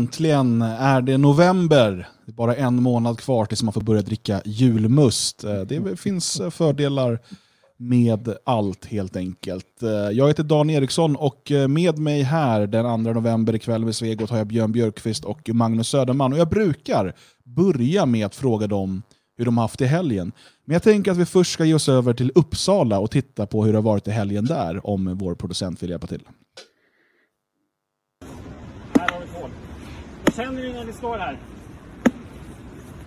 Äntligen är det november. Det är bara en månad kvar tills man får börja dricka julmust. Eh, Det finns eh, fördelar med allt helt enkelt. Eh, Jag heter Dan Eriksson och med mig här den 2 november ikväll med Svegot har jag Björn Björkqvist och Magnus Söderman. Och jag brukar börja med att fråga dem hur de har haft i helgen. Men jag tänker att vi först ska ge oss över till Uppsala och titta på hur det har varit i helgen där, om vår producent vill hjälpa till. Här har vi tvål. Vad känner ni när ni står här?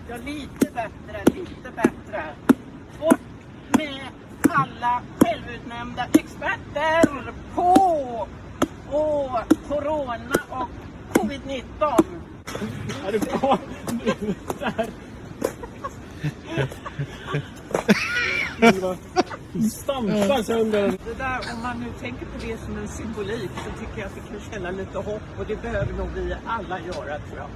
Ja, lite bättre, lite bättre. Bort med alla självutnämnda experter på och corona och covid-19. Är du kvar? Stampar sönder den. Det där, om man nu tänker på det som en symbolik så tycker jag att det kan känna lite hopp och det behöver nog vi alla göra tror jag.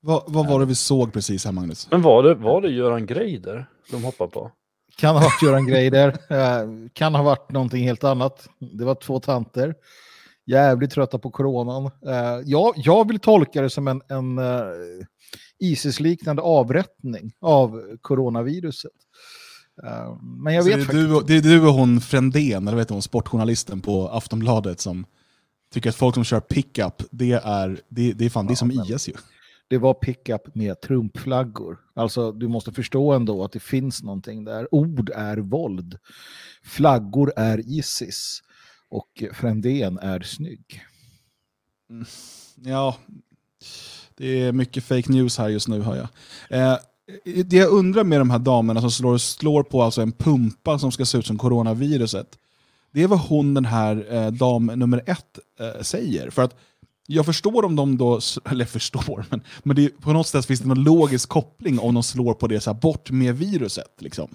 Vad, vad var det vi såg precis här Magnus? Men var det, var det Göran Greider de hoppade på? Kan ha varit Göran Greider. Eh, kan ha varit någonting helt annat. Det var två tanter. Jävligt trötta på coronan. Eh, jag, jag vill tolka det som en, en eh, ISIS-liknande avrättning av coronaviruset. Eh, men jag Så vet det, är faktiskt du, det är du och hon Frändén, eller vet du, hon sportjournalisten på Aftonbladet som tycker att folk som kör pickup, det är, det, det är fan, det är som men- IS ju. det var pickup med Trumpflaggor. Alltså du måste förstå ändå att det finns någonting där. Ord är våld. Flaggor är Isis. Och Frändén är snygg. Ja, det är mycket fake news här just nu hör jag. Eh, det jag undrar med de här damerna som slår, slår på alltså en pumpa som ska se ut som coronaviruset, det är vad hon den här eh, dam nummer ett eh, säger. För att jag förstår om de då, eller förstår, men, men det, på något sätt finns det någon logisk koppling om de slår på det så här, bort med viruset. Liksom.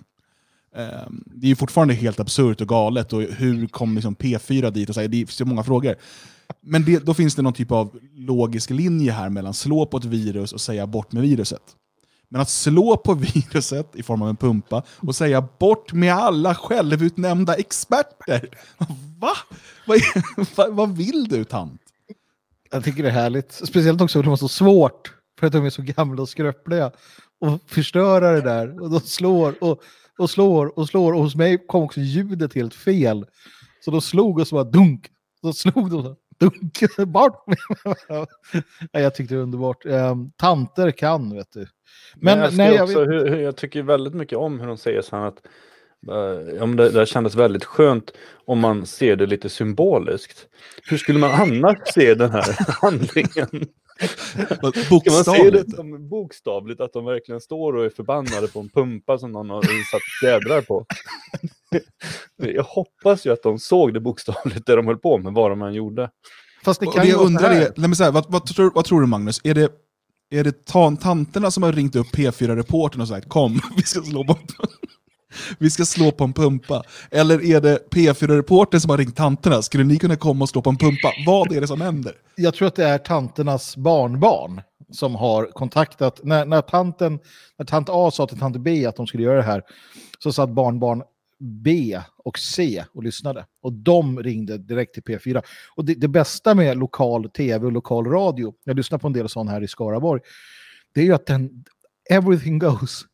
Eh, det är ju fortfarande helt absurt och galet och hur kom liksom P4 dit och säger det är så många frågor. Men det, då finns det någon typ av logisk linje här mellan slå på ett virus och säga bort med viruset. Men att slå på viruset i form av en pumpa och säga bort med alla självutnämnda experter. Va? Vad, är, vad, vill du tant? Jag tycker det är härligt. Speciellt också för att de har så svårt. För att de är så gamla och skröpliga. Och förstöra det där. Och de slår och, och slår och slår. Och hos mig kom också ljudet helt fel. Så de slog och så bara dunk. Så slog de så dunk. Bort. jag tyckte det var underbart. Um, tanter kan, vet du. Men, Men jag, nej, jag också, vet, hur, hur, jag tycker väldigt mycket om hur de säger så här att eh, ja, men det, det kändes väldigt skönt om man ser det lite symboliskt. Hur skulle man annars se den här handlingen? Ska man se Bokstavligt. det som bokstavligt att de verkligen står och är förbannade på en pumpa som någon har satt fjädrar på? Jag hoppas ju att de såg det bokstavligt det de höll på med, vad de än gjorde. fast det Och kan det ju undrar är, nej men så här, vad, vad, tror, vad tror du Magnus? Är det, är det tan, tanterna som har ringt upp P4-reportern och sagt kom, vi ska slå på vi ska slå på en pumpa? Eller är det P4-reportern som har ringt tanterna? Skulle ni kunna komma och slå på en pumpa? Vad är det som händer? jag tror att det är tanternas barnbarn som har kontaktat, när, när, tanten, när tant A sa till tant B att de skulle göra det här, så satt barnbarn B och C och lyssnade. Och de ringde direkt till P4. Och det, det bästa med lokal tv och lokal radio, jag lyssnar på en del sån här i Skaraborg, det är ju att den, everything goes.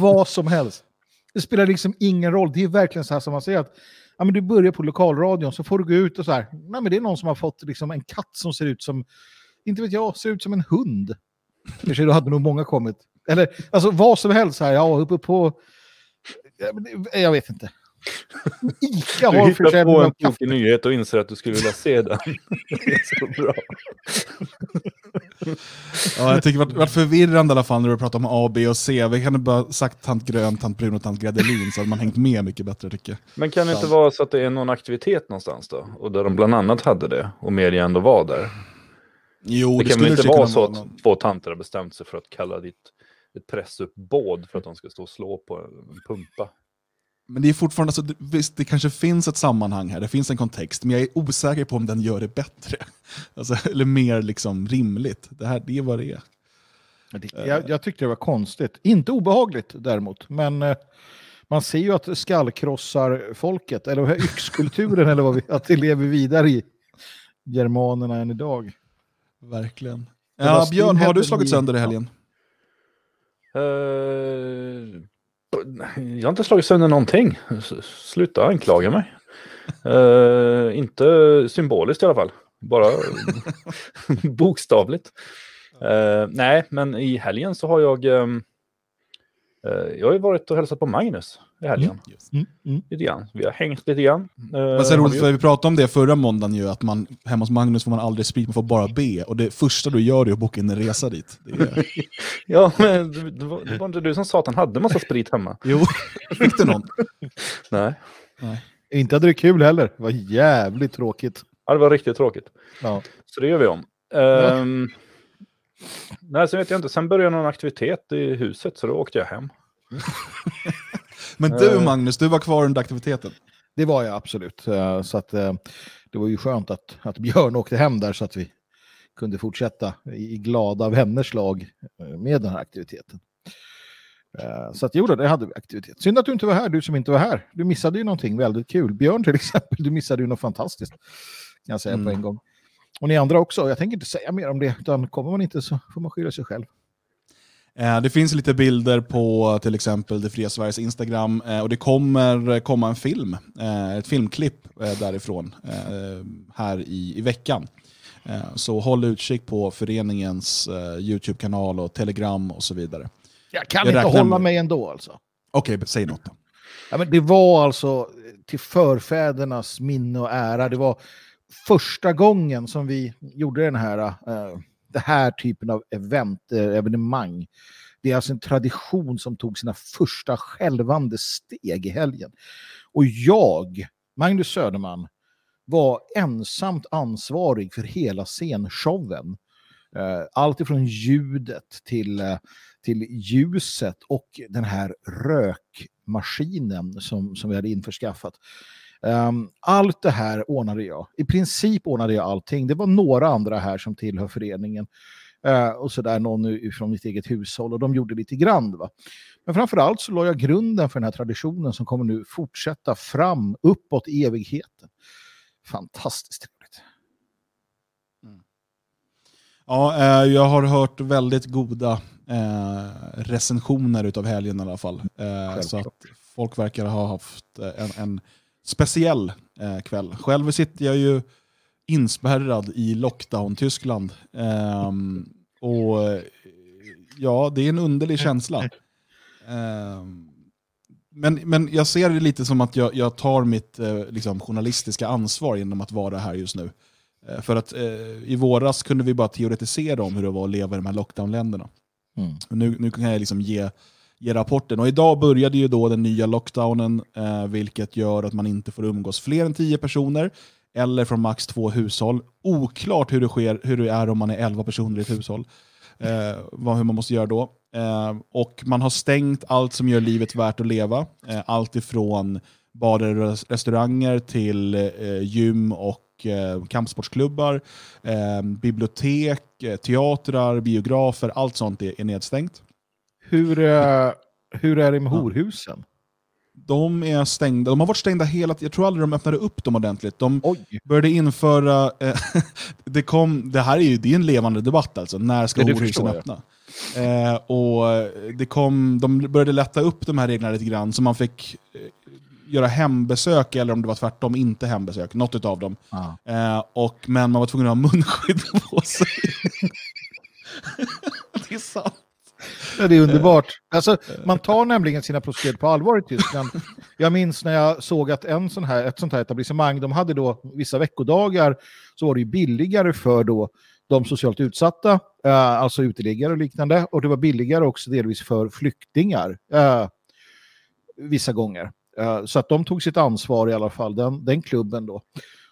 Vad som helst. Det spelar liksom ingen roll. Det är verkligen så här som man säger att ja, men du börjar på lokalradion så får du gå ut och så här. Nej, men det är någon som har fått liksom en katt som ser ut som, inte vet jag, ser ut som en hund. Kanske då hade nog många kommit. Eller alltså vad som helst här, ja, uppe på, det- jag vet inte. Ica Du har hittar försäljning på en tokig nyhet och inser att du skulle vilja se den. Det är så bra. Ja, jag tycker det har varit förvirrande i alla fall när du pratar om A, B och C. Vi kan bara sagt tant grön, tant brun och tant gredelin så hade man hängt med mycket bättre tycker jag. Men kan det inte vara så att det är någon aktivitet någonstans då? Och där de bland annat hade det och media ändå var där. Jo, det kan skulle väl inte vara så att någon- två tanter har bestämt sig för att kalla ditt ett pressuppbåd för att de ska stå och slå på en pumpa. Men det är fortfarande så, visst det kanske finns ett sammanhang här, det finns en kontext, men jag är osäker på om den gör det bättre. Alltså, eller mer liksom rimligt. Det, här, det är vad det är. Det- Jag, jag tyckte det var konstigt. Inte obehagligt däremot, men eh, man ser ju att skallkrossar folket, eller yxkulturen, eller vad vi, att det lever vidare i germanerna än idag. Verkligen. Ja, Björn, har du slagit sönder i helgen? Eh, jag har inte slagit sönder någonting. Sluta anklaga mig. Uh, inte symboliskt i alla fall. Bara bokstavligt. Uh, nej, men i helgen så har jag... Um, uh, jag har ju varit och hälsat på Magnus i helgen. Mm, mm. Lite grann. Vi har hängt lite grann. Eh, Vad så har roligt, vi för vi pratade om det förra måndagen ju, att man, hemma hos Magnus får man aldrig sprit, man får bara be. Och det första du gör är att boka in en resa dit. Det är... Ja, men det var, det var inte du som sa att han hade massa sprit hemma. Jo, fick du någon? Nej, Inte hade det kul heller. Det var jävligt tråkigt. ja, det var riktigt tråkigt. Ja. Så det gör vi om. Ehm, nej, sen vet jag inte. Sen började någon aktivitet i huset, så då åkte jag hem. Men du Eh. Magnus, du var kvar under aktiviteten. Det var jag absolut. Eh, Så att, eh, det var ju skönt att, att Björn åkte hem där så att vi kunde fortsätta i, glada vänners lag med den här aktiviteten. Så att jo, det hade vi aktivitet. Synd att du inte var här, du som inte var här. Du missade ju någonting väldigt kul. Björn till exempel, du missade ju något fantastiskt. Kan jag säga på Mm. en gång. Och ni andra också. Jag tänker inte säga mer om det, utan kommer man inte så får man skylla sig själv. Eh, Det finns lite bilder på till exempel Det fria Sveriges Instagram eh, och det kommer komma en film, eh, ett filmklipp därifrån här i, i veckan. Så håll utkik på föreningens YouTube-kanal och Telegram och så vidare. Jag kan Jag inte hålla med- mig ändå alltså. Okej, säg något. Ja, men det var alltså till förfädernas minne och ära. Det var första gången som vi gjorde den här, eh, det här typen av event, eh, evenemang. Det är alltså en tradition som tog sina första självande steg i helgen. Och jag, Magnus Söderman, var ensamt ansvarig för hela scenshowen. Eh, allt ifrån ljudet till, eh, till ljuset och den här rökmaskinen som, som vi hade införskaffat. Um, allt det här ordnade jag. I princip ordnade jag allting. Det var några andra här som tillhör föreningen. eh, och så där någon från mitt eget hushåll och de gjorde lite grann. Va? Men framförallt så la jag grunden för den här traditionen som kommer nu fortsätta fram uppåt i evigheten. Fantastiskt trevligt. Ja, eh, jag har hört väldigt goda eh, recensioner utav helgen i alla fall. Eh, så att folk verkar ha haft en, en speciell eh, kväll. Själv sitter jag ju inspärrad i lockdown-Tyskland. Ehm, och eh, ja, det är en underlig känsla. Ehm, men, men jag ser det lite som att jag, jag tar mitt eh, liksom, journalistiska ansvar genom att vara här just nu. Eh, För att eh, i våras kunde vi bara teoretisera om hur det var att leva i de här lockdown-länderna. Mm. Och Nu, nu kan jag liksom ge, ge rapporten. Och idag började ju då den nya lockdownen, eh, vilket gör att man inte får umgås fler än 10 personer, eller från max två hushåll. Oklart hur det, sker, hur det är om man är 11 personer i ett hushåll. Eh, vad, hur man måste göra då. Eh, och man har stängt allt som gör livet värt att leva. Eh, allt ifrån barer och restauranger till eh, gym och eh, kampsportsklubbar, eh, bibliotek, eh, teatrar, biografer, allt sånt är, är nedstängt. Hur, eh, hur är det med horhusen? De är stängda, de har varit stängda hela tiden, jag tror aldrig de öppnade upp dem ordentligt. De Oj, började införa, eh, det, kom, det här är ju det är en levande debatt alltså, när ska det horhusen öppna? Eh, och det kom, de började lätta upp de här reglerna lite grann, så man fick eh, göra hembesök, eller om det var tvärtom, inte hembesök, något av dem. Ja. Eh, och, men man var tvungen att ha munskydd på sig. det är sant. Ja, det är underbart. Alltså, man tar nämligen sina prostituerade på allvar i Tyskland. Jag minns när jag såg att en sån här, ett sånt här etablissemang, de hade då vissa veckodagar, så var det ju billigare för då de socialt utsatta, eh, alltså uteliggare och liknande, och det var billigare också delvis för flyktingar eh, vissa gånger. Eh, så att de tog sitt ansvar i alla fall, den, den klubben då.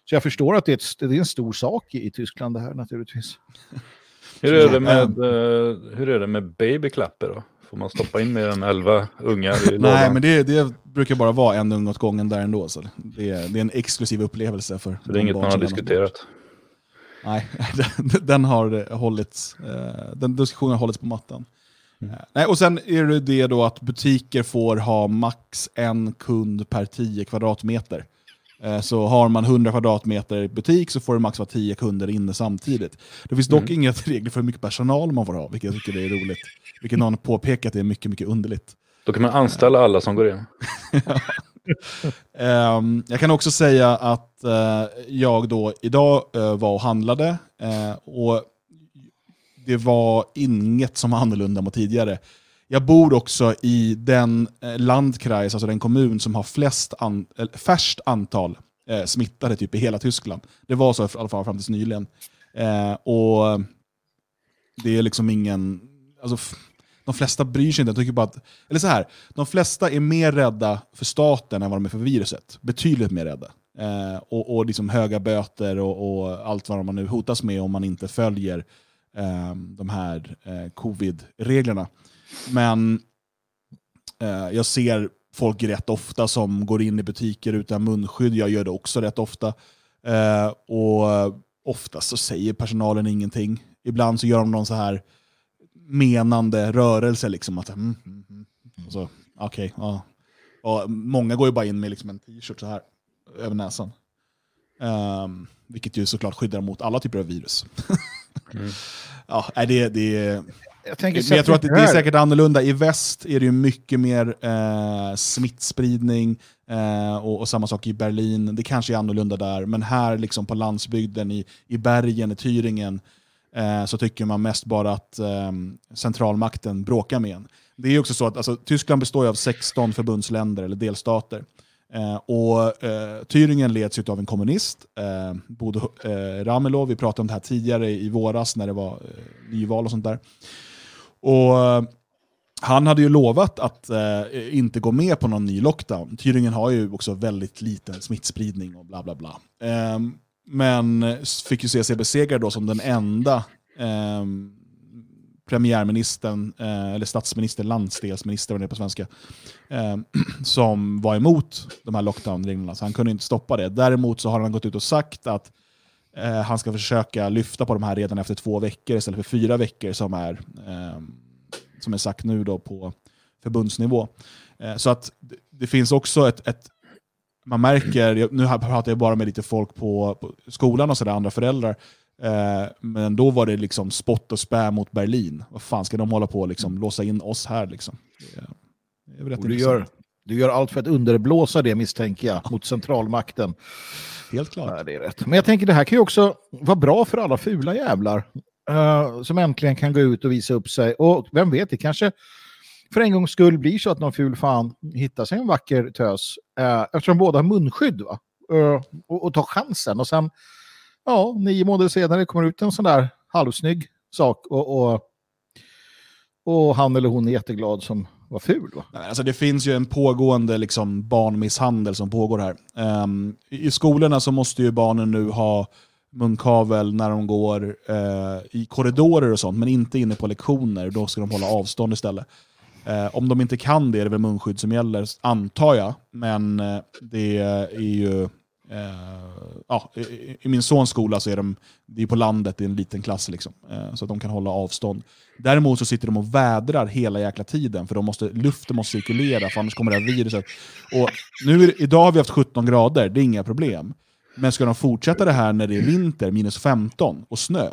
Så jag förstår att det är, ett, det är en stor sak i, i Tyskland det här naturligtvis. Hur är, det med, eh, hur är det med babyklapper då? Får man stoppa in mer än 11 ungar i? Nej, men det, det brukar bara vara en ung åt gången där ändå. Så det, är, det är en exklusiv upplevelse för Så det är inget man har lämnas bort. diskuterat. Nej, den, den har eh, hållits, eh, den diskussionen har hållits på mattan. Mm. Eh, Nej, och sen är det det då att butiker får ha max en kund per 10 kvadratmeter. Eh, Så har man 100 kvadratmeter butik så får det max vara 10 kunder inne samtidigt. Det finns dock inga regler för hur mycket personal man får ha, vilket jag tycker är roligt. Vilket någon påpekat är mycket, mycket underligt. Då kan man anställa alla som går in. Ehm, jag kan också säga att eh, jag då idag eh, var och handlade eh, och det var inget som var annorlunda mot tidigare. Jag bor också i den eh, landkreis, alltså den kommun som har flest an, eh, färst antal eh, smittade typ i hela Tyskland. Det var så i alla fall fram tills nyligen. Eh, och det är liksom ingen... Alltså, de flesta bryr sig inte. Jag tycker bara att, eller så här, de flesta är mer rädda för staten än vad de är för viruset. Betydligt mer rädda. Eh, och och liksom höga böter och, och allt vad man nu hotas med om man inte följer eh, de här eh, covid-reglerna. Men eh, jag ser folk rätt ofta som går in i butiker utan munskydd. Jag gör det också rätt ofta. Eh, och oftast så säger personalen ingenting. Ibland så gör de någon så här menande rörelse. Liksom, att, mm, mm, mm. Och så, okej, ja. Och många går ju bara in med liksom en t-shirt så här över näsan. Ehm, vilket ju såklart skyddar mot alla typer av virus. ja, nej, det, det, Jag, jag tror att det, det är säkert annorlunda. I väst är det ju mycket mer eh, smittspridning eh, och, och samma sak i Berlin. Det kanske är annorlunda där, men här liksom på landsbygden, i, i bergen, i Thüringen, eh, så tycker man mest bara att eh, centralmakten bråkar med en. Det är också så att alltså, Tyskland består ju av 16 förbundsländer eller delstater. Eh, och eh, Thüringen leds av en kommunist, eh, Bodo eh, Ramelow. Vi pratade om det här tidigare i våras när det var eh, nyval och sånt där. Och eh, han hade ju lovat att eh, inte gå med på någon ny lockdown. Thüringen har ju också väldigt liten smittspridning och bla bla bla. Eh, men fick ju se sig besegrad då som den enda ehm, eh, premiärministern, eller statsminister, landsdelsminister vad det är på svenska, ehm, som var emot de här lockdown-reglerna. Så han kunde inte stoppa det. Däremot så har han gått ut och sagt att eh, han ska försöka lyfta på de här redan efter två veckor istället för fyra veckor som är, eh, som är sagt nu då på förbundsnivå. Eh, så att det, det finns också ett, ett man märker, nu pratar jag bara med lite folk på, på skolan och sådär, andra föräldrar, eh, men då var det liksom spott och spä mot Berlin. Vad fan ska de hålla på och liksom, låsa in oss här? Liksom? Det, det är rätt Och du, gör, du gör allt för att underblåsa det misstänker jag, mot centralmakten. Helt klart. Ja, det är rätt. Men jag tänker det här kan ju också vara bra för alla fula jävlar. eh, som äntligen kan gå ut och visa upp sig. Och vem vet, det kanske för en gångs skull blir så att någon ful fan hittar sig en vacker tös. Uh, eftersom båda har munskydd. Va? Eh, och, och tar chansen. Och sen, ja, nio månader senare kommer ut en sån där halvsnygg sak. Och, och, och han eller hon är jätteglad som vad ful. Va? Nej, Alltså det finns ju en pågående liksom, barnmisshandel som pågår här. Um, I skolorna så måste ju barnen nu ha munkavel när de går uh, i korridorer och sånt, men inte inne på lektioner. Då ska de hålla avstånd istället. Uh, om de inte kan det är det väl munskydd som gäller, antar jag. Men uh, det är ju... Eh, ja, i, i- min sons skola så är de det är på landet, det är en liten klass, liksom, eh, så att de kan hålla avstånd. Däremot så sitter de och vädrar hela jäkla tiden, för de måste, luften måste cirkulera, för annars kommer det här viruset. Och nu, är idag har vi haft 17 grader, det är inga problem. Men ska de fortsätta det här när det är vinter, minus 15 och snö,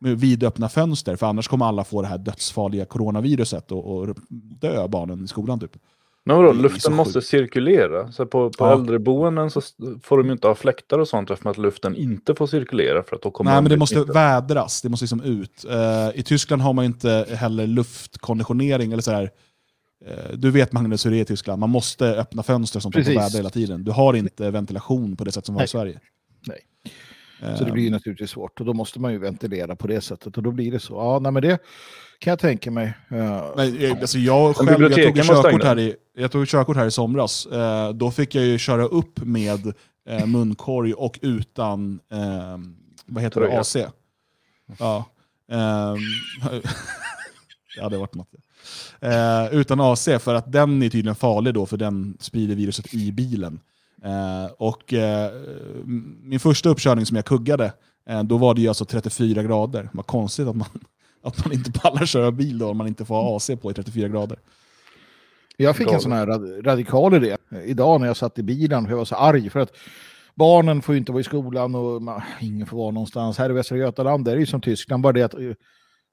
med vidöppna fönster, för annars kommer alla få det här dödsfarliga coronaviruset och, och dö barnen i skolan. Typ. Men vadå, luften måste sjukt. cirkulera. Så på på Ja. äldreboenden så får de ju inte ha fläktar och sånt eftersom att luften inte får cirkulera. För att då kommer Nej, men det måste smittade. vädras, det måste liksom ut. Eh, I Tyskland har man inte heller luftkonditionering, eller så här, eh, du vet Magnus hur det är i Tyskland, man måste öppna fönster som Precis. väder hela tiden. Du har inte ventilation på det sätt som var i. Sverige. Nej. Eh, Så det blir ju naturligtvis svårt och då måste man ju ventilera på det sättet och då blir det så. Ja, nej, men det kan jag tänka mig. Eh, eh, alltså jag, själv, jag, tog körkort här i, jag tog körkort här i somras. Eh, då fick jag ju köra upp med eh, munkorg och utan eh, vad heter det. AC. Ja. Ehm, ja, det varit något. Eh, utan AC, för att den är tydligen farlig då, för den sprider viruset i bilen. Eh, och eh, min första uppkörning som jag kuggade, eh, då var det ju alltså 34 grader. Vad konstigt att man, att man inte pallar köra bil då om man inte får ha AC på i 34 grader. Jag fick en sån här rad- radikal idé idag när jag satt i bilen för jag var så arg för att barnen får ju inte vara i skolan och man, ingen får vara någonstans. Här i Västra Götaland är det ju som Tyskland, bara det att eh,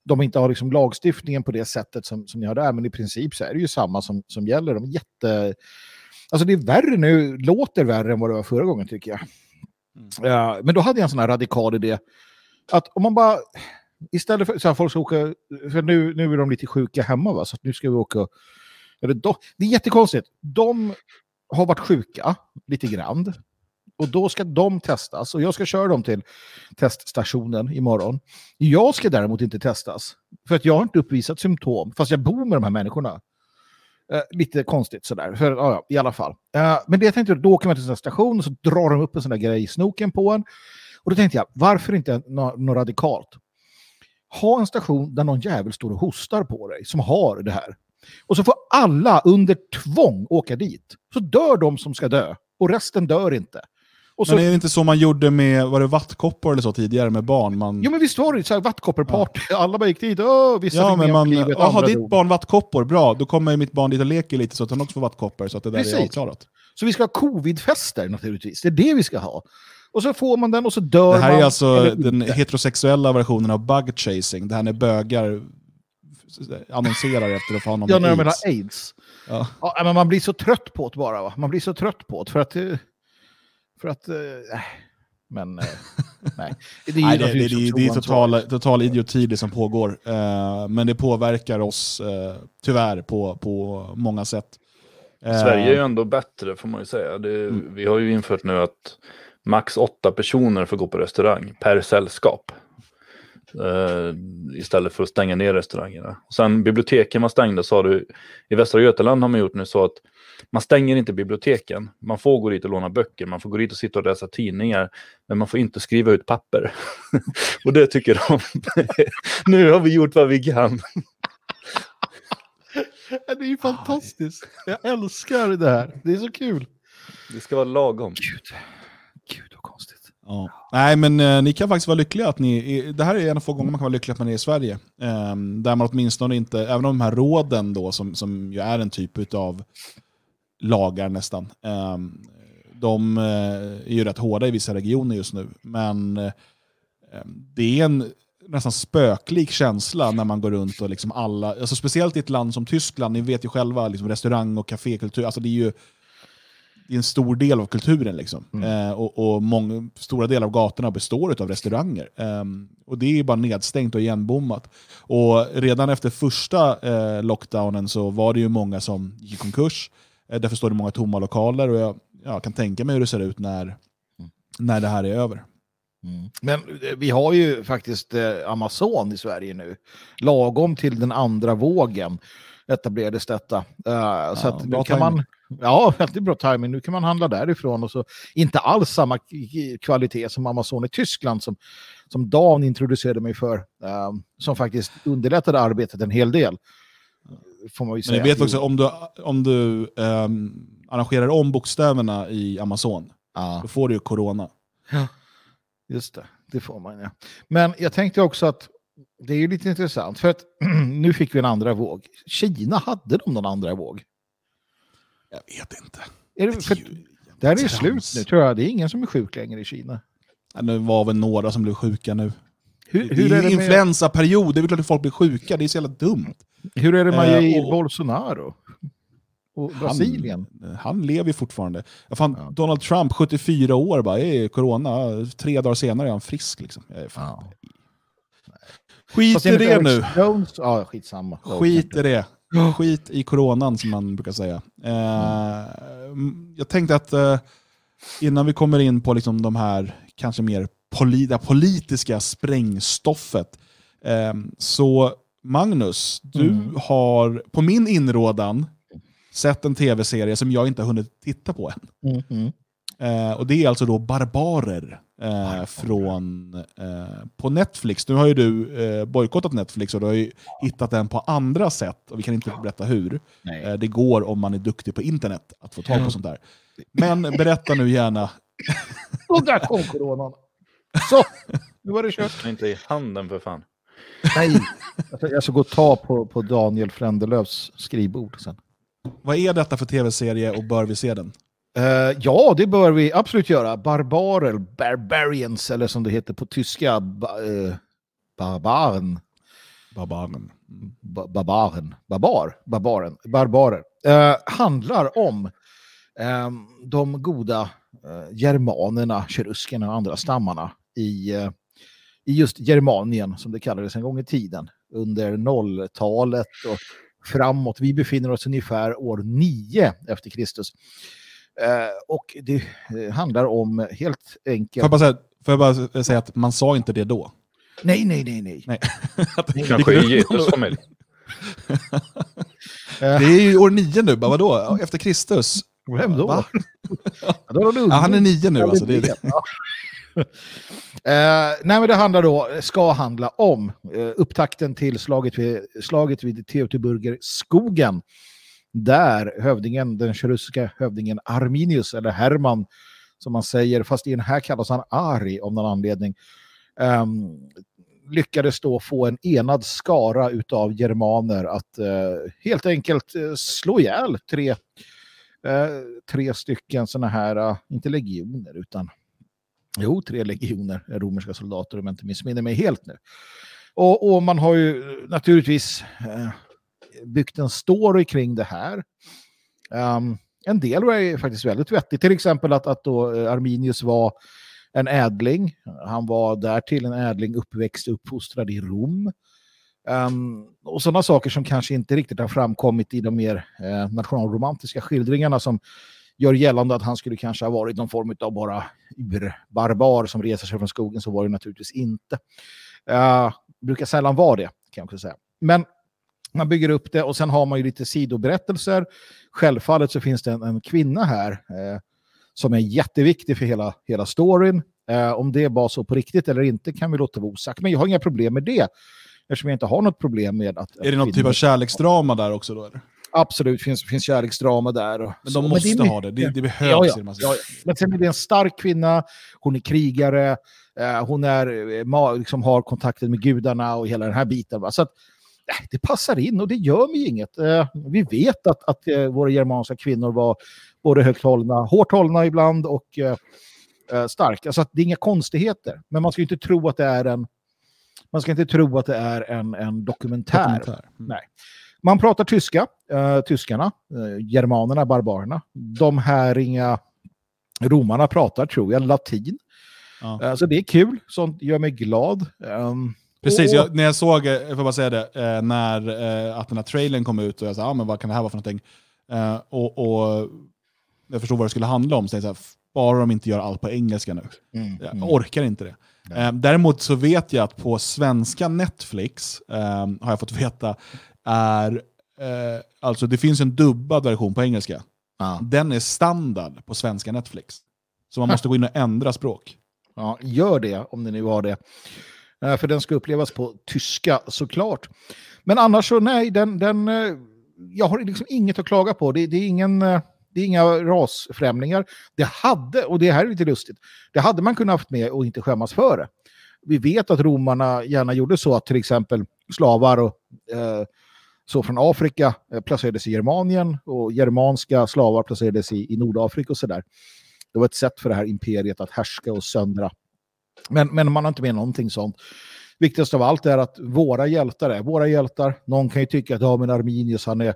de inte har liksom lagstiftningen på det sättet som, som ni har där, men i princip så är det ju samma som, som gäller. De är jätte... Alltså det är värre nu, låter värre än vad det var förra gången tycker jag. Ja, men då hade jag en sån här radikal idé. Att om man bara, istället för så här, folk ska åka, för nu, nu är de lite sjuka hemma va, så att nu ska vi åka, eller de, det är jättekonstigt. De har varit sjuka lite grann. Och då ska de testas och jag ska köra dem till teststationen imorgon. Jag ska däremot inte testas. För att jag har inte uppvisat symptom, fast jag bor med de här människorna. Eh, lite konstigt sådär, för, ja, i alla fall. Eh, men det jag tänkte, då åker man till en station och så drar de upp en sån där grej i snoken på en. Och då tänkte jag, varför inte något radikalt? Ha en station där någon jävel står och hostar på dig som har det här. Och så får alla under tvång åka dit. Så dör de som ska dö och resten dör inte. Så, Men är det inte så man gjorde med, var det vattkoppor eller så tidigare med barn? Man, Jo men visst var det så här vattkopperparty, alla bara gick dit, Åh, vissa ja, fick men man, livet, jaha, ditt barn vattkoppor, bra. Då kommer mitt barn dit och leker lite så att han också får vattkoppor, så att det där Precis. är avklarat. Så vi ska ha covidfester naturligtvis, det är det vi ska ha. Och så får man den och så dör Det här man. är alltså eller den heterosexuella versionen av bug chasing, det här när bögar annonserar efter att få hand om Ja, när aids. ha aids. Ja. Ja, men man blir så trött på det bara. Va? Man blir så trött på det för att... För att... äh, men... eh, nej. Det är Nej, det, det, naturligtvis det, också det är total, total idioti det som pågår. Eh, men det påverkar oss eh, tyvärr på, på många sätt. Sverige är ju ändå bättre får man ju säga. Det, Vi har ju infört nu att max åtta personer får gå på restaurang per sällskap. Eh, istället för att stänga ner restaurangerna. Och sen biblioteken var stängda sa du. I Västra Götaland har man gjort nu så att man stänger inte biblioteken. Man får gå dit och låna böcker, man får gå dit och sitta och läsa tidningar. Men man får inte skriva ut papper. och det tycker de. nu har vi gjort vad vi kan. Det är ju fantastiskt. Jag älskar det här. Det är så kul. Det ska vara lagom. Gud, Gud vad konstigt. Ja. Nej, men eh, ni kan faktiskt vara lyckliga att ni, är- det här är en av få gånger man kan vara lycklig att man är i Sverige. Eh, där man åtminstone inte, även om de här råden då, som, som ju är en typ av lagar nästan, eh, de eh, är ju rätt hårda i vissa regioner just nu. Men eh, ehm, det är en nästan spöklik känsla när man går runt och liksom alla, alltså speciellt i ett land som Tyskland, ni vet ju själva, liksom restaurang och kafékultur, alltså det är ju det är en stor del av kulturen. Liksom. Eh, och och många, stora delar av gatorna består av restauranger. Ehm, och det är bara nedstängt och igenbommat. Och redan efter första eh, lockdownen så var det ju många som gick i konkurs. Eh, därför står det många tomma lokaler och jag ja, kan tänka mig hur det ser ut när, när det här är över. Men eh, vi har ju faktiskt eh, Amazon i Sverige nu. Lagom till den andra vågen etablerades detta. Eh, så att kan man, ja, väldigt bra timing. Nu kan man handla därifrån och så inte alls samma kvalitet som Amazon i Tyskland som, som Dan introducerade mig för. eh, som faktiskt underlättade arbetet en hel del. Får man ju Men säga. jag vet också, om du, om du ehm, arrangerar om bokstäverna i Amazon, Ja. då får du ju corona. Just det, det får man ja. Men jag tänkte också att det är ju lite intressant för att nu fick vi en andra våg. Kina hade de någon andra våg? Jag vet inte. Är det, för, det här är ju slut nu tror jag. Det är ingen som är sjuk längre i Kina. Ja, Det var väl några som blev sjuka nu. Hur, det hur, är är ju det med, influensaperiod, det är klart att folk blir sjuka, det är så jävla dumt. hur är det med Eh, Jair och- Bolsonaro? Och Brasilien? Han, han lever ju fortfarande. Ja, fan, Ja. Donald Trump, 74 år, bara, är corona. Tre dagar senare är han frisk. Liksom. Är fan... Skit Fast i det nu. Jones, ja, skitsamma. Skit i det. Skit i coronan som man brukar säga. Eh, mm, jag tänkte att eh, innan vi kommer in på liksom de här kanske mer poli det politiska sprängstoffet. Eh, så Magnus, du Mm. har på min inrådan sett en tv-serie som jag inte har hunnit titta på än. Mm, mm. Eh, och det är alltså då Barbarer eh, från, eh, på Netflix. Nu har ju du eh, bojkottat Netflix och du har ju hittat den på andra sätt och vi kan inte berätta hur. Eh, det går om man är duktig på internet att få tag på sånt där. Men berätta nu gärna. Och där kom coronan. Så, nu var det kört. Inte i handen för fan. Nej, jag ska- jag ska gå och ta på, på Daniel Frändelövs skrivbord sen. Vad är detta för tv-serie och bör vi se den? Eh, ja, det bör vi absolut göra. Barbarer, Barbarians, eller som det heter på tyska, ba, uh, Barbaren. Barbaren. Ba, barbaren. Barbar. Barbaren. Barbarer. Uh, handlar om um, de goda uh, germanerna, keruskerna och andra stammarna i, uh, i just Germanien, som det kallades en gång i tiden, under nolltalet och framåt. Vi befinner oss ungefär år 9 efter Kristus. Och det handlar om helt enkelt... Får jag, bara säga, får jag bara säga att man sa inte det då? Nej, nej, nej, nej. nej. Kanske i Jesus familj. det är ju år 9 nu, bara vadå? Efter Kristus? Vem då? Va? ja, då är ja, han är nio nu alltså. Det är det. Uh, nej, men det handlar då, ska handla om uh, upptakten till slaget vid, slaget vid Teutoburger skogen. Där hövdingen, den kyrusiska hövdingen Arminius, eller Herman, som man säger, fast i den här kallas han Ari av någon anledning, um, lyckades då få en enad skara utav germaner att uh, helt enkelt uh, slå ihjäl tre, uh, tre stycken sådana här, inte legioner utan jo, tre legioner romerska soldater om jag inte missminner mig helt nu. Och, och man har ju naturligtvis byggt en story kring det här. Um, en del var faktiskt väldigt vettigt, till exempel att, att då eh, Arminius var en ädling. Han var därtill en ädling uppväxt och uppfostrad i Rom. Um, och sådana saker som kanske inte riktigt har framkommit i de mer eh, nationalromantiska skildringarna som gör gällande att han skulle kanske ha varit någon form av bara barbar som reser sig från skogen så var det naturligtvis inte. Uh, brukar sällan vara det kan jag också säga. Men man bygger upp det och sen har man ju lite sidoberättelser. Självfallet så finns det en, en kvinna här eh, som är jätteviktig för hela, hela storyn. Eh, om det var så på riktigt eller inte kan vi låta vara osagt. Men jag har inga problem med det. Eftersom jag inte har något problem med att... Är det något typ av kärleksdrama där också då? Eller? Absolut, finns, finns kärleksdrama där. Och, men de så, måste men det ha det, det, det behövs ja, ja, ja, Men sen är det en stark kvinna, hon är krigare, eh, hon är, eh, liksom har kontakten med gudarna och hela den här biten. Va? Så att, det passar in och det gör mig inget. Eh, vi vet att, att eh, våra germanska kvinnor var både högt hållna, hårt hållna ibland och eh, starka. Så det är inga konstigheter. Men man ska inte tro att det är en man ska inte tro att det är en, en dokumentär. dokumentär. Mm. Nej. Man pratar tyska, uh, tyskarna, uh, germanerna, barbarerna. De här inga romarna pratar, tror jag, latin. Ja. Uh, så det är kul, sånt gör mig glad. Um, Precis, jag, när jag såg, jag får bara säga det, när, att den här trailern kom ut och jag sa, ah, men vad kan det här vara för någonting? och, och jag förstod vad det skulle handla om, så jag här, bara de inte gör allt på engelska nu. Mm, jag mm. orkar inte det. Eh, däremot så vet jag att på svenska Netflix, eh, har jag fått veta, är, eh, alltså det finns en dubbad version på engelska. Ah. Den är standard på svenska Netflix. Så man måste gå in och ändra språk. Ja, gör det om det nu var det. Eh, för den ska upplevas på tyska såklart. Men annars så nej, den, den, eh, jag har liksom inget att klaga på. Det, det är ingen eh, det är inga rasfrämlingar. Det hade, och det här är lite lustigt, det hade man kunnat haft med och inte skämmas för det. Vi vet att romarna gärna gjorde så att till exempel slavar och eh, så från Afrika eh, placerades i Germanien och germanska slavar placerades i, i Nordafrika och sådär. Det var ett sätt för det här imperiet att härska och söndra. Men, men man har inte med någonting sånt. Viktigast av allt är att våra hjältar är våra hjältar. Någon kan ju tycka att ja, men Arminius han är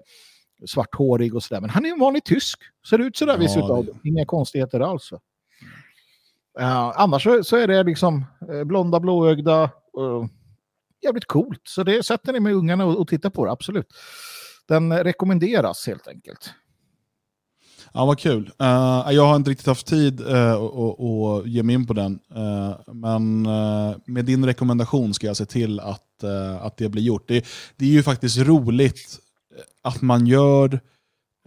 svarthårig och sådär. Men han är en vanlig tysk. Ser ut sådär ja, visst utav det. Inga konstigheter alls. Uh, annars så, så, är det liksom uh, blonda, blåögda. Uh, jävligt coolt. Så det sätter ni med ungarna och, och tittar på det, absolut. Den rekommenderas helt enkelt. Ja, vad kul. Uh, jag har inte riktigt haft tid uh, att ge mig in på den. Uh, men med din rekommendation ska jag se till att, att det blir gjort. Det, det är ju faktiskt roligt att man gör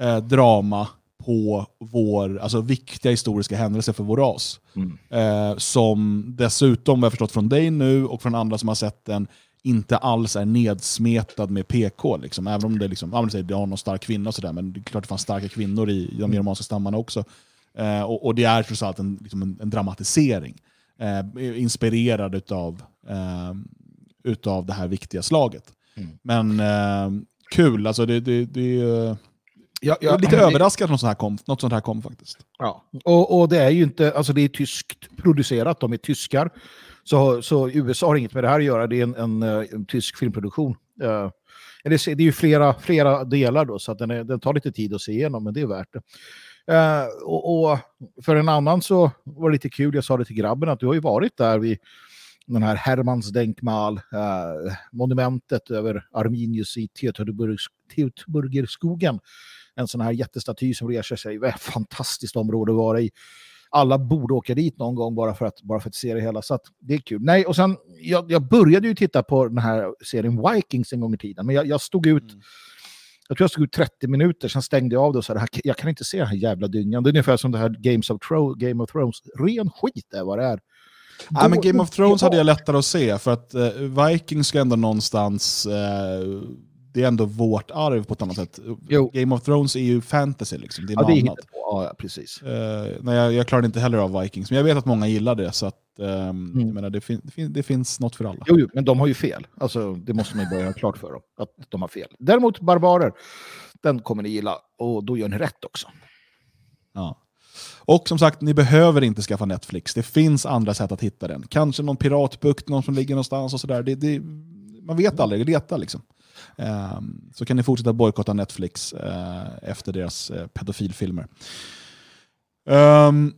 eh, drama på vår, alltså viktiga historiska händelser för vår ras. Mm. Eh, som dessutom, vad jag förstått från dig nu och från andra som har sett den, inte alls är nedsmetad med PK. Liksom. Även om det, liksom, ja, säger, det har någon stark kvinna och sådär, men det är klart det fanns starka kvinnor i, de germanska stammarna också. Eh, och, och, det är trots allt en, liksom en, en dramatisering. Eh, inspirerad av eh, utav det här viktiga slaget. Mm. Men eh, kul. Alltså det, det, det, Ja, Jag är lite överraskad att något sånt här kom, något sånt här kom faktiskt. Ja, och, och det är ju inte, alltså det är tyskt producerat, de är tyskar. Så, så USA har inget med det här att göra, det är en, en, eh, en tysk filmproduktion. Uh, det, är, det är ju flera, flera delar då, så att den, är, den tar lite tid att se igenom, men det är värt det. Uh, och, och, för en annan så var det lite kul, jag sa det till grabben, att du har ju varit där vid den här Hermans Denkmal, uh, monumentet över Arminius i Teutoburgerskogen. En sån här jättestaty som reser sig. Ett fantastiskt område att vara i. Alla borde åka dit någon gång bara för att, bara för att se det hela. Så det är kul. Nej, och sen, jag, jag började ju titta på den här serien Vikings en gång i tiden, men jag, jag stod ut mm. Jag tror jag stod ut 30 minuter, sen stängde jag av det och sa jag kan inte se den här jävla dyngan. Det är ungefär som det här Games of Tro Game of Thrones. Ren skit är vad det är. Nej, men Game of Thrones hade jag lättare att se, för att uh, Vikings ska ändå någonstans... Uh, det är ändå vårt arv på ett annat sätt. Jo. Game of Thrones är ju fantasy, liksom. det är ja, något annat. Ja, precis. Uh, nej, jag, jag klarade inte heller av Vikings, men jag vet att många gillar det, så att, um, mm. menar, det, fin det, fin det, finns något för alla. Jo, jo, men de har ju fel. Alltså, det måste man ju börja klart för dem, att de har fel. Däremot Barbarer, den kommer ni gilla, och då gör ni rätt också. Ja. Och som sagt, ni behöver inte skaffa Netflix. Det finns andra sätt att hitta den. Kanske någon piratbukt, någon som ligger någonstans och sådär. Det, det, man vet aldrig, leta liksom. Um, så kan ni fortsätta bojkotta Netflix uh, efter deras uh, pedofilfilmer. Um,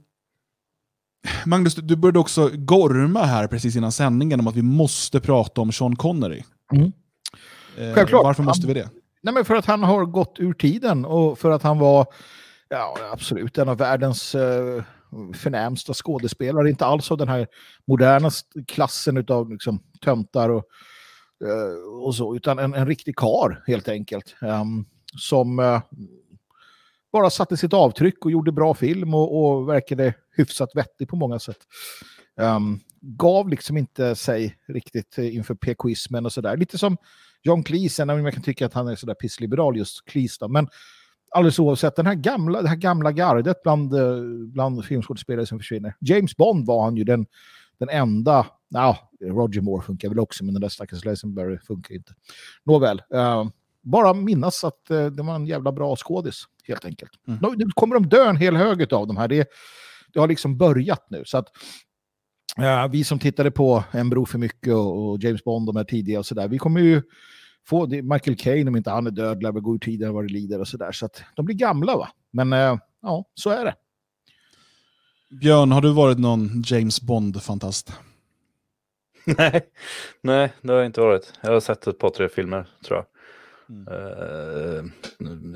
Magnus, du började också gorma här precis innan sändningen om att vi måste prata om Sean Connery. Mm. Uh, Självklart. Varför måste vi det? Nej, men för att han har gått ur tiden och för att han var ja, absolut en av världens uh, förnämsta skådespelare. Inte alls av den här moderna klassen av liksom, töntar och Eh, Eh, och så, utan en, en riktig kar helt enkelt. Ehm, som eh, bara satte sitt avtryck och gjorde bra film och, och verkade hyfsat vettig på många sätt. Um, gav liksom inte sig riktigt inför PKismen och sådär. Lite som John Cleese, även om jag kan tycka att han är sådär pissliberal just Cleese då. Men alldeles oavsett, den här gamla, det här gamla gardet bland, eh, bland filmskådespelare som försvinner. James Bond var han ju den, den enda Ja, Roger Moore funkar väl också, men den där stackars Lazenberry funkar inte. Nåväl, uh, bara minnas att uh, det var en jävla bra skådis, helt enkelt. Mm. Nu kommer de dö en hel hög av de här. Det, det har liksom börjat nu. Så att uh, vi som tittade på En bro för mycket och, och James Bond, de här tidiga och sådär, vi kommer ju få det, Michael Caine, om inte han är död, lär väl gå ur tiden vad det lider och sådär. Så att de blir gamla va. Men ja, så är det. Björn, har du varit någon James Bond-fantast? nej, nej, det har jag inte varit. Jag har sett ett par, tre filmer tror jag. Mm. Uh,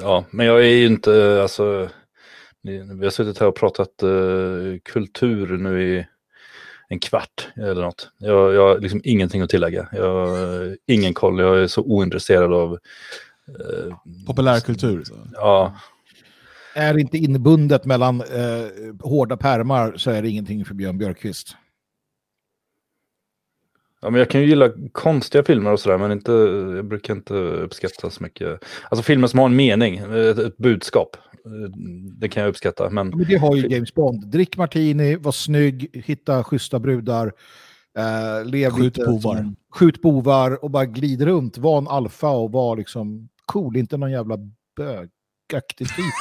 ja, men jag är ju inte, alltså, vi har suttit här och pratat uh, kultur nu i en kvart eller något. Jag, jag har liksom ingenting att tillägga. Jag har ingen koll, jag är så ointresserad av... Uh, Populärkultur? Ja. Är inte inbundet mellan uh, hårda pärmar så är det ingenting för Björn Björkqvist. Ja, men jag kan ju gilla konstiga filmer och sådär, men inte, jag brukar inte uppskatta så mycket. Alltså filmer som har en mening, ett, ett budskap. Det kan jag uppskatta. Men... men det har ju James Bond. Drick martini, var snygg, hitta schyssta brudar. Eh, lev skjut bovar. Som, skjut bovar och bara glid runt. Var en alfa och var liksom cool, inte någon jävla bögaktig typ.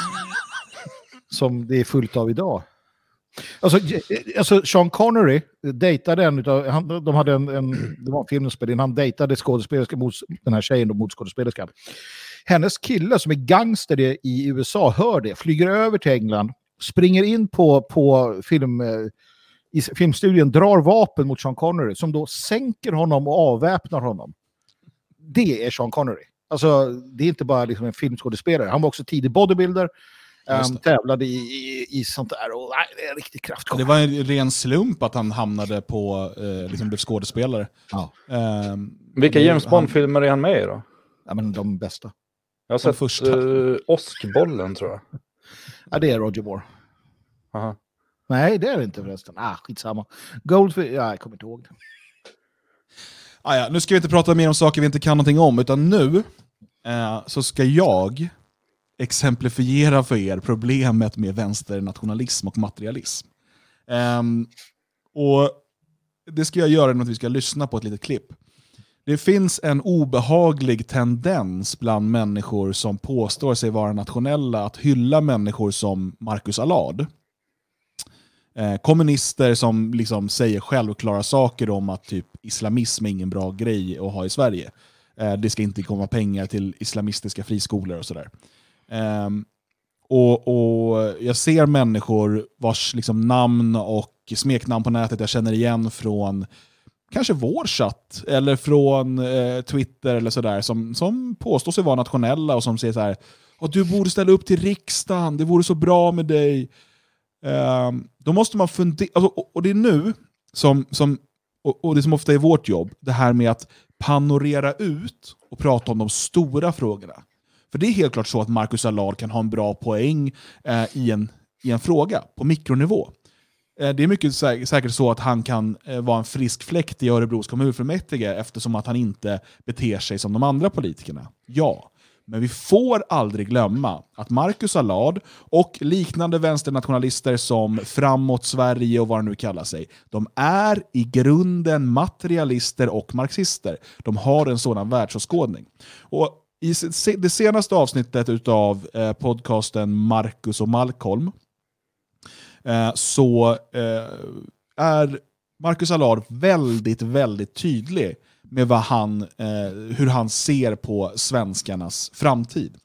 som det är fullt av idag. Alltså, eh, eh, alltså Sean Connery dejtade en utav, han, de hade en, en, det var en film han dejtade skådespelerskan mot, den här tjejen mot skådespelerskan. Hennes kille som är gangster i USA hör det, flyger över till England, springer in på, på film, eh, i filmstudien, drar vapen mot Sean Connery som då sänker honom och avväpnar honom. Det är Sean Connery. Alltså, det är inte bara liksom en filmskådespelare. Han var också tidig bodybuilder. Um, tävlade i, i, i, sånt där och nej, det är riktigt kraftkoll. Det var en ren slump att han hamnade på, eh, liksom blev skådespelare. Ja. Um, Vilka James Bond-filmer är han med i då? Ja, men de bästa. Jag har sett första. Uh, Oskbollen tror jag. Ja, det är Roger Moore. Aha. Nej, det är det inte förresten. Ah, skitsamma. Goldfish, ja, jag kommer inte ihåg det. Ah, ja, nu ska vi inte prata mer om saker vi inte kan någonting om, utan nu eh, så ska jag exemplifiera för er problemet med vänsternationalism och materialism. Um, och Det ska jag göra genom att vi ska lyssna på ett litet klipp. det finns en obehaglig tendens bland människor som påstår sig vara nationella att hylla människor som Marcus Allard. Eh, kommunister som liksom säger självklara saker om att typ islamism är ingen bra grej att ha i Sverige. Eh, det ska inte komma pengar till islamistiska friskolor och sådär. Eh, och, och Jag ser människor vars liksom, namn och smeknamn på nätet jag känner igen från kanske vår chatt eller från eh, Twitter eller sådär som, som påstår sig vara nationella och som säger så här du borde ställa upp till riksdagen, det vore så bra med dig. Ehm, då måste man fundera, alltså, och, och, det är nu, som, som, och, och, det som ofta är vårt jobb, det här med att panorera ut och prata om de stora frågorna. För det är helt klart så att Marcus Allard kan ha en bra poäng eh, i, en, i en fråga på mikronivå. Eh, det är mycket sä säkert så att han kan eh, vara en frisk fläkt i Örebros kommunfullmäktige eftersom att han inte beter sig som de andra politikerna. Ja, men vi får aldrig glömma att Marcus Allard och liknande vänsternationalister som Framåt Sverige och vad de nu kallar sig, de är i grunden materialister och marxister. De har en sådan världsåskådning. Och I det senaste avsnittet av eh, podcasten Marcus och Malcolm eh, så eh, är Marcus Allard väldigt, väldigt tydlig med vad han, eh, hur han ser på svenskarnas framtid.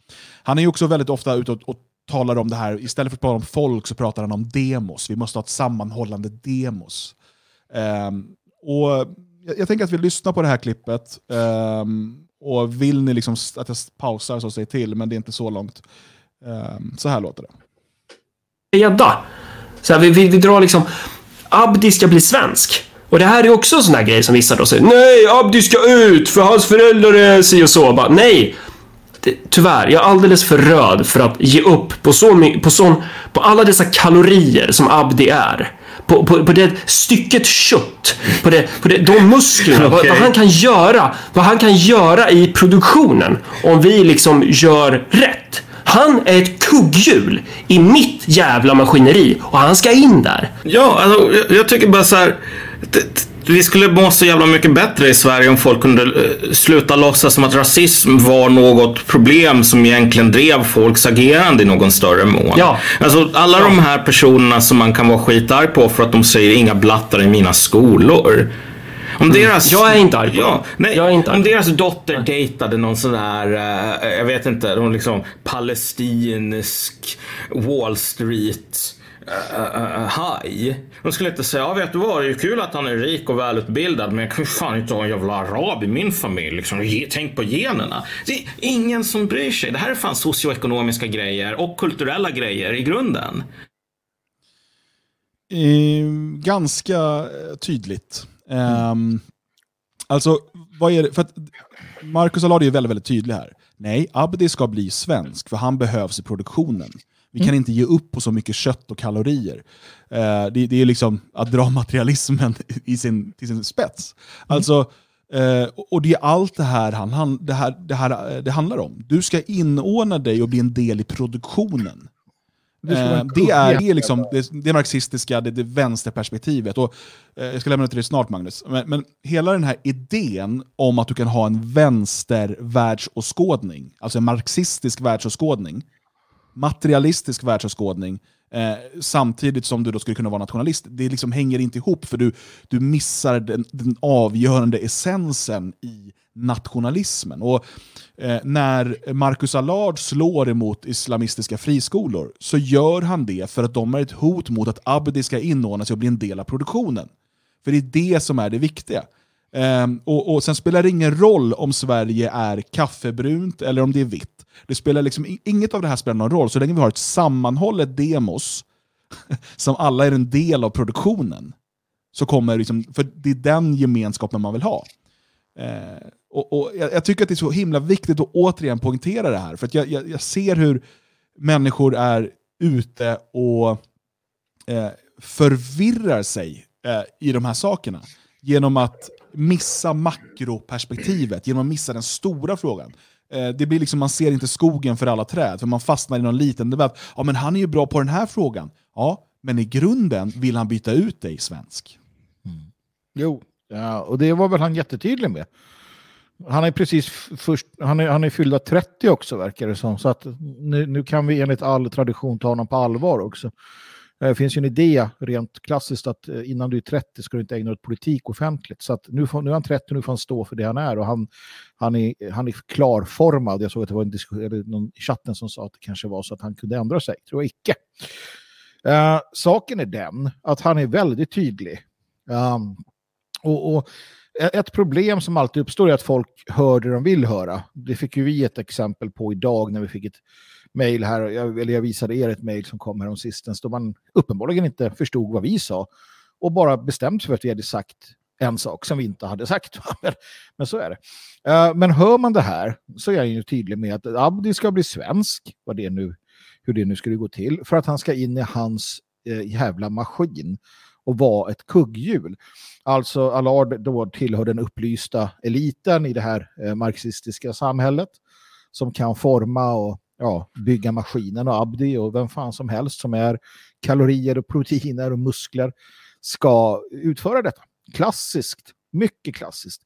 Han är ju också väldigt ofta ute och, och talar om det här, istället för att prata om folk så pratar han om demos. Vi måste ha ett sammanhållande demos. Um, och jag, jag, tänker att vi lyssnar på det här klippet. Um, och vill ni liksom att jag pausar så säg till, men det är inte så långt. Um, så här låter det. Gädda. Så här, vi, vi, vi drar liksom, Abdi ska bli svensk. Och det här är också en sån här grej som vissa då säger Nej, Abdi ska ut för hans föräldrar är si och så. Bara, nej, det, tyvärr, jag är alldeles för röd för att ge upp på, så, på, sån, på alla dessa kalorier som Abdi är. På, på, på det stycket kött, på, det, på det, de musklerna, okay. vad, vad, han kan göra, vad han kan göra i produktionen om vi liksom gör rätt. Han är ett kugghjul i mitt jävla maskineri och han ska in där. Ja, alltså, jag, jag tycker bara så här vi skulle må så jävla mycket bättre i Sverige om folk kunde eh, sluta låtsas som att rasism var något problem som egentligen drev folks agerande i någon större mån. Ja. Alltså alla ja. de här personerna som man kan vara skitarg på för att de säger inga blattar i mina skolor. Om mm. deras, jag är inte arg på ja, nej, jag är inte. Om deras dotter dejtade någon sån där, uh, jag vet inte, någon liksom palestinsk Wall Street uh, uh, haj. De skulle inte säga, ja vet du vad, det är ju kul att han är rik och välutbildad men jag kan ju fan inte ha en jävla arab i min familj. Liksom. Tänk på generna. Det är ingen som bryr sig. Det här är fan socioekonomiska grejer och kulturella grejer i grunden. Eh, ehm, ganska tydligt. Um, alltså, vad är det? För att Marcus Allard är ju väldigt, väldigt tydlig här. Nej, Abdi ska bli svensk, för han behövs i produktionen. Vi kan mm. inte ge upp på så mycket kött och kalorier. Eh, det, det, är liksom att dra materialismen i sin, till sin spets. Mm. Alltså, eh, och det är allt det här, han, han, det, här, det, här det handlar om. Du ska inordna dig och bli en del i produktionen. Det, eh, det, är, det, är liksom, det, det marxistiska, det, det vänsterperspektivet. Och, eh, jag ska lämna det till dig snart Magnus. Men, men, hela den här idén om att du kan ha en vänstervärldsåskådning, alltså en marxistisk världsåskådning, materialistisk världsåskådning eh, samtidigt som du då skulle kunna vara nationalist. Det liksom hänger inte ihop för du, du missar den, den avgörande essensen i nationalismen. Och eh, När Marcus Allard slår emot islamistiska friskolor så gör han det för att de är ett hot mot att Abdi ska inordna sig och bli en del av produktionen. För det är det som är det viktiga. Um, och, och Sen spelar det ingen roll om Sverige är kaffebrunt eller om det är vitt. Det spelar liksom, inget av det här spelar någon roll så länge vi har ett sammanhållet demos som alla är en del av produktionen. Så kommer liksom, för det är den gemenskapen man vill ha. Eh, och, och jag, jag, tycker att det är så himla viktigt att återigen poängtera det här. För jag, jag, jag, ser hur människor är ute och eh, förvirrar sig eh, i de här sakerna. Genom att missa makroperspektivet, genom att missa den stora frågan. Eh, det blir liksom, man ser inte skogen för alla träd, för man fastnar i någon liten debatt. Ja, men han är ju bra på den här frågan. Ja, men i grunden vill han byta ut dig svensk. Mm. Jo, ja, och det var väl han jättetydlig med. Han är precis först, han är, han är fyllda 30 också verkar det som. Så att nu, nu kan vi enligt all tradition ta honom på allvar också. Det finns ju en idé rent klassiskt att eh, innan du är 30 ska du inte ägna dig åt politik offentligt. Så att nu, får, nu är han 30 nu får han stå för det han är och han, han, är, han är klarformad. Jag såg att det var en diskussion, eller någon i chatten som sa att det kanske var så att han kunde ändra sig. Tror jag icke. Eh, saken är den att han är väldigt tydlig. Um, och, och ett problem som alltid uppstår är att folk hör det de vill höra. Det fick ju vi ett exempel på idag när vi fick ett mejl här, jag, eller jag visade er ett mejl som kom här om sistens, då man uppenbarligen inte förstod vad vi sa och bara bestämt sig för att vi hade sagt en sak som vi inte hade sagt. men, så är det. Eh, men hör man det här så är jag ju tydlig med att Abdi ska bli svensk, vad det nu, hur det nu skulle gå till, för att han ska in i hans eh, jävla maskin och vara ett kugghjul. Alltså Allard då tillhör den upplysta eliten i det här eh, marxistiska samhället som kan forma och ja, bygga maskinen och Abdi och vem fan som helst som är kalorier och proteiner och muskler ska utföra detta. Klassiskt, mycket klassiskt.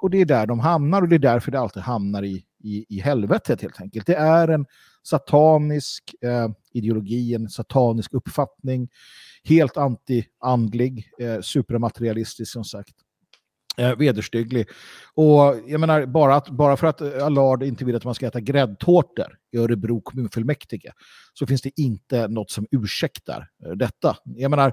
Och det är där de hamnar och det är därför det alltid hamnar i, i, i helvetet helt enkelt. Det är en satanisk eh, ideologi, en satanisk uppfattning, helt anti-andlig, eh, supermaterialistisk som sagt. Eh, vederstygglig. Och jag menar, bara, att, bara för att eh, Allard inte vill att man ska äta gräddtårtor i Örebro kommunfullmäktige så finns det inte något som ursäktar eh, detta. Jag menar,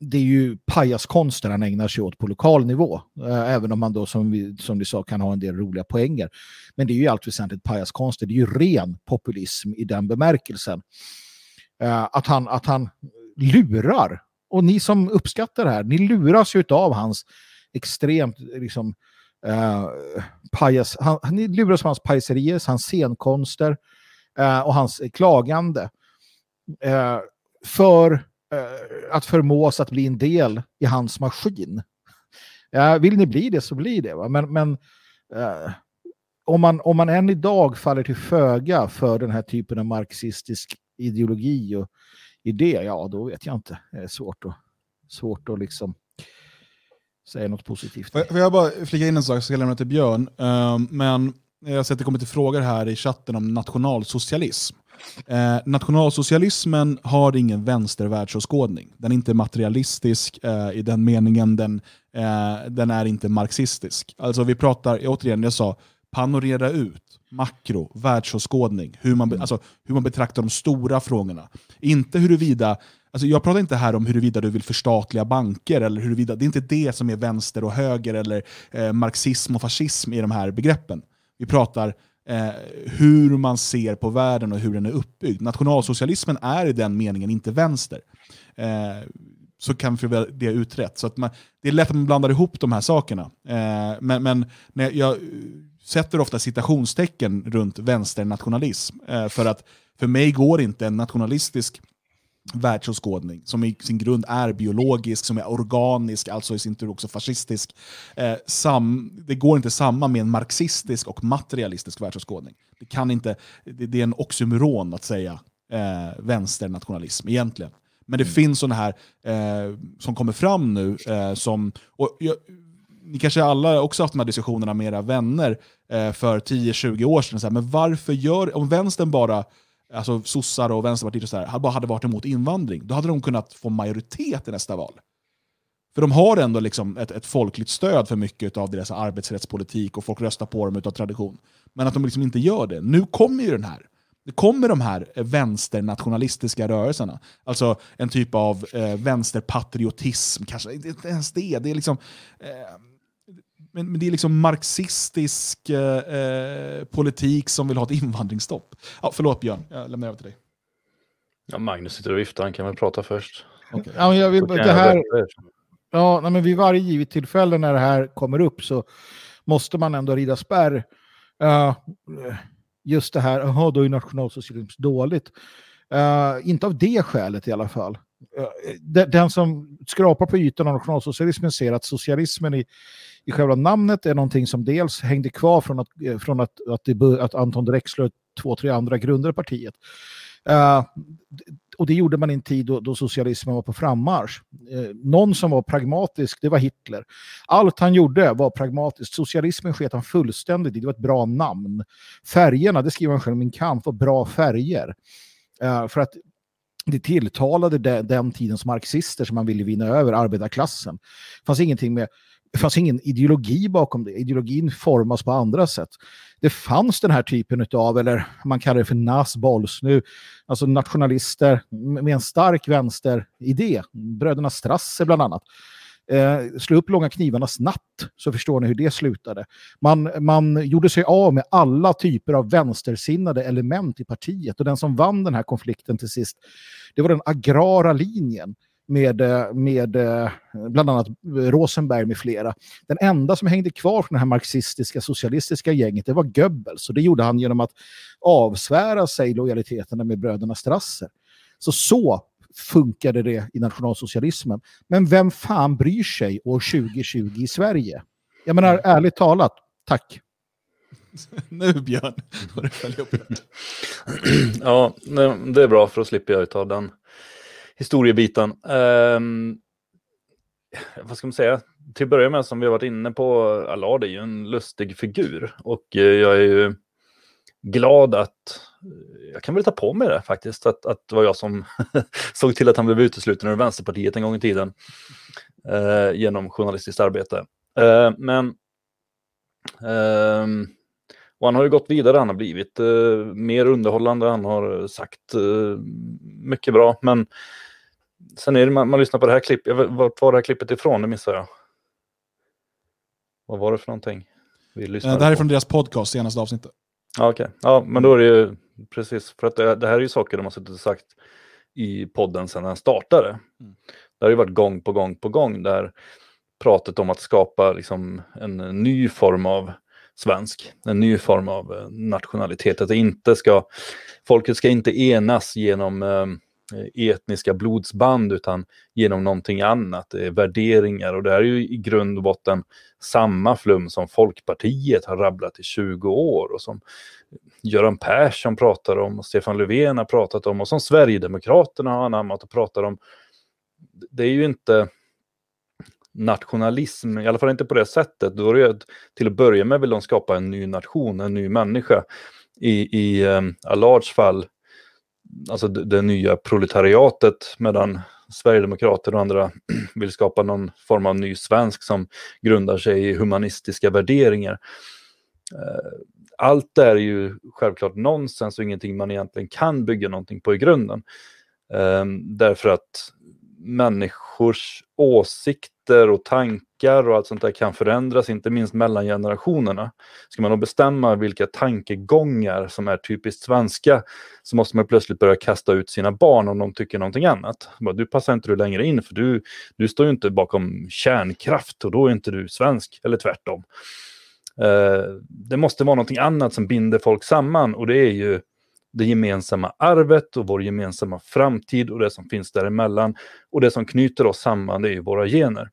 det är ju pajaskonster han ägnar sig åt på lokal nivå. Eh, även om man då, som vi, som du sa, kan ha en del roliga poänger. Men det är ju allt väsentligt pajaskonster. Det är ju ren populism i den bemärkelsen. Eh, att, han, att han lurar. Och ni som uppskattar det här, ni luras ju av hans extremt liksom, eh, pajas, han, han luras av hans pajserier, hans scenkonster eh, och hans klagande. Eh, för eh, att förmås att bli en del i hans maskin. Eh, vill ni bli det så blir det. Va? Men, men eh, om, man, om man än idag faller till föga för den här typen av marxistisk ideologi och idé, ja då vet jag inte. Det är svårt att, svårt att liksom säga något positivt. Får jag- får jag bara flika in en sak, så ska jag lämna till Björn. Ehm, men jag har sett att det kommer till frågor här i chatten om nationalsocialism. Eh, nationalsocialismen har ingen vänstervärldsåskådning. Den är inte materialistisk eh, i den meningen, den, eh, den är inte marxistisk. Alltså vi pratar, återigen, jag sa, panorera ut, makro, världsåskådning, hur man, alltså, hur man betraktar de stora frågorna. Inte huruvida Alltså jag pratar inte här om huruvida du vill förstatliga banker, eller huruvida, det är inte det som är vänster och höger eller eh, marxism och fascism i de här begreppen. Vi pratar eh, hur man ser på världen och hur den är uppbyggd. Nationalsocialismen är i den meningen inte vänster. Eh, så kan vi väl det utrett. Så att man, det är lätt att man blandar ihop de här sakerna. Eh, men men när jag, jag sätter ofta citationstecken runt vänsternationalism. Eh, för att för mig går inte en nationalistisk världsåskådning som i sin grund är biologisk, som är organisk, alltså i sin tur också fascistisk. Eh, sam, det går inte samman med en marxistisk och materialistisk världsåskådning. Det, kan inte, det, det är en oxymoron att säga eh, vänsternationalism egentligen. Men det finns sådana här eh, som kommer fram nu, eh, som... Och jag, ni kanske alla också haft de här diskussionerna med era vänner eh, för 10-20 år sedan. Så här, men varför gör... Om vänstern bara alltså sossar och vänsterpartiet och så här, bara hade varit emot invandring, då hade de kunnat få majoritet i nästa val. För de har ändå liksom ett, ett folkligt stöd för mycket av deras arbetsrättspolitik och folk röstar på dem utav tradition. Men att de liksom inte gör det. Nu kommer ju den här. Det kommer de här vänsternationalistiska rörelserna. Alltså en typ av eh, vänsterpatriotism, kanske inte ens det. Det är liksom... Eh, men, men det är liksom marxistisk eh, eh, politik som vill ha ett invandringsstopp. Ja, förlåt Björn, jag lämnar över till dig. Ja, Magnus sitter och viftar, han kan väl prata först. Ja, men jag vill, det här, ja, nej, men vid varje givet tillfälle när det här kommer upp så måste man ändå rida spärr. Uh, just det här, jaha, då är nationalsocialism dåligt. Uh, inte av det skälet i alla fall. Uh, den, den som skrapar på ytan av nationalsocialismen ser att socialismen i, i själva namnet är någonting som dels hängde kvar från att, eh, från att, att, det, att Anton Drexler och två, tre andra grundade partiet. Uh, och det gjorde man i en tid då, då socialismen var på frammarsch. Eh, någon som var pragmatisk, det var Hitler. Allt han gjorde var pragmatiskt. Socialismen sket han fullständigt i. Det var ett bra namn. Färgerna, det skriver han själv, min kamp var bra färger. Eh, för att det tilltalade de, den tidens marxister som man ville vinna över arbetarklassen. Det fanns ingenting med det fanns ingen ideologi bakom det. Ideologin formas på andra sätt. Det fanns den här typen av, eller man kallar det för nasbolls nu, alltså nationalister med en stark vänsteridé. Bröderna Strasser bland annat. Eh, slå upp långa knivarnas natt så förstår ni hur det slutade. Man, man gjorde sig av med alla typer av vänstersinnade element i partiet och den som vann den här konflikten till sist, det var den agrara linjen med, eh, med eh, bland annat Rosenberg med flera. Den enda som hängde kvar från det här marxistiska socialistiska gänget det var Goebbels och det gjorde han genom att avsvära sig lojaliteterna med bröderna Strasser. Så så funkade det i nationalsocialismen. Men vem fan bryr sig år 2020 i Sverige? Jag menar ärligt talat, tack. nu Björn, får du följa upp det. ja, det är bra för att slippa jag ta den historiebiten. Um, ehm, vad ska man säga? Till att börja med, som vi har varit inne på, Allard är ju en lustig figur. Och eh, jag är ju glad att, eh, jag kan väl ta på mig det faktiskt, att, att det var jag som såg till att han blev utesluten ur Vänsterpartiet en gång i tiden. eh, genom journalistiskt arbete. Eh, men eh, och han har ju gått vidare, han har blivit eh, mer underhållande, han har sagt mycket bra. Men sen är det, man, man lyssnar på det här klippet, vart var det här klippet ifrån? Det missade jag. Vad var det för någonting? Vi det här är från deras podcast, senaste avsnittet. Ja, okej. Okay. Ja, men då är det ju precis, för att det, det här är ju saker de har suttit och sagt i podden sedan den startade. Mm. Det har ju varit gång på gång på gång där pratet om att skapa liksom en ny form av svensk, en ny form av eh, nationalitet. Att det inte ska, folket ska inte enas genom eh, Eh, etniska blodsband utan genom någonting annat, eh, värderingar och det här är ju i grund och botten samma flum som Folkpartiet har rabblat i 20 år och som Göran Persson pratar om och Stefan Löfven har pratat om och som Sverigedemokraterna har anammat och pratar om. Det är ju inte nationalism, i alla fall inte på det sättet. Då är det till att börja med vill de skapa en ny nation, en ny människa. I, i um, Allards fall, alltså det, det, nya proletariatet, medan Sverigedemokrater och andra vill skapa någon form av ny svensk som grundar sig i humanistiska värderingar. Eh, allt det är ju självklart nonsens och ingenting man egentligen kan bygga någonting på i grunden. Eh, därför att människors åsikter och tankar och allt sånt där kan förändras, inte minst mellan generationerna. Ska man då bestämma vilka tankegångar som är typiskt svenska så måste man plötsligt börja kasta ut sina barn om de tycker någonting annat. Du passar inte du längre in för du, du står ju inte bakom kärnkraft och då är inte du svensk, eller tvärtom. Eh, det måste vara någonting annat som binder folk samman och det är ju det gemensamma arvet och vår gemensamma framtid och det som finns däremellan. Och det som knyter oss samman det är ju våra gener.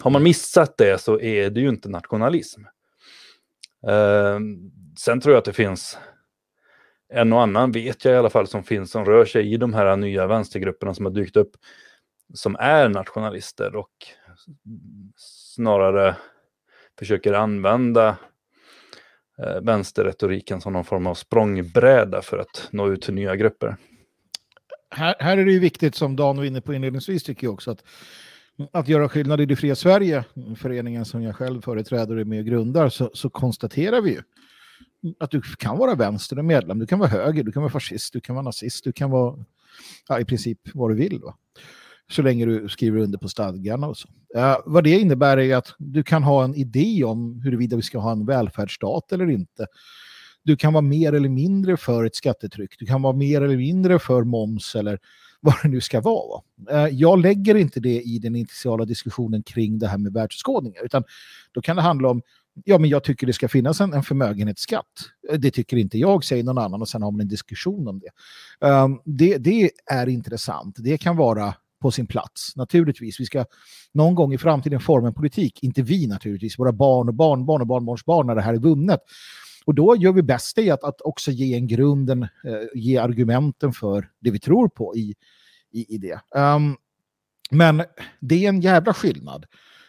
Har man missat det så är det ju inte nationalism. Eh, sen tror jag att det finns en och annan, vet jag i alla fall, som finns som rör sig i de här nya vänstergrupperna som har dykt upp, som är nationalister och snarare försöker använda eh, vänsterretoriken som någon form av språngbräda för att nå ut till nya grupper. Här, här är det ju viktigt, som Dan var inne på inledningsvis, tycker jag också, att, att göra skillnad i det fria Sverige, föreningen som jag själv företräder och är med och grundar, så, så konstaterar vi ju att du kan vara vänster och medlem, du kan vara höger, du kan vara fascist, du kan vara nazist, du kan vara ja, i princip vad du vill. Va? Så länge du skriver under på stadgarna och så. Uh, vad det innebär är att du kan ha en idé om huruvida vi ska ha en välfärdsstat eller inte. Du kan vara mer eller mindre för ett skattetryck. Du kan vara mer eller mindre för moms eller vad det nu ska vara. Uh, jag lägger inte det i den initiala diskussionen kring det här med världsskådningar, utan då kan det handla om ja, men jag tycker det ska finnas en, en förmögenhetsskatt. Eh, det tycker inte jag, säger någon annan och sen har man en diskussion om det. Um, det. Det är intressant. Det kan vara på sin plats. Naturligtvis, vi ska någon gång i framtiden forma en politik, inte vi naturligtvis, våra barn och barnbarn och barnbarnsbarn när det här är vunnet. Och då gör vi bäst i att, att också ge en grunden, eh, ge argumenten för det vi tror på i, i, i det. Um, men det är en jävla skillnad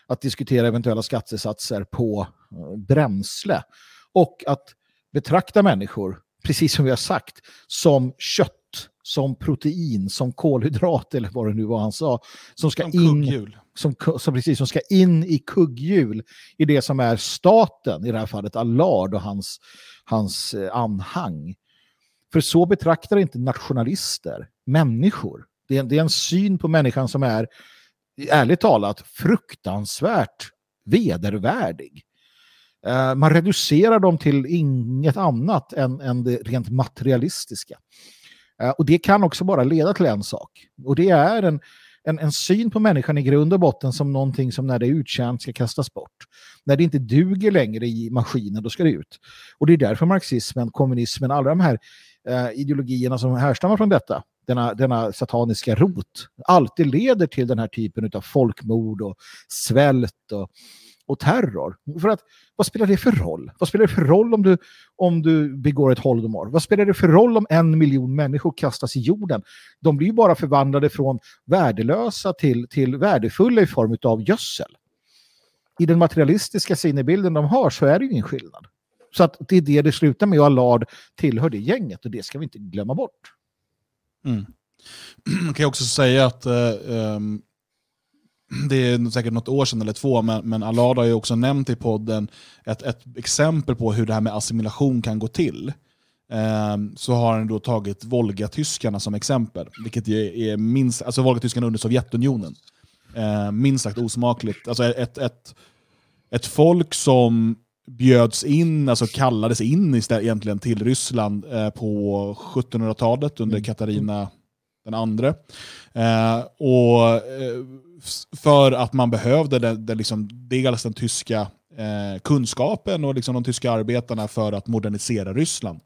att diskutera eventuella skattesatser på eh, bränsle och att betrakta människor, precis som vi har sagt, som kött, som protein, som kolhydrat eller vad det nu var han sa, som ska Som in som, som, precis, som ska in i kugghjul i det som är staten, i det här fallet Allard och hans, hans eh, anhang. För så betraktar inte nationalister människor. Det är, det är en syn på människan som är, ärligt talat, fruktansvärt vedervärdig. Eh, man reducerar dem till inget annat än, än det rent materialistiska. Eh, och det kan också bara leda till en sak. Och det är en, en, en syn på människan i grund och botten som någonting som när det är uttjänt ska kastas bort. När det inte duger längre i maskinen, då ska det ut. Och det är därför marxismen, kommunismen, alla de här eh, ideologierna som härstammar från detta, denna, denna sataniska rot, alltid leder till den här typen av folkmord och svält och, och terror. För att, vad spelar det för roll? Vad spelar det för roll om du, om du begår ett holodomor? Vad spelar det för roll om en miljon människor kastas i jorden? De blir ju bara förvandlade från värdelösa till, till värdefulla i form av gödsel. I den materialistiska sinnebilden de har så är det ju ingen skillnad. Så att det är det det slutar med och Allard tillhör det gänget och det ska vi inte glömma bort. Mm. Man kan också säga att eh, ehm, det är säkert något år sedan eller två, men, men Allard har ju också nämnt i podden ett, ett exempel på hur det här med assimilation kan gå till. Ehm, så har han då tagit Volgatyskarna som exempel, vilket är minst, alltså Volgatyskarna under Sovjetunionen. Ehm, minst sagt osmakligt. Alltså ett, ett, ett folk som bjöds in, alltså kallades in istället, egentligen till Ryssland eh, på 1700-talet under Katarina den andre. Eh, och, eh, för att man behövde den, den, liksom, dels den tyska eh, kunskapen och liksom de tyska arbetarna för att modernisera Ryssland.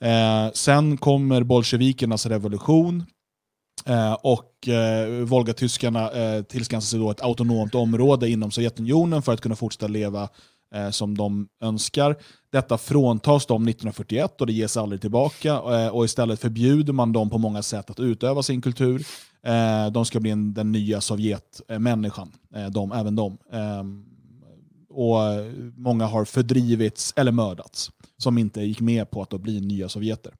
Eh, sen kommer bolsjevikernas revolution Eh, och eh, Volgatyskarna eh, tillskansar sig då ett autonomt område inom Sovjetunionen för att kunna fortsätta leva eh, som de önskar. Detta fråntas dem 1941 och det ges aldrig tillbaka. Eh, och istället förbjuder man dem på många sätt att utöva sin kultur. Eh, de ska bli en, den nya Sovjetmänniskan, eh, de, även de. Eh, och många har fördrivits eller mördats som inte gick med på att då bli nya sovjeter.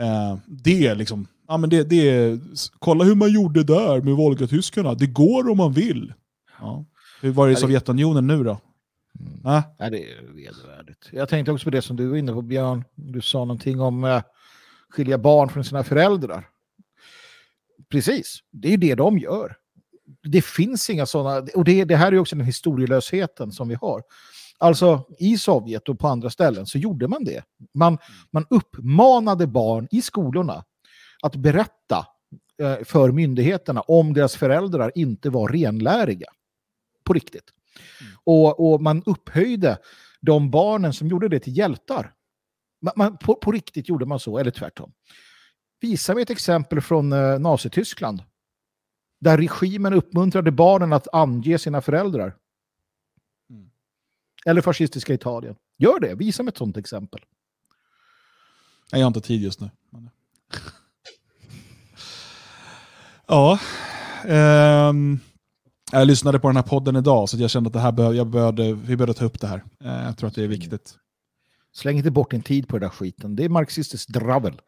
Eh, det är liksom, ja men det, det är, kolla hur man gjorde där med Volgatyskarna. Det går om man vill. Ja. Hur var det i Sovjetunionen nu då? Äh? Ja, det är vedervärdigt. Jag tänkte också på det som du var inne på, Björn. Du sa någonting om eh, skilja barn från sina föräldrar. Precis, det är ju det de gör. Det finns inga sådana, och det, det här är ju också den historielösheten som vi har. Alltså i Sovjet och på andra ställen så gjorde man det. Man, man uppmanade barn i skolorna att berätta eh, för myndigheterna om deras föräldrar inte var renläriga. På riktigt. Och, och man upphöjde de barnen som gjorde det till hjältar. Man, man, på, på riktigt gjorde man så, eller tvärtom. Visar vi ett exempel från eh, Nazityskland. Där regimen uppmuntrade barnen att ange sina föräldrar. Eller fascistiska Italien. Gör det, visa mig ett sånt exempel. Nej, Jag har inte tid just nu. Ja. ehm, jag lyssnade på den här podden idag så jag kände att det här bör, jag började, vi behövde ta upp det här. Eh, jag tror att det är viktigt. Släng inte bort din tid på den där skiten. Det är marxistiskt dravel.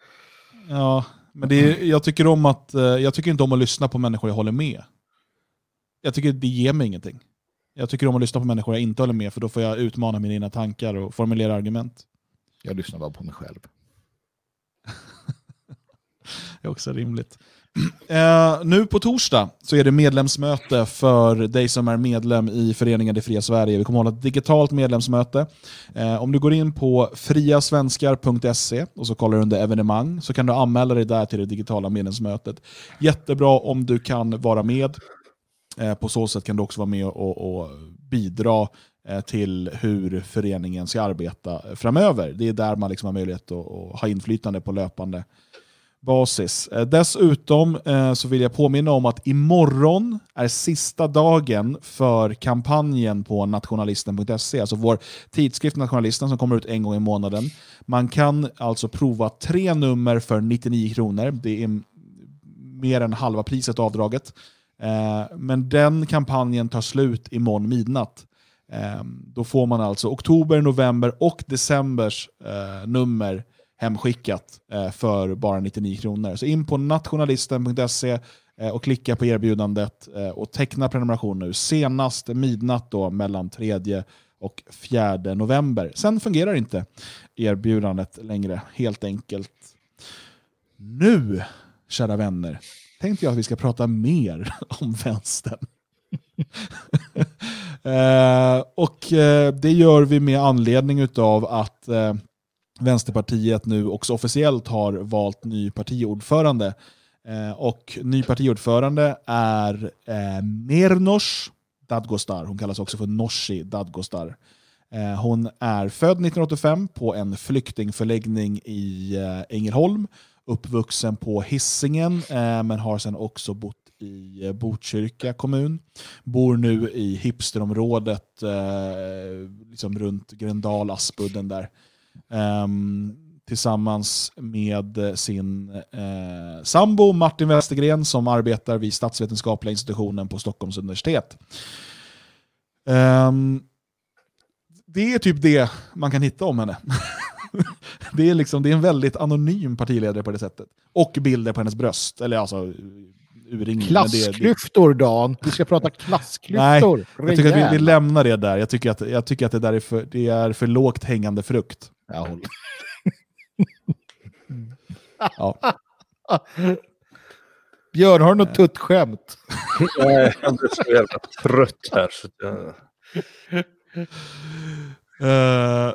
Ja, men det är, jag, tycker om att, eh, jag tycker inte om att lyssna på människor jag håller med. Jag tycker det ger mig ingenting. Jag tycker om att lyssna på människor jag inte håller med för då får jag utmana mina egna tankar och formulera argument. Jag lyssnar bara på mig själv. Det är också rimligt. Eh, nu på torsdag så är det medlemsmöte för dig som är medlem i föreningen Det Fria Sverige. Vi kommer hålla ett digitalt medlemsmöte. Eh, om du går in på friasvenskar.se och så kollar du under evenemang så kan du anmäla dig där till det digitala medlemsmötet. Jättebra om du kan vara med. Eh, på så sätt kan du också vara med och, och bidra eh, till hur föreningen ska arbeta framöver. Det är där man liksom har möjlighet att, att ha inflytande på löpande basis. Eh, dessutom eh, så vill jag påminna om att imorgon är sista dagen för kampanjen på nationalisten.se, alltså vår tidskrift Nationalisten som kommer ut en gång i månaden. Man kan alltså prova tre nummer för 99 kronor. Det är mer än halva priset avdraget. Eh, men den kampanjen tar slut imorgon midnatt. Då får man alltså oktober, november och decembers nummer hemskickat eh, för bara 99 kronor. Så in på nationalisten.se eh, och klicka på erbjudandet eh, och teckna prenumeration nu. Senast midnatt då mellan 3 och 4 november. Sen fungerar inte erbjudandet längre, helt enkelt. Nu, kära vänner, tänkte jag att vi ska prata mer om vänstern. eh, och eh, det gör vi med anledning av att eh, Vänsterpartiet nu också officiellt har valt ny partiordförande. Eh, och ny partiordförande är eh, Mernos Dadgostar. Hon kallas också för Norsi Dadgostar. Eh, hon är född 1985 på en flyktingförläggning i eh, Ängelholm. Uppvuxen på Hisingen, eh, men har sedan också bott i eh, Botkyrka kommun. Bor nu i hipsterområdet eh, liksom runt Gröndal, Aspudden där. Um, tillsammans med sin eh, sambo Martin Westergren som arbetar vid statsvetenskapliga institutionen på Stockholms universitet. Um, det är typ det man kan hitta om henne. det, är liksom, det är en väldigt anonym partiledare på det sättet. Och bilder på hennes bröst. Eller alltså, urringning. Klassklyftor, Dan. Vi ska prata klassklyftor. Nej, jag tycker att vi, vi, lämnar det där. Jag tycker att, jag tycker att det där är för, det är för lågt hängande frukt. Jag håller. ja. Björn, har du något tuttskämt? Nej, jag blir så jävla trött här. Så jag... Uh,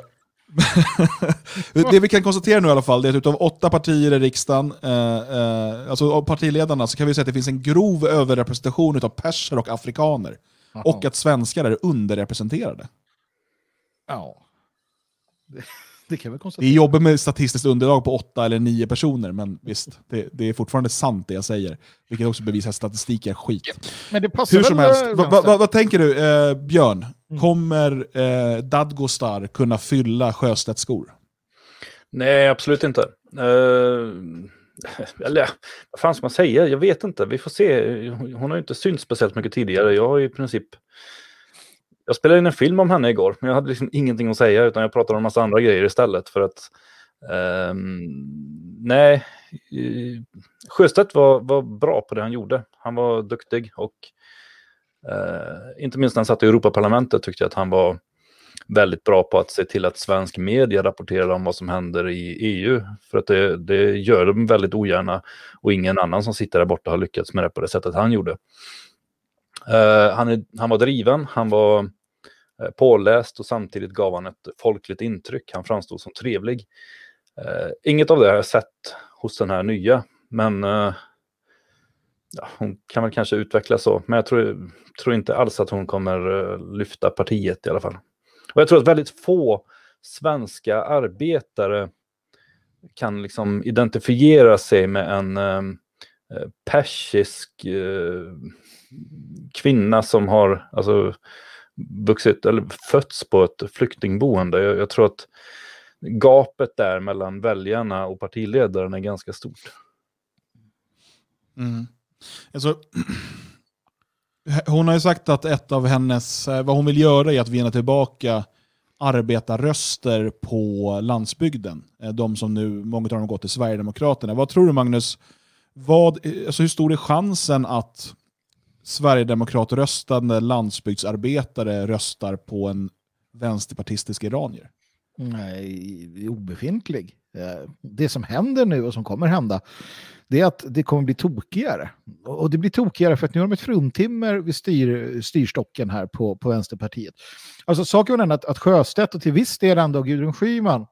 det vi kan konstatera nu i alla fall är att utav åtta partier i riksdagen, eh, eh, alltså av partiledarna, så kan vi säga att det finns en grov överrepresentation av perser och afrikaner. Aha. Och att svenskar är underrepresenterade. Ja. Det kan vi konstatera. Det är jobbigt med statistiskt underlag på åtta eller nio personer, men visst, det, det är fortfarande sant det jag säger. Vilket också bevisar att statistik är skit. Men det passar Hur som helst, vad va, va, vad tänker du, eh, Björn? Mm. Kommer eh, Dadgostar kunna fylla Sjöstedts skor? Nej, absolut inte. Uh, eller vad fan ska man säga? Jag vet inte. Vi får se. Hon har ju inte synts speciellt mycket tidigare. Jag har i princip jag spelade in en film om henne igår, men jag hade liksom ingenting att säga utan jag pratade om en massa andra grejer istället för att um, nej, eh, Sjöstedt var, var bra på det han gjorde. Han var duktig och uh, inte minst när han satt i Europaparlamentet tyckte jag att han var väldigt bra på att se till att svensk media rapporterar om vad som händer i EU. För att det, det gör de väldigt ogärna och ingen annan som sitter där borta har lyckats med det på det sättet han gjorde. Uh, han, är, han var driven, han var Eh, påläst och samtidigt gav han ett folkligt intryck. Han framstod som trevlig. Eh, inget av det har jag sett hos den här nya, men eh, ja, hon kan väl kanske utvecklas så. Men jag tror, tror inte alls att hon kommer eh, lyfta partiet i alla fall. Och jag tror att väldigt få svenska arbetare kan liksom identifiera sig med en eh, eh persisk eh, kvinna som har, alltså vuxit eller fötts på ett flyktingboende. Jag, jag tror att gapet där mellan väljarna och partiledaren är ganska stort. Mm. Alltså, hon har ju sagt att ett av hennes, eh, vad hon vill göra är att vinna tillbaka arbetarröster på landsbygden. Eh, de som nu, många av dem har gått till Sverigedemokraterna. Vad tror du Magnus, vad, eh, alltså hur stor är chansen att Sverigedemokratröstande landsbygdsarbetare röstar på en vänsterpartistisk iranier? Nej, obefintlig. Eh, det som händer nu och som kommer hända det är att det kommer bli tokigare. Och det blir tokigare för att nu har de ett fruntimmer vid styr, styrstocken här på, på Vänsterpartiet. Alltså saken är den att, att Sjöstedt och till viss del ändå Gudrun Schyman,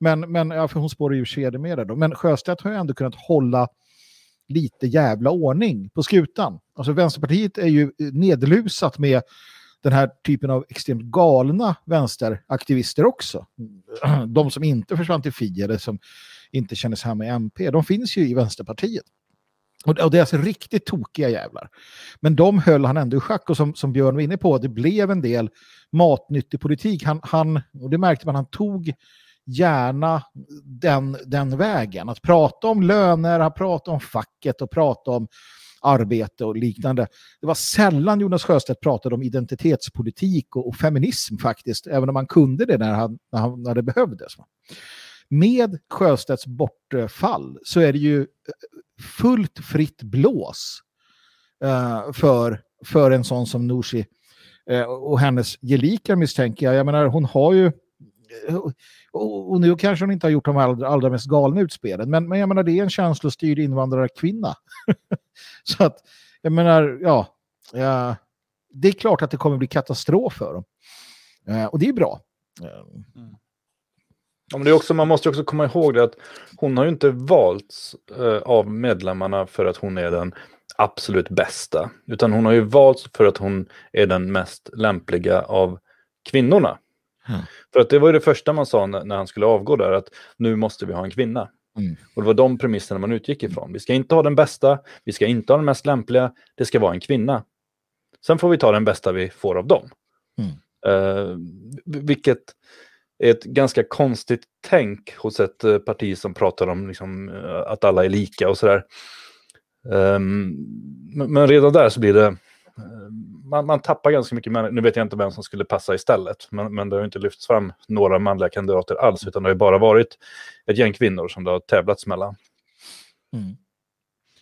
men, men ja, för hon spårar ju sedermera då, men Sjöstedt har ju ändå kunnat hålla lite jävla ordning på skutan. Alltså Vänsterpartiet är ju eh, nedlusat med den här typen av extremt galna vänsteraktivister också. De som inte försvann till Fi eller som inte kändes här med MP, de finns ju i Vänsterpartiet. Och och det är alltså riktigt tokiga jävlar. Men de höll han ändå i schack och som, som Björn var inne på, det blev en del matnyttig politik. Han, han, och det märkte man, han tog gärna den, den vägen. Att prata om löner, att prata om facket och prata om arbete och liknande. Det var sällan Jonas Sjöstedt pratade om identitetspolitik och, och feminism faktiskt, även om han kunde det när, han, när, han, när det behövdes. Med Sjöstedts bortfall så är det ju eh, fullt fritt blås eh, för, för en sån som Nooshi eh, och hennes gelikar misstänker jag. Jag menar, hon har ju och, och nu kanske hon inte har gjort de allra, allra mest galna utspelen, men, men jag menar det är en känslostyrd invandrarkvinna. Så att, jag menar, ja, ja, det är klart att det kommer bli katastrof för dem. Eh, och det är bra. Eh, mm. Ja, men det är också, man måste också komma ihåg det att hon har ju inte valts eh, av medlemmarna för att hon är den absolut bästa. Utan hon har ju valts för att hon är den mest lämpliga av kvinnorna. Mm. För att det var ju det första man sa när, han skulle avgå där, att nu måste vi ha en kvinna. Mm. Och det var de premisserna man utgick ifrån. Vi ska inte ha den bästa, vi ska inte ha den mest lämpliga, det ska vara en kvinna. Sen får vi ta den bästa vi får av dem. Mm. Eh, vilket är ett ganska konstigt tänk hos ett eh, parti som pratar om liksom, eh, att alla är lika och sådär. Ehm, men, men redan där så blir det... Man, man tappar ganska mycket människor. Nu vet jag inte vem som skulle passa istället. Men, men det har inte lyfts fram några manliga kandidater alls. Utan det har ju bara varit ett gäng kvinnor som det har tävlats mellan. Mm.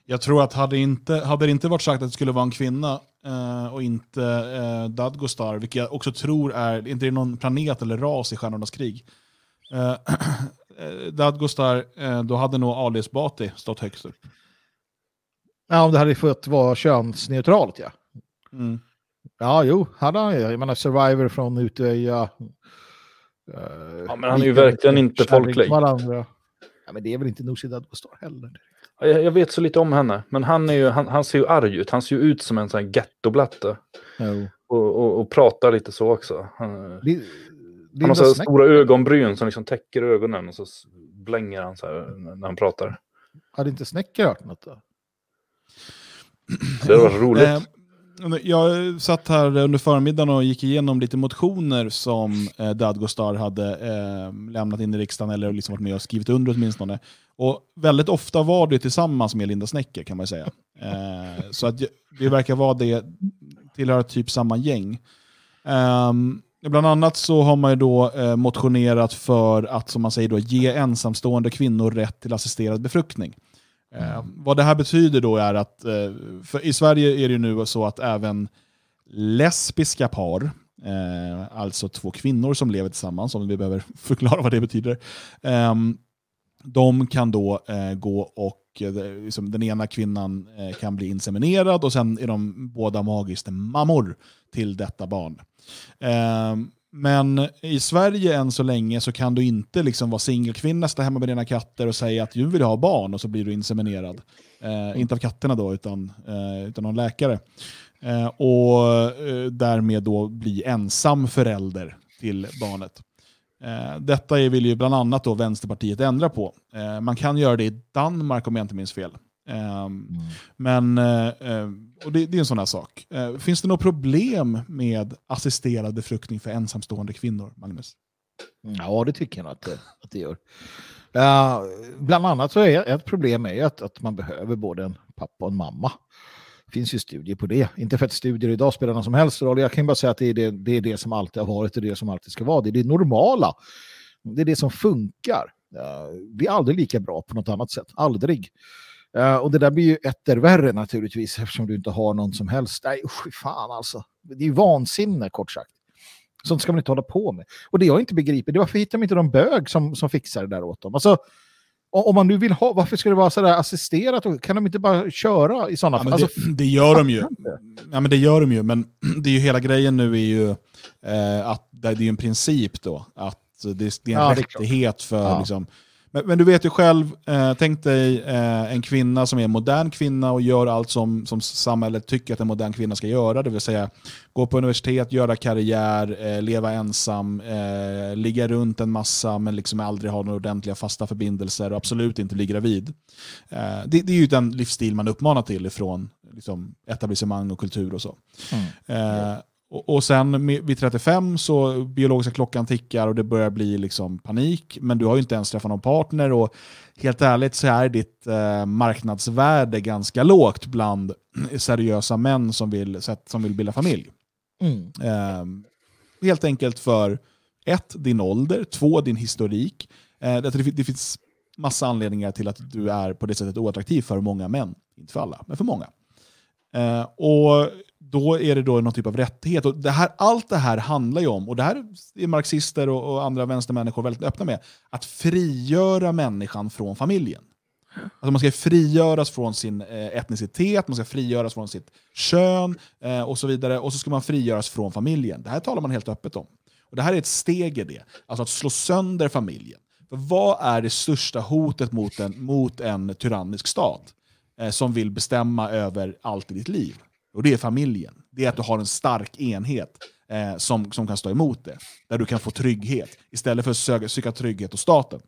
Jag tror att hade, inte, hade det inte varit sagt att det skulle vara en kvinna eh, och inte eh, Dadgostar, vilket jag också tror är, inte är någon planet eller ras i Stjärnornas krig. Eh, eh, Dadgostar, eh, då hade nog Ali Esbati stått högst upp. Ja, om det hade fått vara könsneutralt, ja. Mm. Ja, jo, han ju. Jag menar Survivor från Utöja. Uh, Ja, men han är ju verkligen inte folklig. Varandra. Ja, men det är väl inte Nooshi Dadgostar heller. Jag, jag vet så lite om henne. Men han, är ju, han, han ser ju arg ut. Han ser ju ut som en sån här gettoblatte. Jo. Och, och, och pratar lite så också. Han, Li- Han Linda har så här stora ögonbryn som liksom täcker ögonen och så blänger han så här när han pratar. Hade inte Snäcker hört något då? Det var roligt. Jag satt här under förmiddagen och gick igenom lite motioner som eh, Dadgostar hade eh, lämnat in i riksdagen eller liksom varit med och skrivit under åtminstone. Och väldigt ofta var det tillsammans med Linda Snäcker kan man säga. Eh, så att det verkar vara det, tillhör typ samma gäng. Eh, bland annat så har man ju då eh, motionerat för att, som man säger, då, ge ensamstående kvinnor rätt till assisterad befruktning. Eh, vad det här betyder då är att, eh, för i Sverige är det ju nu så att även lesbiska par, eh, alltså två kvinnor som lever tillsammans, om vi behöver förklara vad det betyder, ehm, de kan då eh, gå och eh, liksom, den ena kvinnan eh, kan bli inseminerad och sen är de båda magiskt mammor till detta barn. Ehm, men i Sverige än så länge så kan du inte liksom vara singelkvinna, sitta hemma med dina katter och säga att du vill ha barn och så blir du inseminerad. Eh, inte av katterna då, utan, eh, utan en läkare. Eh, och eh, därmed då bli ensam förälder till barnet. Eh, detta är- vill ju bland annat då Vänsterpartiet ändra på. Eh, man kan göra det i Danmark om jag inte minns fel. Men eh, eh, och det, det är en sån här sak. Eh, finns det något problem med assisterad befruktning för ensamstående kvinnor, Magnus? Mm. Ja, det tycker jag nog att det, att det gör. Uh, bland annat så är ett problem är att, att man behöver både en pappa och en mamma. Det finns ju studier på det. Inte för att studier idag spelar någon som helst roll. Jag kan bara säga att det är det, det, är det som alltid har varit och det som alltid ska vara. Det är det normala. Det är det som funkar. Uh, vi är aldrig lika bra på något annat sätt. Aldrig. Ja, och det där blir ju etter värre naturligtvis eftersom du inte har någon som helst. Nej, usch, fan alltså. Det är ju vansinne kort sagt. Sånt ska man inte hålla på med. Och det jag inte begriper, det är varför hittar de inte de bög som, som fixar det där åt dem? Alltså, om man nu vill ha, varför ska det vara sådär assisterat? Kan de inte bara köra i sådana Ja, fall? Alltså, det, det gör de ju. Ja, men det gör de ju, men det är ju hela grejen nu är ju eh, att det är ju en princip då. Att det, det är en Ja, det är rättighet för Ja. liksom, Men, men du vet ju själv, eh, tänk dig eh, en kvinna som är en modern kvinna och gör allt som, som samhället tycker att en modern kvinna ska göra. Det vill säga gå på universitet, göra karriär, eh, leva ensam, eh, ligga runt en massa men liksom aldrig ha några ordentliga fasta förbindelser och absolut inte bli gravid. Eh, det, det är ju den livsstil man uppmanar till ifrån liksom, etablissemang och kultur och så. Eh, och, och sen vid 35 så biologiska klockan tickar och det börjar bli liksom panik. Men du har ju inte ens träffat någon partner och helt ärligt så är ditt eh, marknadsvärde ganska lågt bland seriösa män som vill, som vill bilda familj. Mm. Eh, helt enkelt för ett, din ålder, två, din historik. Eh, det, det finns massa anledningar till att du är på det sättet oattraktiv för många män. Inte för alla, men för många. Eh, och då är det då någon typ av rättighet. Och det här, allt det här handlar ju om, och det här är marxister och, och andra vänstermänniskor väldigt öppna med, att frigöra människan från familjen. Alltså man ska frigöras från sin eh, etnicitet, man ska frigöras från sitt kön eh, och så vidare. Och så ska man frigöras från familjen. Det här talar man helt öppet om. Och Det här är ett steg i det. Alltså att slå sönder familjen. För vad är det största hotet mot en, mot en tyrannisk stat eh, som vill bestämma över allt i ditt liv? Och det är familjen. Det är att du har en stark enhet eh, som, som kan stå emot det. Där du kan få trygghet istället för att söka, söka trygghet hos staten.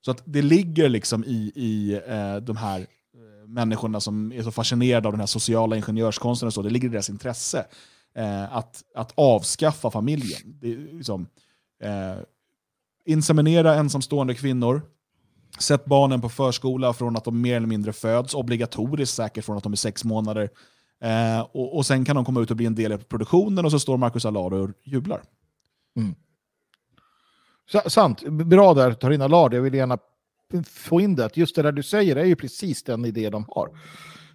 Så att det ligger liksom i, i eh, de här eh, människorna som är så fascinerade av den här sociala ingenjörskonsten och så, det ligger i deras intresse eh, att, att avskaffa familjen. Det liksom, eh, inseminera ensamstående kvinnor, sätt barnen på förskola från att de mer eller mindre föds, obligatoriskt säkert från att de är sex månader. Eh, och, och sen kan de komma ut och bli en del av produktionen och så står Marcus Allard och jublar. Mm. Sa- Sant, bra där Tarina Allard. Jag vill gärna få in det. att Just det där du säger är ju precis den idé de har.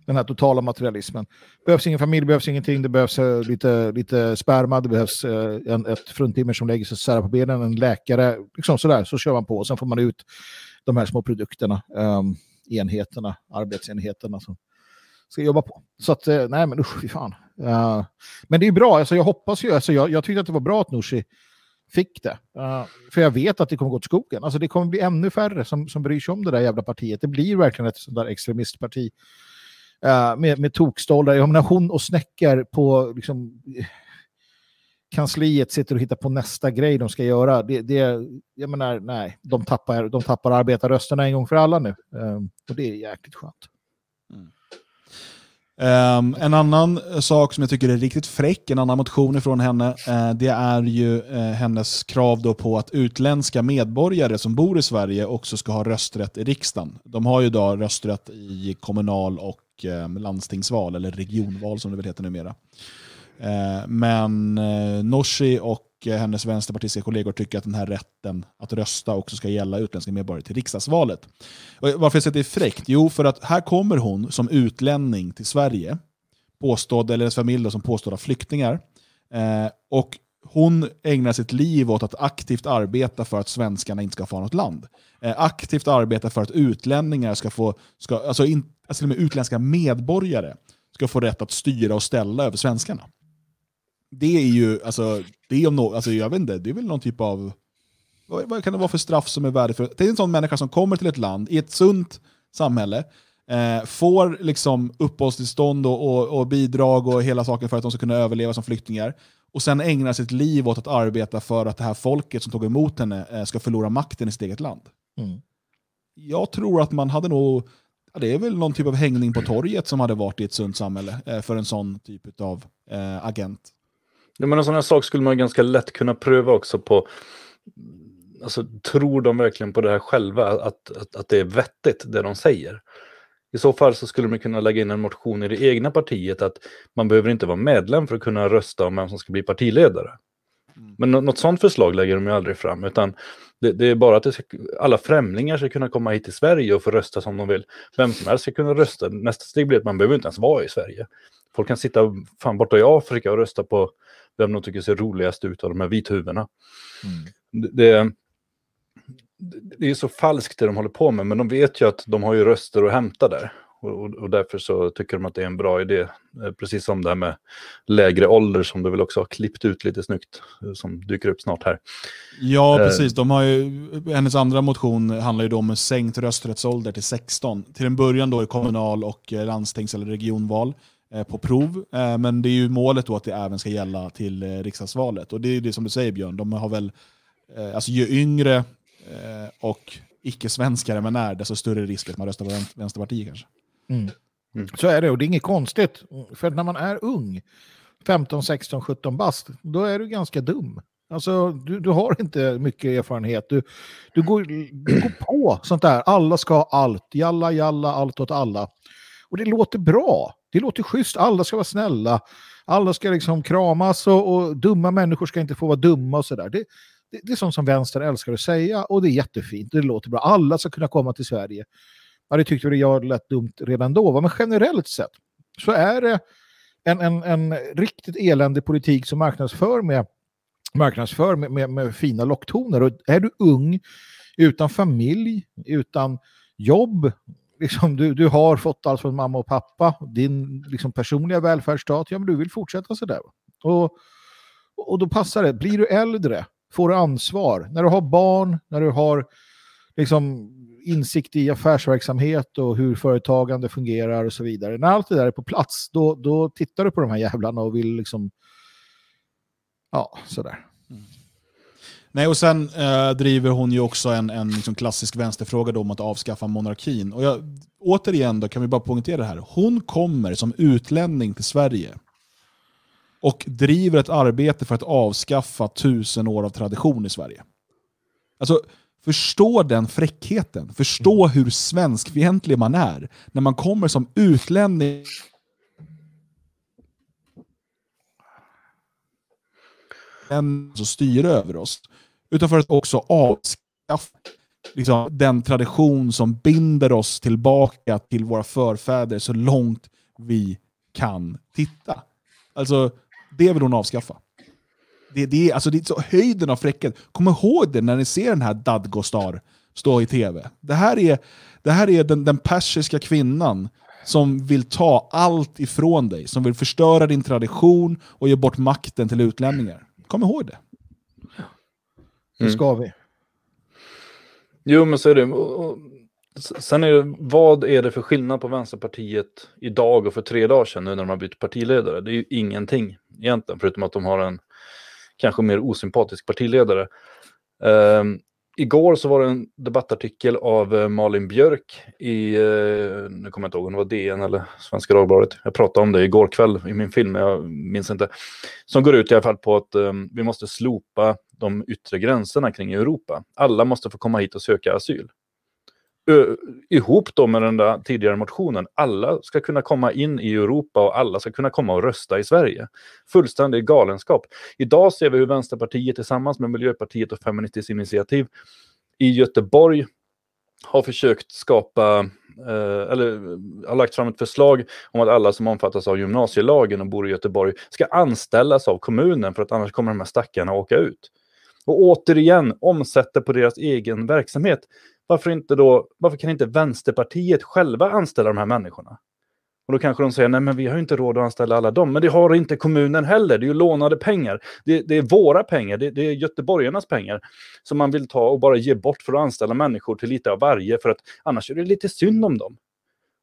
Den här totala materialismen. behövs ingen familj, behövs ingenting. Det behövs eh, lite, lite sperma, det behövs eh, en, ett fruntimmer som lägger sig sära på benen, en läkare. Liksom sådär, så kör man på. Och sen får man ut de här små produkterna, ehm, enheterna, arbetsenheterna som ska jobba på. Så att, eh, nej men usch, fy fan. Uh, men det är ju bra, alltså, jag hoppas ju, alltså, jag, jag tyckte att det var bra att Nooshi fick det. Uh, för jag vet att det kommer gå åt skogen. Alltså det kommer bli ännu färre som, som bryr sig om det där jävla partiet. Det blir verkligen ett sånt där extremistparti. Uh, med, med tokstollar. Jag menar hon och Snäcker på liksom, kansliet sitter och hittar på nästa grej de ska göra. Det, det, jag menar, nej, de tappar, de tappar arbetarrösterna en gång för alla nu. Eh, och det är jäkligt skönt. Mm. Ehm, en annan sak som jag tycker är riktigt fräck, en annan motion från henne, eh, det är ju eh, hennes krav då på att utländska medborgare som bor i Sverige också ska ha rösträtt i riksdagen. De har ju idag rösträtt i kommunal och eh, landstingsval, eller regionval som det väl heter numera. Eh, men eh, Nooshi och och hennes vänsterpartistiska kollegor tycker att den här rätten att rösta också ska gälla utländska medborgare till riksdagsvalet. Och varför jag säger att det är fräckt? Jo, för att här kommer hon som utlänning till Sverige, påstådd, eller hennes familj då, som påstådda flyktingar. Eh, och hon ägnar sitt liv åt att aktivt arbeta för att svenskarna inte ska få ha något land. Eh, aktivt arbeta för att utlänningar ska få, ska, alltså, in, alltså till och med utländska medborgare ska få rätt att styra och ställa över svenskarna. Det är ju, alltså, det är om no, alltså, jag vet inte, det är väl någon typ av vad, vad kan det vara för straff som är värdefullt? Det är en sån människa som kommer till ett land i ett sunt samhälle, eh, får liksom uppehållstillstånd och, och, och bidrag och hela saken för att de ska kunna överleva som flyktingar. Och sen ägnar sitt liv åt att arbeta för att det här folket som tog emot henne eh, ska förlora makten i sitt eget land. Mm. Jag tror att man hade nog, ja, det är väl någon typ av hängning på torget som hade varit i ett sunt samhälle eh, för en sån typ av eh, agent. Ja, men en sån här sak skulle man ganska lätt kunna pröva också på. Alltså, tror de verkligen på det här själva? Att, att, att det är vettigt det de säger? I så fall så skulle man kunna lägga in en motion i det egna partiet att man behöver inte vara medlem för att kunna rösta om vem som ska bli partiledare. Men nå- något sånt förslag lägger de ju aldrig fram, utan det, det är bara att ska, alla främlingar ska kunna komma hit till Sverige och få rösta som de vill. Vem som helst ska kunna rösta. Nästa steg blir att man behöver inte ens vara i Sverige. Folk kan sitta fan borta i Afrika och rösta på vem de tycker ser roligast ut av de här vithuvudena. Det, det, det är så falskt det de håller på med, men de vet ju att de har ju röster att hämta där. Och, och, därför så tycker de att det är en bra idé. Eh, Precis som det här med lägre ålder som du väl också har klippt ut lite snyggt. eh, Som dyker upp snart här. Ja, Eh. precis. De har ju, hennes andra motion handlar ju då om sänkt rösträttsålder till 16. Till en början då i kommunal och landstings eller regionval på prov. Eh, men det är ju målet då att det även ska gälla till eh, riksdagsvalet. Och det är det som du säger Björn, de har väl, eh, alltså ju yngre eh, och icke-svenskare man är, desto större risk att man röstar på vän- Vänsterpartiet kanske. Så är det, och det är inget konstigt. För när man är ung, 15, 16, 17 bast, då är du ganska dum. Alltså, du, du har inte mycket erfarenhet. Du, du, går, du går på sånt där. Alla ska ha allt. Jalla, jalla, allt åt alla. Och det låter bra. Det låter schysst. Alla ska vara snälla. Alla ska liksom kramas och, och dumma människor ska inte få vara dumma och sådär. Det, det, det är sånt som vänster älskar att säga och det är jättefint. Det låter bra. Alla ska kunna komma till Sverige. Ja, det tyckte jag lät dumt redan då. va? Men generellt sett så är det en, en, en riktigt eländig politik som marknadsför med, marknadsför med, med, med fina locktoner. Och är du ung, utan familj, utan jobb, liksom du, du har fått allt från mamma och pappa, din liksom, personliga välfärdsstat, ja men du vill fortsätta sådär. Och, och då passar det. Blir du äldre, får du ansvar. När du har barn, när du har liksom, insikt i affärsverksamhet och hur företagande fungerar och så vidare. När allt det där är på plats, då, då tittar du på de här jävlarna och vill liksom... Ja, sådär. Mm. Nej, och sen eh, driver hon ju också en, en liksom klassisk vänsterfråga då om att avskaffa monarkin. Och jag, återigen då kan vi bara poängtera det här. Hon kommer som utlänning till Sverige och driver ett arbete för att avskaffa tusen år av tradition i Sverige. Alltså, förstå den fräckheten. Förstå hur svenskfientlig man är när man kommer som utlänning som styr över oss. Utan för att också avskaffa liksom, den tradition som binder oss tillbaka till våra förfäder så långt vi kan titta. Alltså, det vill hon avskaffa. Det, det, är, alltså, det är så höjden av fräckhet. Kom ihåg det när ni ser den här Dadgostar stå i tv. Det här är, det här är den, den persiska kvinnan som vill ta allt ifrån dig, som vill förstöra din tradition och ge bort makten till utlänningar. Kom ihåg det. Det ska vi. Jo, men så är det. Och- och s- Sen är det, vad är det för skillnad på Vänsterpartiet idag och för tre dagar sedan nu när de har bytt partiledare? Det är ju ingenting egentligen, förutom att de har en kanske mer osympatisk partiledare. Ehm, igår så var det en debattartikel av eh, Malin Björk i, eh, nu kommer jag inte ihåg om det var DN eller Svenska Dagbladet. Jag pratade om det igår kväll i min film, men jag minns inte. Som går ut i alla fall på att eh, vi måste slopa de yttre gränserna kring Europa. Alla måste få komma hit och söka asyl. Ö, ihop då med den där tidigare motionen, alla ska kunna komma in i Europa och alla ska kunna komma och rösta i Sverige. Fullständig galenskap. Idag ser vi hur Vänsterpartiet tillsammans med Miljöpartiet och Feministiskt initiativ i Göteborg har försökt skapa, eh, eller eh, har lagt fram ett förslag om att alla som omfattas av gymnasielagen och bor i Göteborg ska anställas av kommunen för att annars kommer de här stackarna åka ut. Och återigen omsätter på deras egen verksamhet. Varför, inte då, varför kan inte Vänsterpartiet själva anställa de här människorna? Och då kanske de säger, nej men vi har ju inte råd att anställa alla dem. Men det har inte kommunen heller, det är ju lånade pengar. Det, det är våra pengar, det, det är göteborgarnas pengar. Som man vill ta och bara ge bort för att anställa människor till lite av varje. För att annars är det lite synd om dem.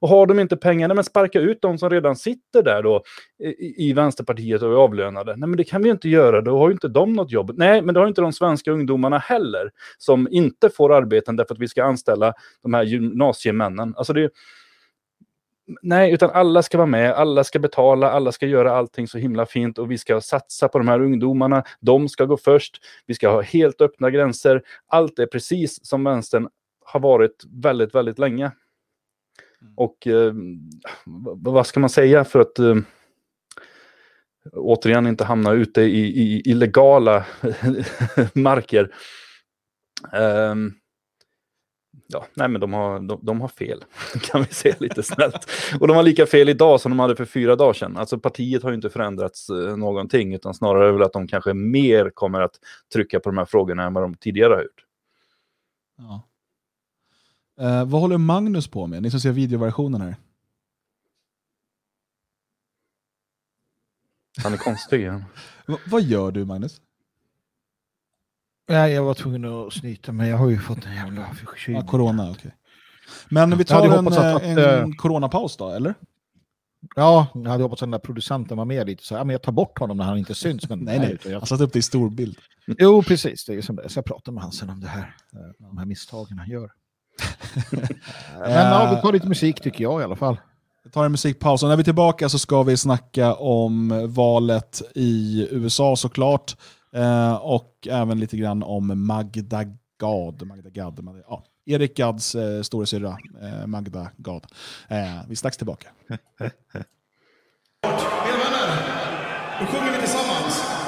Och har de inte pengarna, men sparka ut de som redan sitter där då i, i Vänsterpartiet och är avlönade. Nej, men det kan vi ju inte göra, då har ju inte de något jobb. Nej, men det har inte de svenska ungdomarna heller, som inte får arbeten därför att vi ska anställa de här gymnasiemännen. Alltså det, nej, utan alla ska vara med, alla ska betala, alla ska göra allting så himla fint och vi ska satsa på de här ungdomarna. De ska gå först, vi ska ha helt öppna gränser. Allt är precis som vänstern har varit väldigt, väldigt länge. Och eh, vad ska man säga för att eh, återigen inte hamna ute i, i illegala marker. Ehm, ja, nej men de har, de, de har fel, kan vi säga lite snällt. Och de har lika fel idag som de hade för fyra dagar sedan. Alltså partiet har ju inte förändrats eh, någonting, utan snarare väl att de kanske mer kommer att trycka på de här frågorna än vad de tidigare har gjort. Ja. Eh, vad håller Magnus på med? Ni som ser videoversionen här. Han är konstig. Ja. Vad gör du Magnus? Nej, jag var tvungen att snyta mig. Jag har ju fått en jävla förkylning. Ah, corona, okej. Okay. Men vi tar en, att, eh, en äh... coronapaus då, eller? Ja, jag hade hoppats att den där producenten var med lite så här, men jag tar bort honom när han inte syns. Men nej, nej, jag... han satte upp det i storbild. Jo, precis, det är som det. Så jag pratar med honom sen om det här, eh, de här misstagen han gör. men ja, vi tar lite musik tycker jag i alla fall. Vi tar en musikpaus och när vi är tillbaka så ska vi snacka om valet i USA såklart. Eh, och även lite grann om Magda Gad. Magda Gad Magda- ja, Erik Gads eh, storasyrra eh, Magda Gad. Eh, vi är strax tillbaka. Mina vänner, nu sjunger vi tillsammans.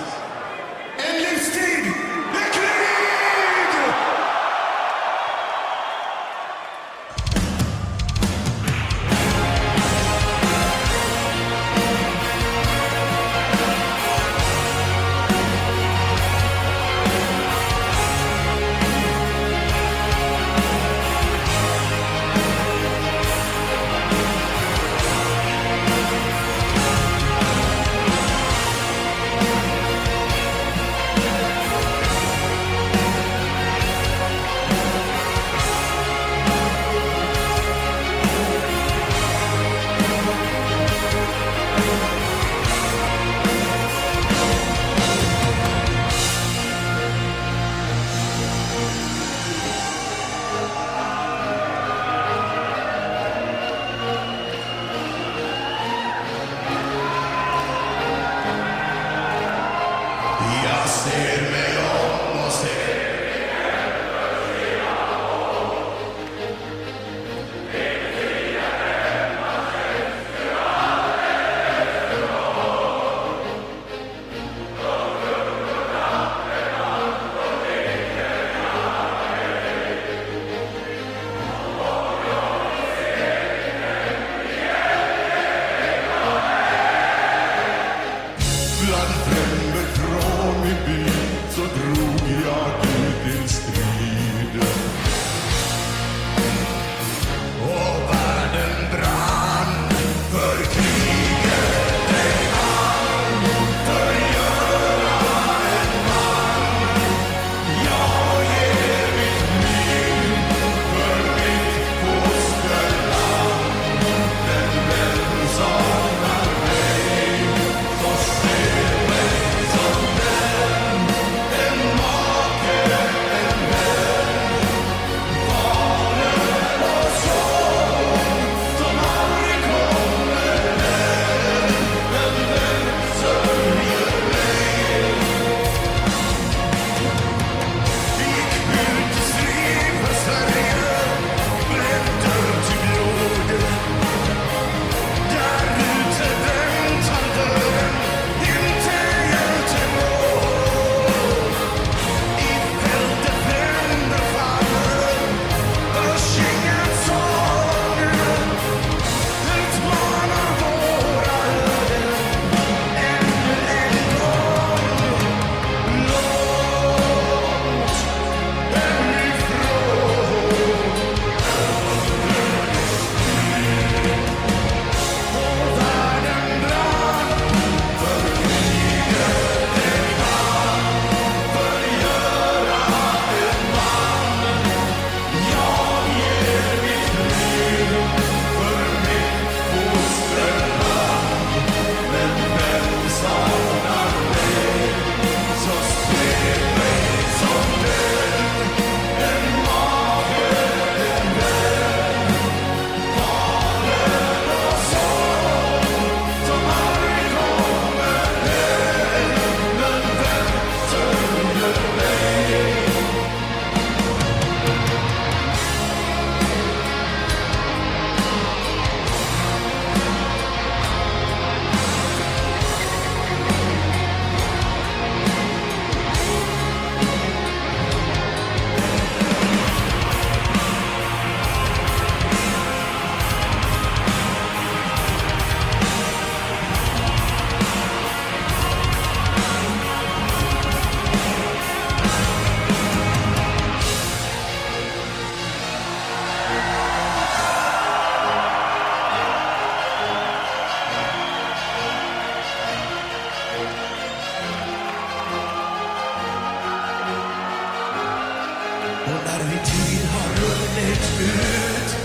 När min tid har runnit ut,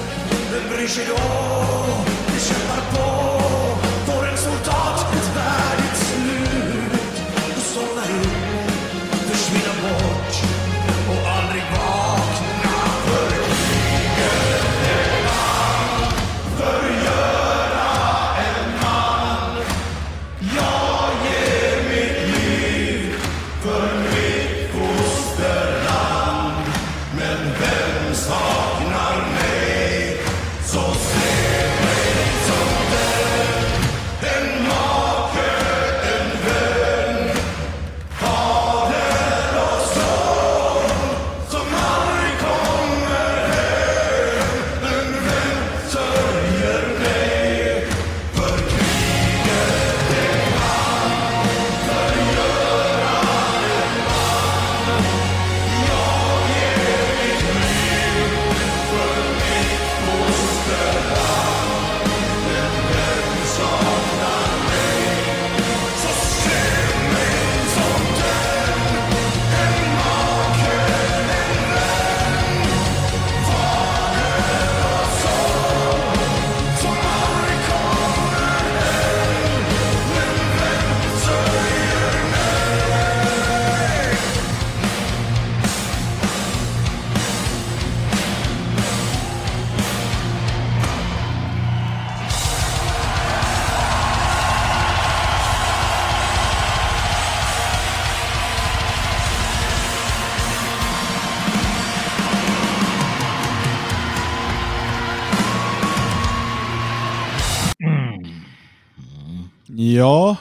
vem bryr sig då? Vi kämpar på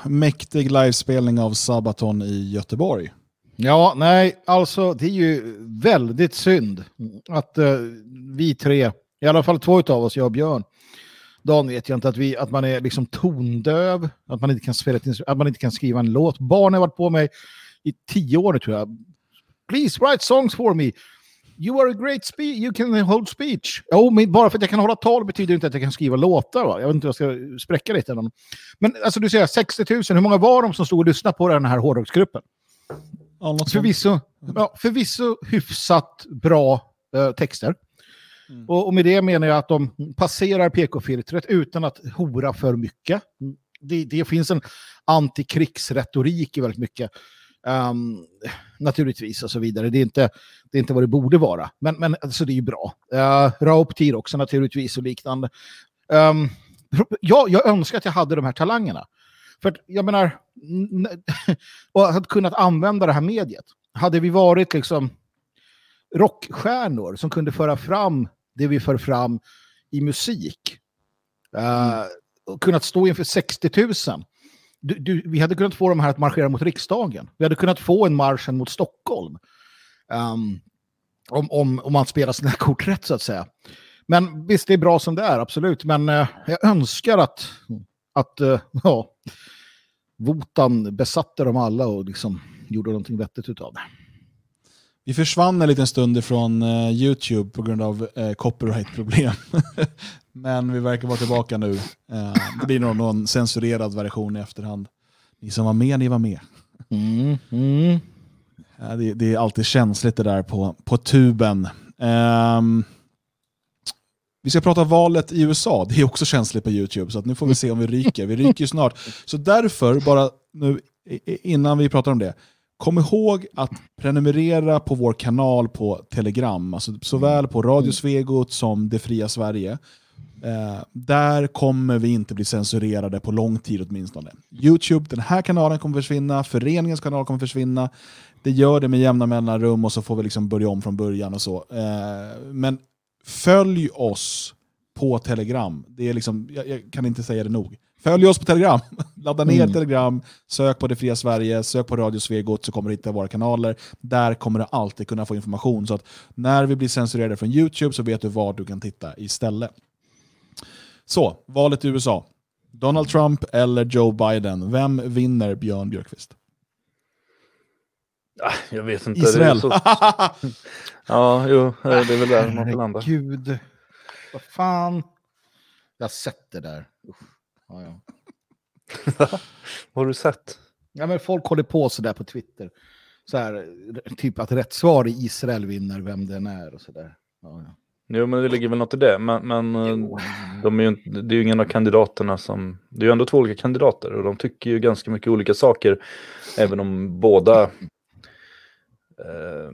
mäktig livespelning av Sabaton i Göteborg. Ja, nej, alltså det är ju väldigt synd att eh, vi tre, i alla fall två av oss, jag och Björn, Dan vet jag inte, att, vi, att man är liksom tondöv, att man, inte kan spela ett, att man inte kan skriva en låt. Barn har varit på mig i tio år nu tror jag. Please write songs for me. You are a great speech, you can hold speech. Jo, men bara för att jag kan hålla tal betyder inte att jag kan skriva låtar. Va? Jag vet inte, jag ska spräcka lite. Men alltså du säger 60 000, hur många var de som stod och lyssnade på den här hårdrocksgruppen? Ja. Förvisso, ja, förvisso hyfsat bra eh, texter. Och, och med det menar jag att de passerar PK-filtret utan att hora för mycket. Det, det finns en antikrigsretorik i väldigt mycket. Um, naturligtvis och så vidare. Det är inte, det är inte vad det borde vara. Men, men alltså, det är ju bra. Eh, uh, Rauptir också naturligtvis och liknande. Um, jag, jag önskar att jag hade de här talangerna. För att, jag menar, och hade kunnat använda det här mediet. Hade vi varit liksom rockstjärnor som kunde föra fram det vi för fram i musik Uh, och kunnat stå inför 60 000. Du, du, vi hade kunnat få de här att marschera mot riksdagen. Vi hade kunnat få en marschen mot Stockholm. Um, om, om, om man spelar sina kort rätt så att säga. Men visst, det är bra som det är, absolut. Men eh, jag önskar att, att eh, ja, Votan besatte dem alla och liksom gjorde någonting vettigt utav det. Vi försvann en liten stund ifrån eh, YouTube på grund av eh, copyright-problem. Men vi verkar vara tillbaka nu. Eh, det blir nog någon censurerad version i efterhand. Ni som var med, ni var med. Mm, mm. Ja, det, det är alltid känsligt det där på, på tuben. Ehm, vi ska prata valet i USA, det är också känsligt på YouTube, så nu får vi se om vi ryker. Vi ryker ju snart. Så därför, bara nu innan vi pratar om det, kom ihåg att prenumerera på vår kanal på Telegram, alltså såväl på Radio Svegot som Det Fria Sverige. Eh, där kommer vi inte bli censurerade på lång tid åtminstone. Youtube, den här kanalen kommer försvinna, föreningens kanal kommer försvinna. Det gör det med jämna mellanrum och så får vi liksom börja om från början och så. Eh, men följ oss på Telegram. Det är liksom, jag, jag kan inte säga det nog. Följ oss på Telegram. Ladda ner Mm. Telegram, sök på Det Fria Sverige, sök på Radio Svegot så kommer du hitta våra kanaler. Där kommer du alltid kunna få information. Så att när vi blir censurerade från Youtube så vet du var du kan titta istället. Så, valet i USA. Donald Trump eller Joe Biden? Vem vinner Björn Björkqvist? Ah, Jag vet inte. Israel. Det är så... ja, jo, det är väl där man får landa. Gud, vad fan. Jag har sett det där. Ja, ja. Vad har du sett? Ja, men folk håller på så där på Twitter. Så här, typ att rätt svar i Israel vinner, vem den är och så där. Ja, ja. Jo, men det ligger väl något i det. Men, men eh, de är ju, inte- det är ju ingen av kandidaterna som... Det är ju ändå två olika kandidater och de tycker ju ganska mycket olika saker. Även om båda... Eh,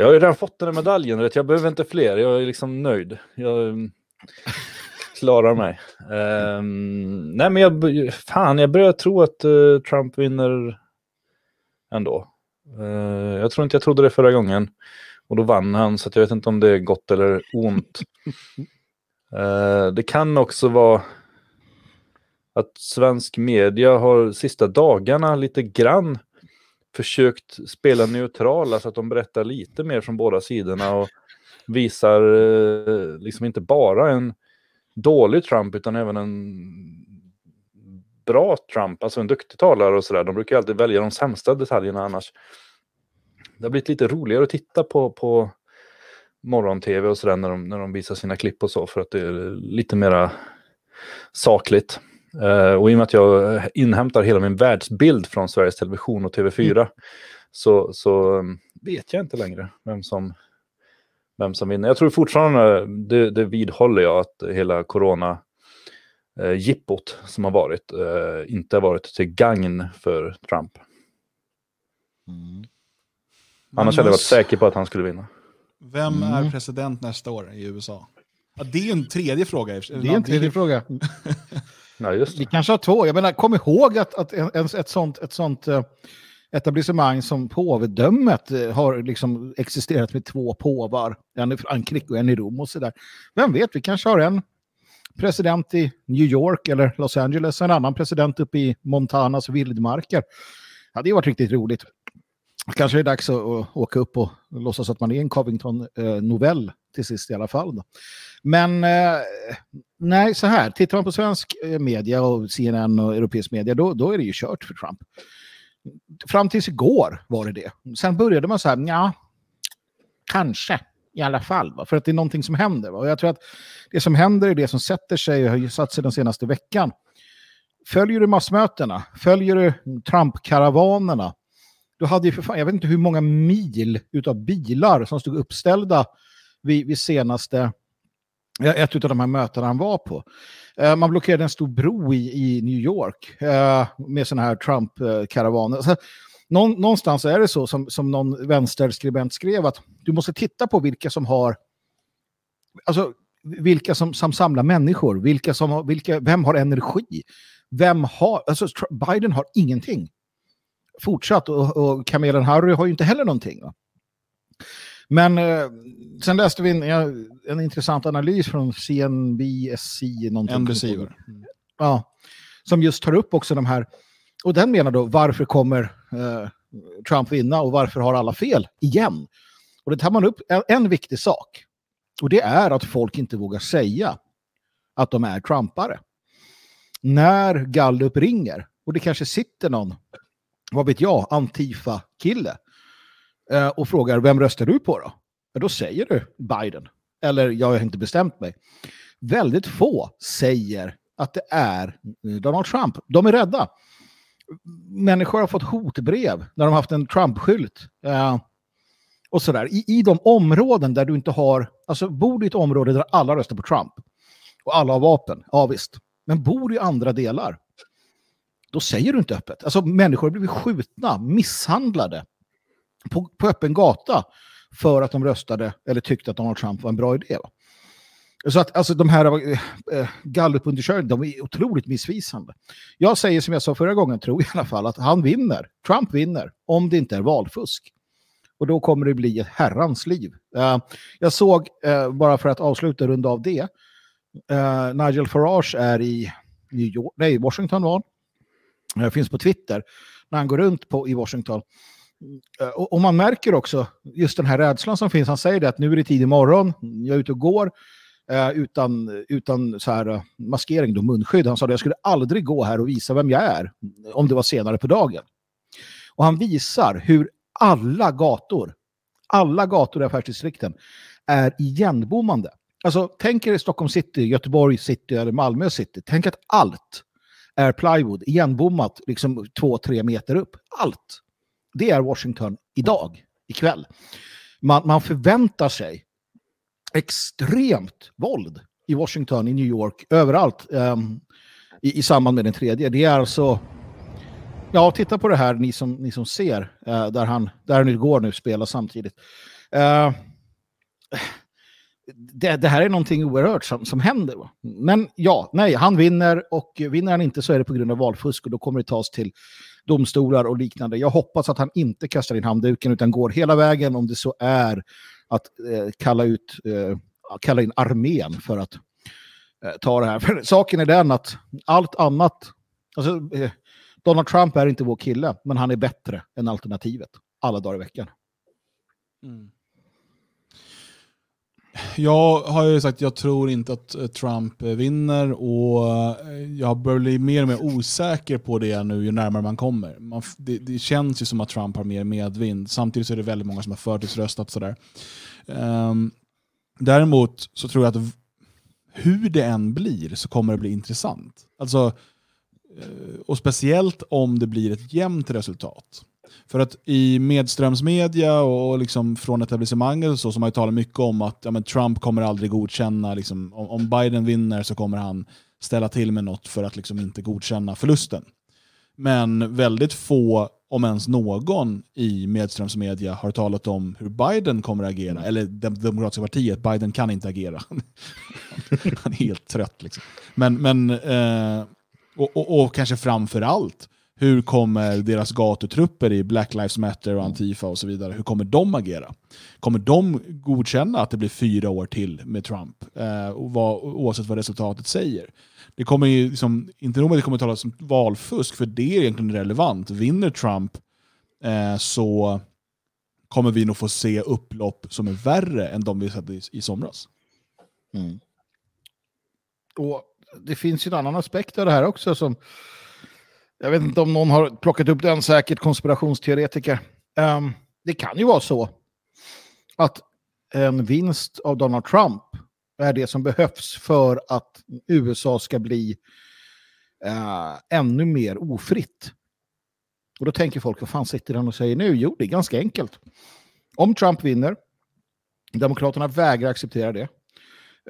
jag har ju redan fått den här medaljen, vet, jag behöver inte fler. Jag är liksom nöjd. Jag mm, klarar mig. Eh, nej, men jag, fan, jag börjar tro att eh, Trump vinner ändå. Eh, jag tror inte jag trodde det förra gången. Och då vann han, så jag vet inte om det är gott eller ont. Eh, det kan också vara att svensk media har sista dagarna lite grann försökt spela neutrala så att de berättar lite mer från båda sidorna och visar eh, liksom inte bara en dålig Trump utan även en bra Trump, alltså en duktig talare och sådär. De brukar ju alltid välja de sämsta detaljerna annars det har blivit lite roligare att titta på, på morgon-tv och sådär när de, när de visar sina klipp och så för att det är lite mera sakligt. Eh, och i och med att jag inhämtar hela min världsbild från Sveriges Television och TV4 så, så um, vet jag inte längre vem som, vem som vinner. Jag tror fortfarande, det, det vidhåller jag, att hela corona eh, jippot som har varit eh, inte har varit till gagn för Trump. Annars hade jag varit säker på att han skulle vinna. Vem Mm. är president nästa år i USA? Ja, det är en tredje fråga. Det är en tredje fråga. Ja, just Vi det. kanske har två. Jag menar, kom ihåg att, att en, ett sånt, ett sånt eh, etablissemang som påvedömet eh, har liksom existerat med två påvar. En i Frankrike och en i Rom och sådär. Vem vet, vi kanske har en president i New York eller Los Angeles och en annan president uppe i Montanas vildmarker. Ja, det har varit riktigt roligt. Kanske är det dags att, att åka upp och låtsas att man är en Covington-novell till sist i alla fall. Då. Men eh, nej, så här, tittar man på svensk eh, media och CNN och europeisk media, då, då är det ju kört för Trump. Fram tills igår var det det. Sen började man så här, ja, kanske i alla fall. Va? För att det är någonting som händer. Va? Och jag tror att det som händer är det som sätter sig och har ju satt sig den senaste veckan. Följer du massmötena? Följer du Trump-karavanerna? Du hade ju för fan, jag vet inte hur många mil utav bilar som stod uppställda vid, vid senaste, eh, ett av de här mötena han var på. Eh, man blockerade en stor bro i, i New York eh, med sådana här Trump-karavaner. Någonstans är det så som, som någon vänsterskribent skrev att du måste titta på vilka som har, alltså vilka som, som samlar människor, vilka som vilka, vem har energi, vem har, alltså Biden har ingenting fortsatt och, och kamelen Harry har ju inte heller någonting. Va? Men eh, sen läste vi en, en intressant analys från CNBSC. någonting. Det. Ja, som just tar upp också de här, och den menar då varför kommer eh, Trump vinna och varför har alla fel igen? Och det tar man upp en, en viktig sak. Och det är att folk inte vågar säga att de är Trumpare. När Gallup ringer, och det kanske sitter någon, vad vet jag, Antifa-kille eh, och frågar vem röstar du på då? Ja, då säger du Biden. Eller jag har inte bestämt mig. Väldigt få säger att det är Donald Trump. De är rädda. Människor har fått hotbrev när de haft en Trump-skylt. Eh, och sådär. I, I de områden där du inte har, alltså bor du i ett område där alla röstar på Trump och alla har vapen, ja visst. Men bor du i andra delar, då säger du inte öppet. Alltså människor har blivit skjutna, misshandlade på, på öppen gata för att de röstade eller tyckte att Donald Trump var en bra idé. Va? Så att alltså, de här eh, gallupundersökningarna, de är otroligt missvisande. Jag säger som jag sa förra gången, tror jag i alla fall, att han vinner. Trump vinner, om det inte är valfusk. Och då kommer det bli ett herrans liv. Eh, jag såg, eh, bara för att avsluta runda av det, eh, Nigel Farage är i New York, nej, Washington var han. Eh, finns på Twitter, när han går runt på, i Washington. Eh, och, och man märker också just den här rädslan som finns. Han säger det att nu är det tidig morgon, jag är ute och går eh, utan, utan så här, eh, maskering, då, munskydd. Han sa att jag skulle aldrig gå här och visa vem jag är om det var senare på dagen. Och han visar hur alla gator, alla gator i affärsdistrikten är igenbommande. Alltså tänk er i Stockholm city, Göteborg city eller Malmö city. Tänk att allt är plywood, igenbommat liksom två, tre meter upp. Allt. Det är Washington idag, ikväll. man, man förväntar sig extremt våld i Washington, i New York, överallt um, i, i samband med den tredje. Det är alltså, ja titta på det här ni som, ni som ser, uh, där han, där nu går nu spelar samtidigt. Uh, det, det här är någonting oerhört som, som händer. Va? Men ja, nej, han vinner och vinner han inte så är det på grund av valfusk och då kommer det tas till domstolar och liknande. Jag hoppas att han inte kastar in handduken utan går hela vägen om det så är att eh, kalla, ut, eh, kalla in armén för att eh, ta det här. För saken är den att allt annat, alltså, eh, Donald Trump är inte vår kille, men han är bättre än alternativet alla dagar i veckan. Mm. Jag har ju sagt att jag tror inte att eh, Trump eh, vinner och eh, jag börjar bli mer och mer osäker på det nu ju närmare man kommer. Man, det, det känns ju som att Trump har mer medvind. Samtidigt så är det väldigt många som har förtidsröstat. Sådär. Um, däremot så tror jag att hur det än blir så kommer det bli intressant. Alltså, och speciellt om det blir ett jämnt resultat. För att i medströmsmedia och liksom från etablissemanget och så, så har man ju talat mycket om att ja, men Trump kommer aldrig godkänna, liksom, om, om Biden vinner så kommer han ställa till med något för att liksom inte godkänna förlusten. Men väldigt få, om ens någon, i medströmsmedia har talat om hur Biden kommer att agera. Eller det demokratiska partiet, Biden kan inte agera. Han är helt trött. Liksom. Men, men, eh, och, och, och kanske framför allt, hur kommer deras gatutrupper i Black Lives Matter och Antifa och så vidare, hur kommer de agera? Kommer de godkänna att det blir fyra år till med Trump? Eh, och vad, oavsett vad resultatet säger. Det kommer ju liksom, inte nog med att det kommer talas om valfusk, för det är egentligen relevant. Vinner Trump eh, så kommer vi nog få se upplopp som är värre än de vi sett i, i somras. Och det finns ju en annan aspekt av det här också som jag vet inte om någon har plockat upp den, säkert konspirationsteoretiker. Um, det kan ju vara så att en vinst av Donald Trump är det som behövs för att USA ska bli uh, ännu mer ofritt. Och då tänker folk, vad fan sitter han och säger nu? Jo, det är ganska enkelt. Om Trump vinner, Demokraterna vägrar acceptera det,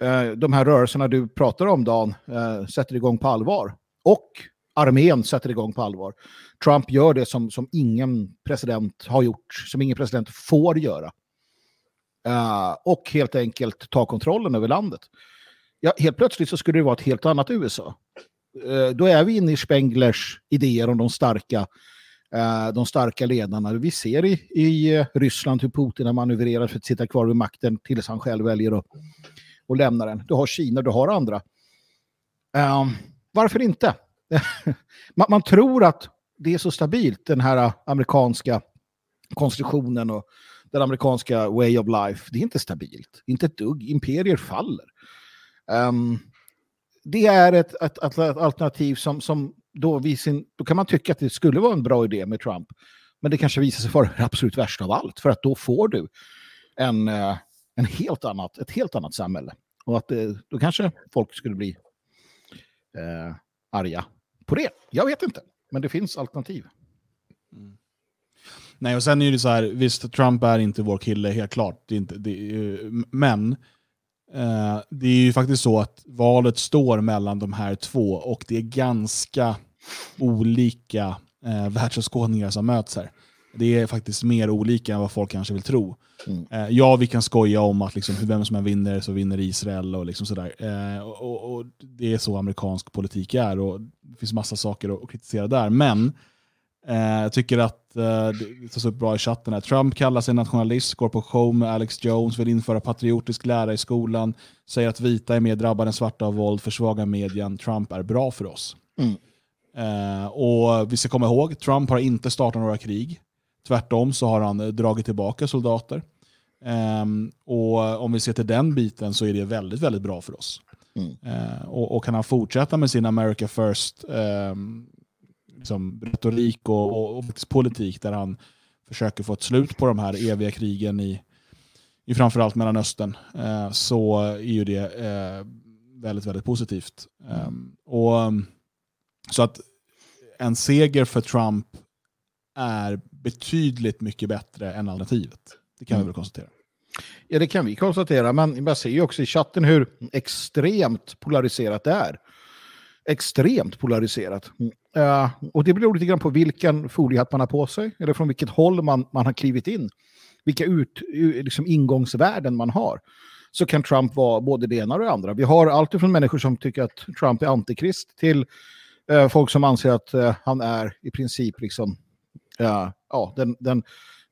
Uh, de här rörelserna du pratar om, Dan, uh, sätter igång på allvar. Och armén sätter igång på allvar. Trump gör det som, som ingen president har gjort, som ingen president får göra. Uh, och helt enkelt ta kontrollen över landet. Ja, helt plötsligt så skulle det vara ett helt annat USA. Uh, då är vi inne i Spenglers idéer om de starka, uh, de starka ledarna. Vi ser i, i Ryssland hur Putin har manövrerat för att sitta kvar vid makten tills han själv väljer att, och lämna den. Du har Kina, du har andra. Varför inte? man, man tror att det är så stabilt, den här amerikanska konstitutionen och den amerikanska way of life. Det är inte stabilt. Inte ett dugg. Imperier faller. Um, det är ett, ett, ett alternativ som, som då, vid sin, då kan man tycka att det skulle vara en bra idé med Trump. Men det kanske visar sig vara det absolut värsta av allt. För att då får du en, eh, en helt annat, ett helt annat samhälle. Och att det, då kanske folk skulle bli eh, arga på det. Jag vet inte. Men det finns alternativ. Mm. Nej, och sen är det så här, visst Trump är inte vår kille, helt klart. Det är inte, det är, men eh, det är ju faktiskt så att valet står mellan de här två och det är ganska olika eh, världsåskådningar som möts här. Det är faktiskt mer olika än vad folk kanske vill tro. Eh, ja, vi kan skoja om att liksom, vem som än vinner så vinner Israel och liksom sådär. Eh, och, och, det är så amerikansk politik är och det finns massa saker att, att kritisera där. Men Eh, jag tycker att eh, det tas upp bra i chatten här. Trump kallar sig nationalist, går på show med Alex Jones, vill införa patriotisk lära i skolan, säger att vita är mer drabbade än svarta av våld, försvagar medien. Trump är bra för oss. Eh, och Vi ska komma ihåg, Trump har inte startat några krig. Tvärtom så har han eh, dragit tillbaka soldater. Ehm, och Om vi ser till den biten så är det väldigt, väldigt bra för oss. Eh, och, och kan han fortsätta med sin America first ehm, liksom, retorik och, och, och politik där han försöker få ett slut på de här eviga krigen i, i framförallt Mellanöstern eh, så är ju det eh, väldigt, väldigt positivt. Ehm, och, um, så att en seger för Trump är betydligt mycket bättre än alternativet. Det kan vi väl konstatera. Ja, det kan vi konstatera, men man ser ju också i chatten hur extremt polariserat det är. Extremt polariserat. Mm. Eh, och det beror lite grann på vilken foliehatt man har på sig, eller från vilket håll man, man har klivit in. Vilka ut, liksom ingångsvärden man har. Så kan Trump vara både det ena och det andra. Vi har allt från människor som tycker att Trump är antikrist till eh, folk som anser att eh, han är i princip liksom, eh, ja, den, den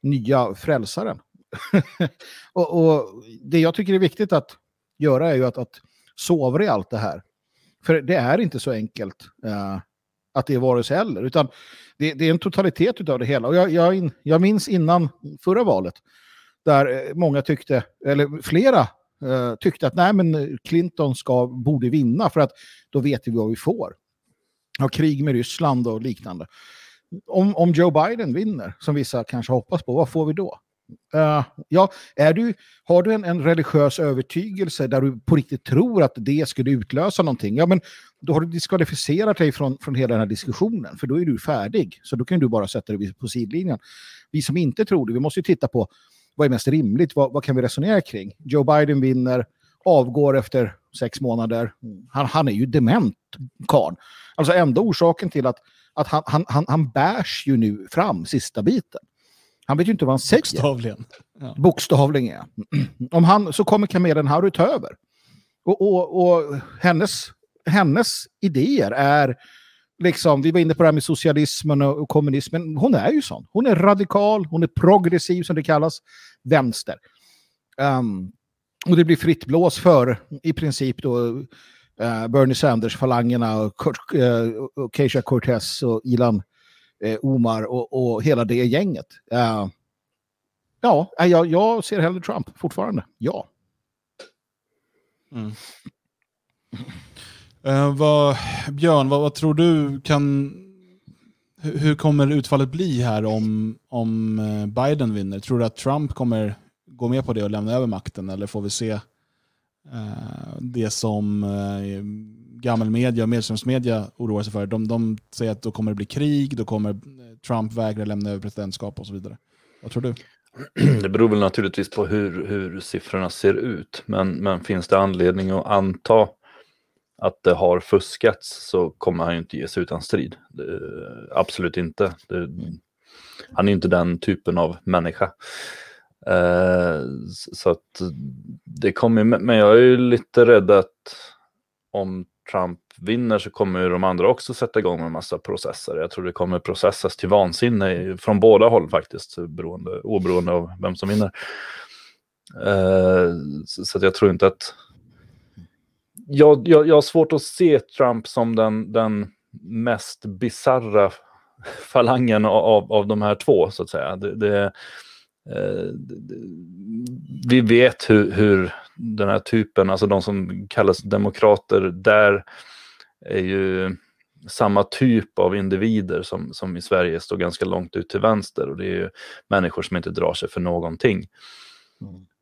nya frälsaren. och, och det jag tycker är viktigt att göra är ju att, att sovra i allt det här. För det är inte så enkelt eh, att det är vare sig eller, utan det, det är en totalitet av det hela. Och jag, jag, in- jag minns innan förra valet, där eh, många tyckte, eller flera eh, tyckte att nej men Clinton ska, borde vinna för att då vet vi vad vi får. Av krig med Ryssland och liknande. Om, om Joe Biden vinner, som vissa kanske hoppas på, vad får vi då? Uh, ja, är du, har du en, en religiös övertygelse där du på riktigt tror att det skulle utlösa någonting, ja men då har du diskvalificerat dig från, från hela den här diskussionen, för då är du färdig. Så då kan du bara sätta dig på sidlinjen. Vi som inte tror det, vi måste ju titta på vad är mest rimligt, vad, vad kan vi resonera kring? Joe Biden vinner, avgår efter sex månader. Han, han är ju dement, karln. Alltså enda orsaken till att, att han, han, han, han bärs ju nu fram sista biten. Han vet ju inte vad han säger. Bokstavligen. Ja. Bokstavligen, ja. Om han, så kommer Kamelen Harry ta över. Och, och, och hennes, hennes idéer är, liksom, vi var inne på det här med socialismen och, kommunismen, hon är ju sån. Hon är radikal, hon är progressiv som det kallas, vänster. Ehm, och det blir fritt blås för i princip då eh, Bernie Sanders-falangerna och, eh, Keisha Cortez och Ilan eh, Omar och, och hela det gänget. Eh, ja, eh, jag, jag ser hellre Trump fortfarande. Ja. Mm. Eh, vad, Björn, vad, vad tror du kan... Hur, hur kommer utfallet bli här om, om eh, Biden vinner? Tror du att Trump kommer gå med på det och lämna över makten? Eller får vi se eh, det som eh, gammelmedia och medlemsmedia oroar sig för? De, de säger att då kommer det bli krig, då kommer eh, Trump vägra lämna över presidentskap och så vidare. Vad tror du? Det beror väl naturligtvis på hur, hur siffrorna ser ut. Men, men finns det anledning att anta att det har fuskats så kommer han ju inte ge sig utan strid. Det, eh, absolut inte. Det, han är inte den typen av människa. Eh, så- att det kommer, men jag är ju lite rädd att om Trump vinner så kommer ju de andra också sätta igång med en massa processer. Jag tror det kommer processas till vansinne från båda håll faktiskt, beroende, oberoende av vem som vinner. Eh, så, att jag tror inte att... Jag, jag, jag har svårt att se Trump som den, den mest bizarra falangen av, av de här två, så att säga. Det, det, det- det- vi vet hur, hur den här typen, alltså de som kallas demokrater, där är ju samma typ av individer som, som i Sverige står ganska långt ut till vänster och det är ju människor som inte drar sig för någonting.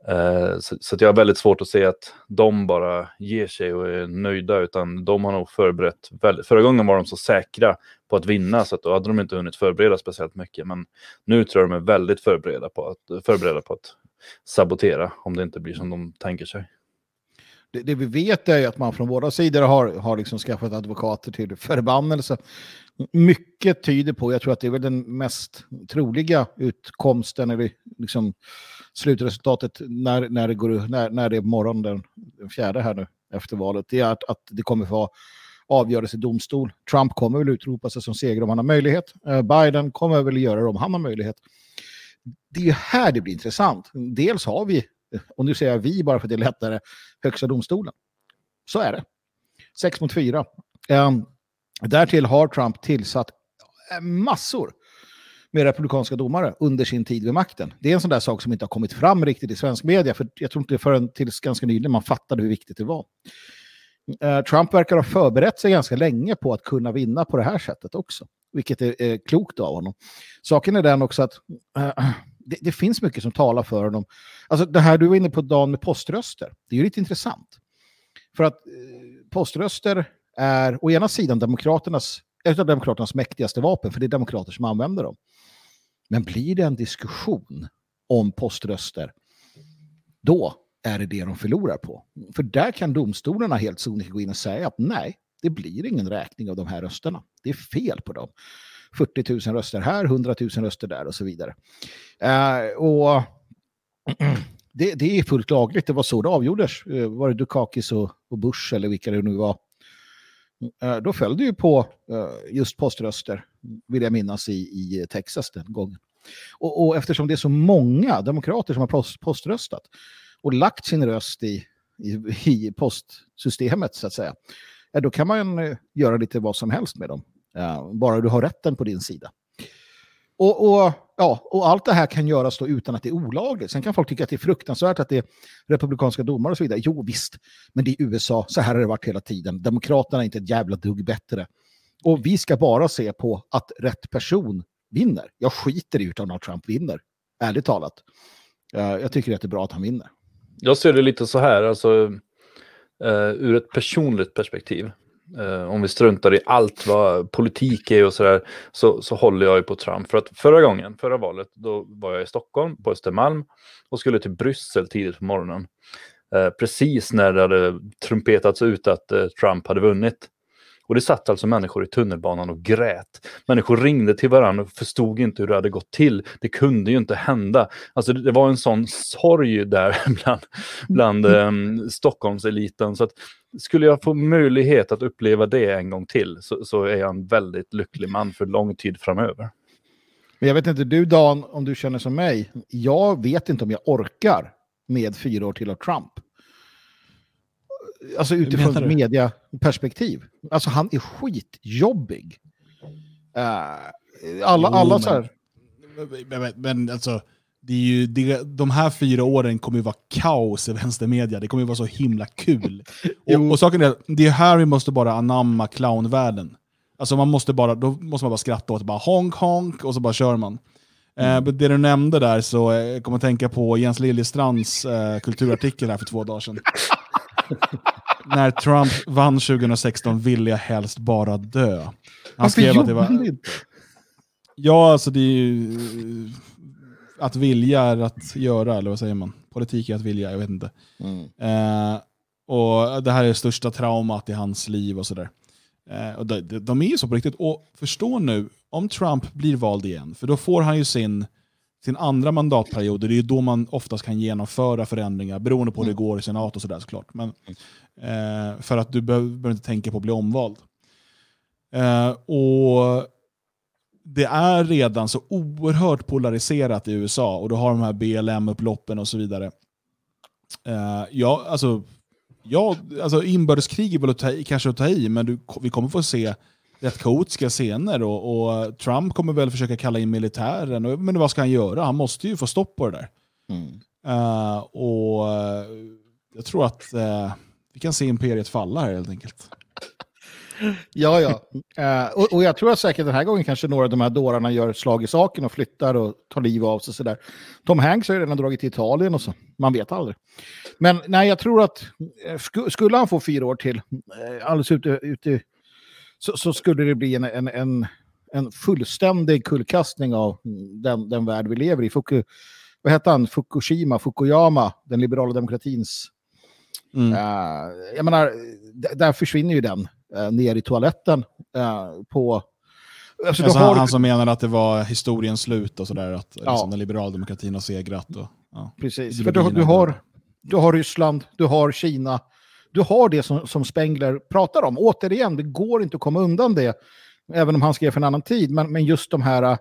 Eh, Så, så jag har väldigt svårt att se att de bara ger sig och är nöjda, utan de har nog förberett. Väldigt, förra gången var de så säkra på att vinna, så att då hade de inte hunnit förbereda speciellt mycket. Men nu tror jag de är väldigt förberedda på att, förberedda på att sabotera, om det inte blir som de tänker sig. Det, det vi vet är ju att man från båda sidor har, har liksom skaffat advokater till förbannelse. Mycket tyder på, jag tror att det är väl den mest troliga utkomsten, eller liksom slutresultatet när, när, det, går, när, när det är morgon den, den fjärde här nu efter valet, det är att, att det kommer få avgöras i domstol. Trump kommer väl utropa sig som seger om han har möjlighet. Eh, Biden kommer väl göra det om han har möjlighet. Det är ju här det blir intressant. Dels har vi, och nu säger jag vi bara för att det är lättare, högsta domstolen. Så är det. Sex mot fyra. Ehm, därtill har Trump tillsatt eh, massor med republikanska domare under sin tid vid makten. Det är en sån där sak som inte har kommit fram riktigt i svensk media, för jag tror inte förrän tills ganska nyligen man fattade hur viktigt det var. Eh, Trump verkar ha förberett sig ganska länge på att kunna vinna på det här sättet också, vilket är, är klokt av honom. Saken är den också att eh, det, det finns mycket som talar för honom. Alltså det här du var inne på Dan, med poströster, det är ju lite intressant. För att eh, poströster är å ena sidan demokraternas, ett av demokraternas mäktigaste vapen, för det är demokrater som använder dem. Men blir det en diskussion om poströster då är det det de förlorar på. För där kan domstolarna helt sonika gå in och säga att nej, det blir ingen räkning av de här rösterna. Det är fel på dem. 40 000 röster här, 100 000 röster där och så vidare. Eh, och det, det är fullt lagligt, det var så det avgjordes. Eh, var det Dukakis och, och Bush eller vilka det nu var. Eh, då föll det ju på eh, just poströster, vill jag minnas, i, i Texas den gången. Och, och eftersom det är så många demokrater som har post, poströstat och lagt sin röst i, i, i postsystemet, så att säga, ja, då kan man eh, göra lite vad som helst med dem. Ja, bara du har rätten på din sida. Och, och, ja, och allt det här kan göras då utan att det är olagligt. Sen kan folk tycka att det är fruktansvärt att det är republikanska domare och så vidare. Jo visst, men det är USA. Så här har det varit hela tiden. Demokraterna är inte ett jävla dugg bättre. Och vi ska bara se på att rätt person vinner. Jag skiter i om Donald Trump vinner, ärligt talat. Jag tycker att det är bra att han vinner. Jag ser det lite så här, alltså eh, ur ett personligt perspektiv. Eh, om vi struntar i allt vad politik är och sådär, så, så håller jag ju på Trump. För att förra gången, förra valet, då var jag i Stockholm på Östermalm och skulle till Bryssel tidigt på morgonen. Eh, precis när det hade trumpetats ut att eh, Trump hade vunnit. Och det satt alltså människor i tunnelbanan och grät. Människor ringde till varandra och förstod inte hur det hade gått till. Det kunde ju inte hända. Alltså det, det var en sån sorg där bland, bland um, Stockholmseliten. Så att skulle jag få möjlighet att uppleva det en gång till så, så är jag en väldigt lycklig man för lång tid framöver. Men jag vet inte, du Dan, om du känner som mig, jag vet inte om jag orkar med fyra år till av Trump. Alltså utifrån ett mediaperspektiv. Alltså han är skitjobbig. Uh, alla, alla så här, Men, men, men alltså, det är ju, det, de här fyra åren kommer ju vara kaos i vänstermedia. Det kommer ju vara så himla kul. Och, och saken är, det är här vi måste bara anamma clownvärlden. Alltså man måste bara, då måste man bara skratta åt bara honk honk och så bara kör man. Eh, men det du nämnde där så eh, jag kommer att tänka på Jens Liljestrands eh, kulturartikel här för två dagar sedan. När Trump vann 2016 ville jag helst bara dö. Han varför skrev att det var... inte? Ja, alltså det är ju... eh, Att vilja är att göra, eller vad säger man? Politik är att vilja, jag vet inte. Eh, och det här är det största traumat i hans liv och sådär. Eh, och de, de är ju så på riktigt. Och förstå nu, om Trump blir vald igen, för då får han ju sin, sin andra mandatperiod, det är ju då man oftast kan genomföra förändringar, beroende på hur det går i senat och sådär såklart. Men, eh, för att du behöver, behöver inte tänka på att bli omvald. Eh, och det är redan så oerhört polariserat i USA och du har de här BLM-upploppen och så vidare. Eh, ja, alltså, ja, alltså inbördeskrig är väl att ta i, kanske att ta i, men du, vi kommer få se rätt kaotiska scener och, och Trump kommer väl försöka kalla in militären. Och, men vad ska han göra? Han måste ju få stopp på det där. Eh, och eh, jag tror att eh, vi kan se imperiet falla här helt enkelt. Ja, ja. Eh, och, och jag tror att säkert den här gången kanske några av de här dårarna gör slag i saken och flyttar och tar liv av sig. Sådär. Tom Hanks har ju redan dragit till Italien och så. Man vet aldrig. Men nej, jag tror att sku, skulle han få fyra år till, alldeles ute, ute så, så skulle det bli en, en, en, en fullständig kullkastning av den, den värld vi lever i. Fuku, vad hette han? Fukushima, Fukuyama, den liberala demokratins Mm. Eh, jag menar, där försvinner ju den eh, ner i toaletten eh, på... Alltså, Alltså, har han, du- han som menar att det var historiens slut och sådär, att Ja. liksom, den liberaldemokratin har segrat. Och, ja. Precis, för du, du, har, du har Ryssland, du har Kina, du har det som, som Spengler pratar om. Återigen, det går inte att komma undan det, även om han skrev för en annan tid, men, men just de här äh,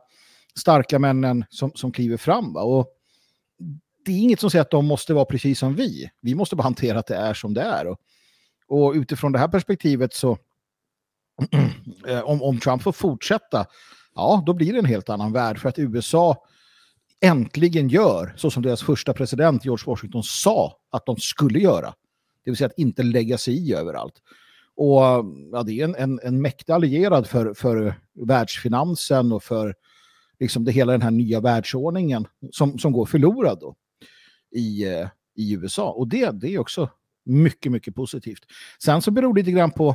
starka männen som, som kliver fram. Va? Och det är inget som säger att de måste vara precis som vi. Vi måste bara hantera att det är som det är. Och, och utifrån det här perspektivet så, eh, om, om Trump får fortsätta, ja, då blir det en helt annan värld. För att USA äntligen gör så som deras första president George Washington sa att de skulle göra. Det vill säga att inte lägga sig i överallt. Och ja, det är en, en, en mäktig allierad för, för världsfinansen och för liksom det hela den här nya världsordningen som, som går förlorad då i, eh, i USA. Och det, det är också mycket, mycket positivt. Sen så beror det lite grann på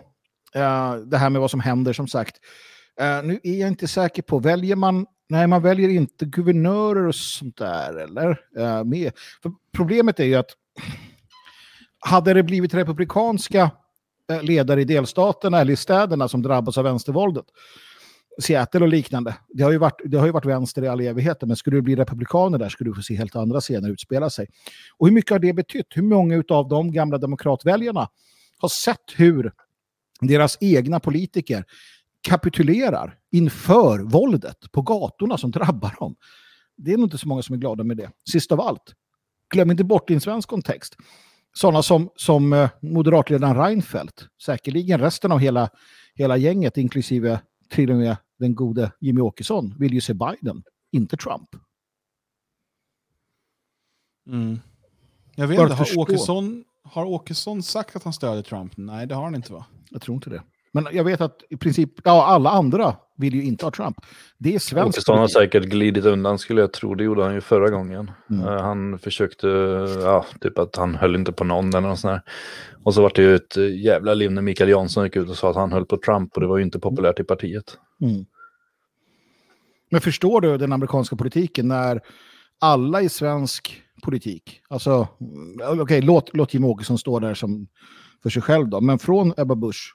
eh, det här med vad som händer som sagt. Eh, nu är jag inte säker på, väljer man, nej man väljer inte guvernörer och sånt där eller? Eh, med. För problemet är ju att hade det blivit republikanska eh, ledare i delstaterna eller i städerna som drabbas av vänstervåldet, Seattle och liknande, det har ju varit, det har ju varit vänster i all evighet, men skulle det bli republikaner där skulle du få se helt andra scener utspela sig. Och hur mycket har det betytt? Hur många av de gamla demokratväljarna har sett hur deras egna politiker kapitulerar inför våldet på gatorna som drabbar dem? Det är nog inte så många som är glada med det. Sist av allt, glöm inte bort i en svensk kontext, sådana som, som eh, moderatledaren Reinfeldt, säkerligen resten av hela, hela gänget, inklusive till och med den gode Jimmy Åkesson, vill ju se Biden, inte Trump. Mm. Jag vet inte, har. Åkesson, har Åkesson sagt att han stödjer Trump? Nej, det har han inte va? Jag tror inte det. Men jag vet att i princip, ja, alla andra vill ju inte ha Trump. Det är svensk Åkesson har säkert glidit undan skulle jag tro. Det gjorde han ju förra gången. Mm. Eh, Han försökte, ja, typ att han höll inte på någon eller något sånt där. Och så var det ju ett eh, jävla liv när Mikael Jansson gick ut och sa att han höll på Trump och det var ju inte populärt i partiet. Mm. Men förstår du den amerikanska politiken när alla i svensk politik, alltså mm, okej, låt, låt Jimmie Åkesson stå där som för sig själv då, men från Ebba Busch,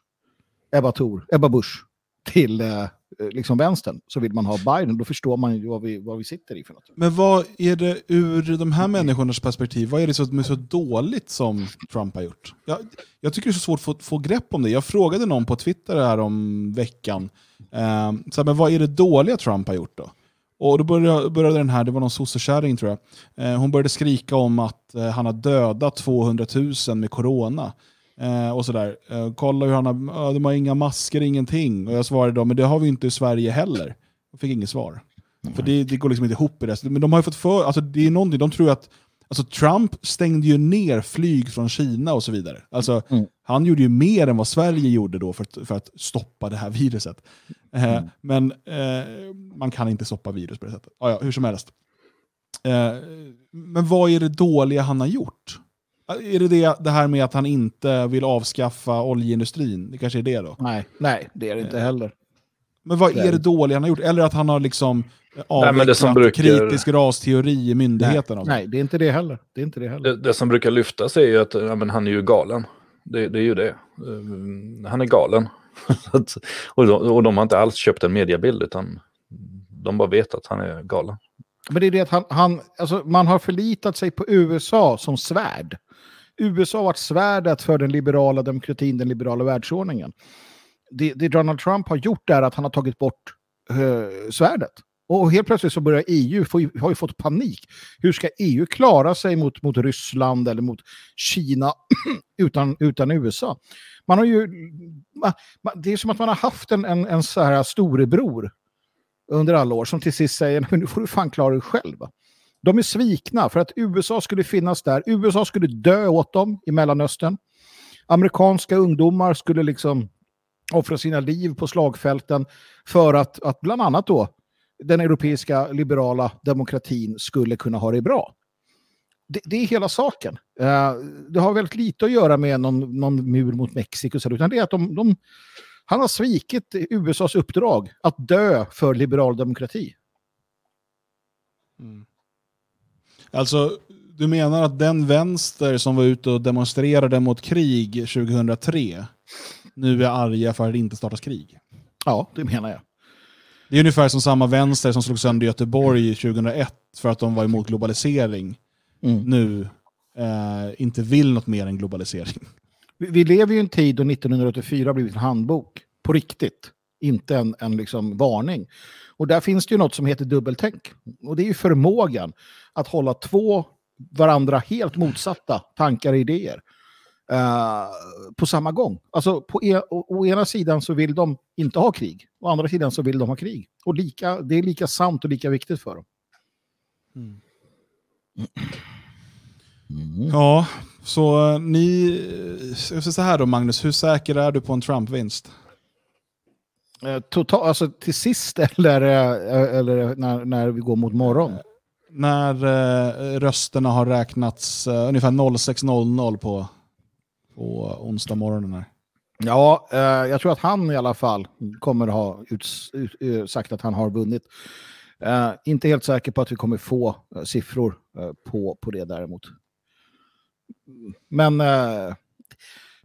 Ebba Thor, Ebba Busch till eh, liksom vänstern så vill man ha Biden, då förstår man ju vad vi, vad vi sitter i för något. Men vad är det ur de här människornas perspektiv, vad är det som är så dåligt som Trump har gjort? Jag, jag tycker det är så svårt att få, få grepp om det. Jag frågade någon på Twitter här om veckan, eh, så här, men vad är det dåliga Trump har gjort då? Och då började, började den här, det var någon sossekärring tror jag, eh, hon började skrika om att eh, han har dödat 200 000 med corona. Eh, och sådär. Eh, kolla hur han har, de har inga masker, ingenting. Och jag svarade då, men det har vi inte i Sverige heller. Jag fick inget svar. För det, det går liksom inte ihop i det. Men de har fått för, alltså det är någonting, de tror att Alltså Trump stängde ju ner flyg från Kina och så vidare. Alltså, Mm. Han gjorde ju mer än vad Sverige gjorde då för att, för att stoppa det här viruset. Eh, Men eh, man kan inte stoppa virus på det sättet. Ah, ja, hur som helst. Eh, men vad är det dåliga han har gjort? Är det, det det här med att han inte vill avskaffa oljeindustrin? Det kanske är det då? Nej, nej, det är det inte heller. Men vad Det är det dåliga han har gjort? Eller att han har liksom men avvecklat brukar- kritisk rasteori i myndigheterna? så. Nej, det är inte det heller. Det är inte det heller. Det, det som brukar lyftas är ju att ja, men han är ju galen. Det, det är ju det. Eh, Han är galen. Och, de, och de har inte alls köpt en mediebild utan de bara vet att han är galen. Men det är det att han, han, alltså man har förlitat sig på USA som svärd. USA har varit svärdet för den liberala demokratin, den liberala världsordningen. Det, det Donald Trump har gjort är att han har tagit bort eh, svärdet. Och helt plötsligt så börjar EU, få, har ju fått panik. Hur ska EU klara sig mot, mot Ryssland eller mot Kina utan, utan USA? Man har ju, man, man, det är som att man har haft en, en, en så här storebror under alla år som till sist säger nu får du fan klara dig själv. va?" De är svikna för att USA skulle finnas där. USA skulle dö åt dem i Mellanöstern. Amerikanska ungdomar skulle liksom offra sina liv på slagfälten för att, att bland annat då den europeiska liberala demokratin skulle kunna ha det bra. Det, det är hela saken. Eh, det har väldigt lite att göra med någon, någon mur mot Mexiko, utan det är att de, de, han har svikit USAs uppdrag att dö för liberal demokrati. Mm. Alltså, du menar att den vänster som var ute och demonstrerade mot krig 2003 nu är arga för att det inte startas krig? Ja, det menar jag. Det är ungefär som samma vänster som slog sönder Göteborg 2001 för att de var emot globalisering. Mm. Nu eh, inte vill något mer än globalisering. Vi, vi lever ju i en tid då 1984 har blivit en handbok. På riktigt. Inte en, en liksom varning. Och där finns det ju något som heter dubbeltänk. Och det är ju förmågan att hålla två varandra helt motsatta tankar och idéer eh, på samma gång. Alltså på e å, å ena sidan så vill de inte ha krig. Å andra sidan så vill de ha krig. Och lika, det är lika sant och lika viktigt för dem. Mm. Ja, så eh, ni... Eh, så här då Magnus, hur säker är du på en Trump-vinst? Eh, total, alltså till sist eller, eh, eller när, när vi går mot morgon? När eh, rösterna har räknats eh, ungefär 06.00 på, på onsdag morgonen. Här. Ja, eh, jag tror att han i alla fall kommer ha uts- ut, eh, sagt att han har vunnit. Eh, inte helt säker på att vi kommer få eh, siffror eh, på, på det däremot. men eh,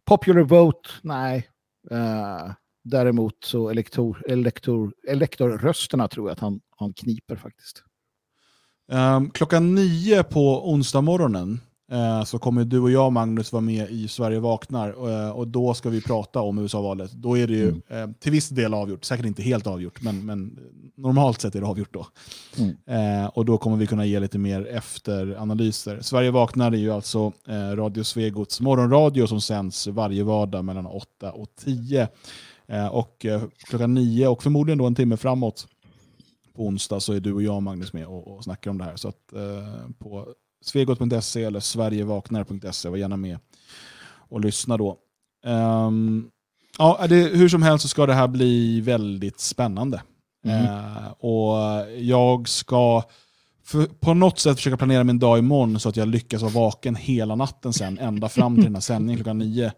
popular vote, nej. Eh, däremot så elektor, elektor, elektorrösterna tror jag att han, han kniper faktiskt. Ehm, klockan nio på onsdag morgonen eh, så kommer du och jag, Magnus, vara med i Sverige vaknar. eh, och då ska vi prata om USA-valet. Då är det ju eh, till viss del avgjort, säkert inte helt avgjort, men, men normalt sett är det avgjort då. Eh, och då kommer vi kunna ge lite mer efteranalyser. Sverige vaknar är ju alltså Radio Svegots morgonradio som sänds varje vardag mellan 8 och 10. Eh, och eh, klockan 9 och förmodligen då en timme framåt på onsdag så är du och jag Magnus med och, och snackar om det här. Så att, eh, på svegot.se eller sverigevaknar.se, var gärna med och lyssna då. Ehm, ja, det, hur som helst så ska det här bli väldigt spännande. Eh, och jag ska för, på något sätt försöka planera min dag imorgon så att jag lyckas vara vaken hela natten sen, ända fram till den här sändningen klockan nio.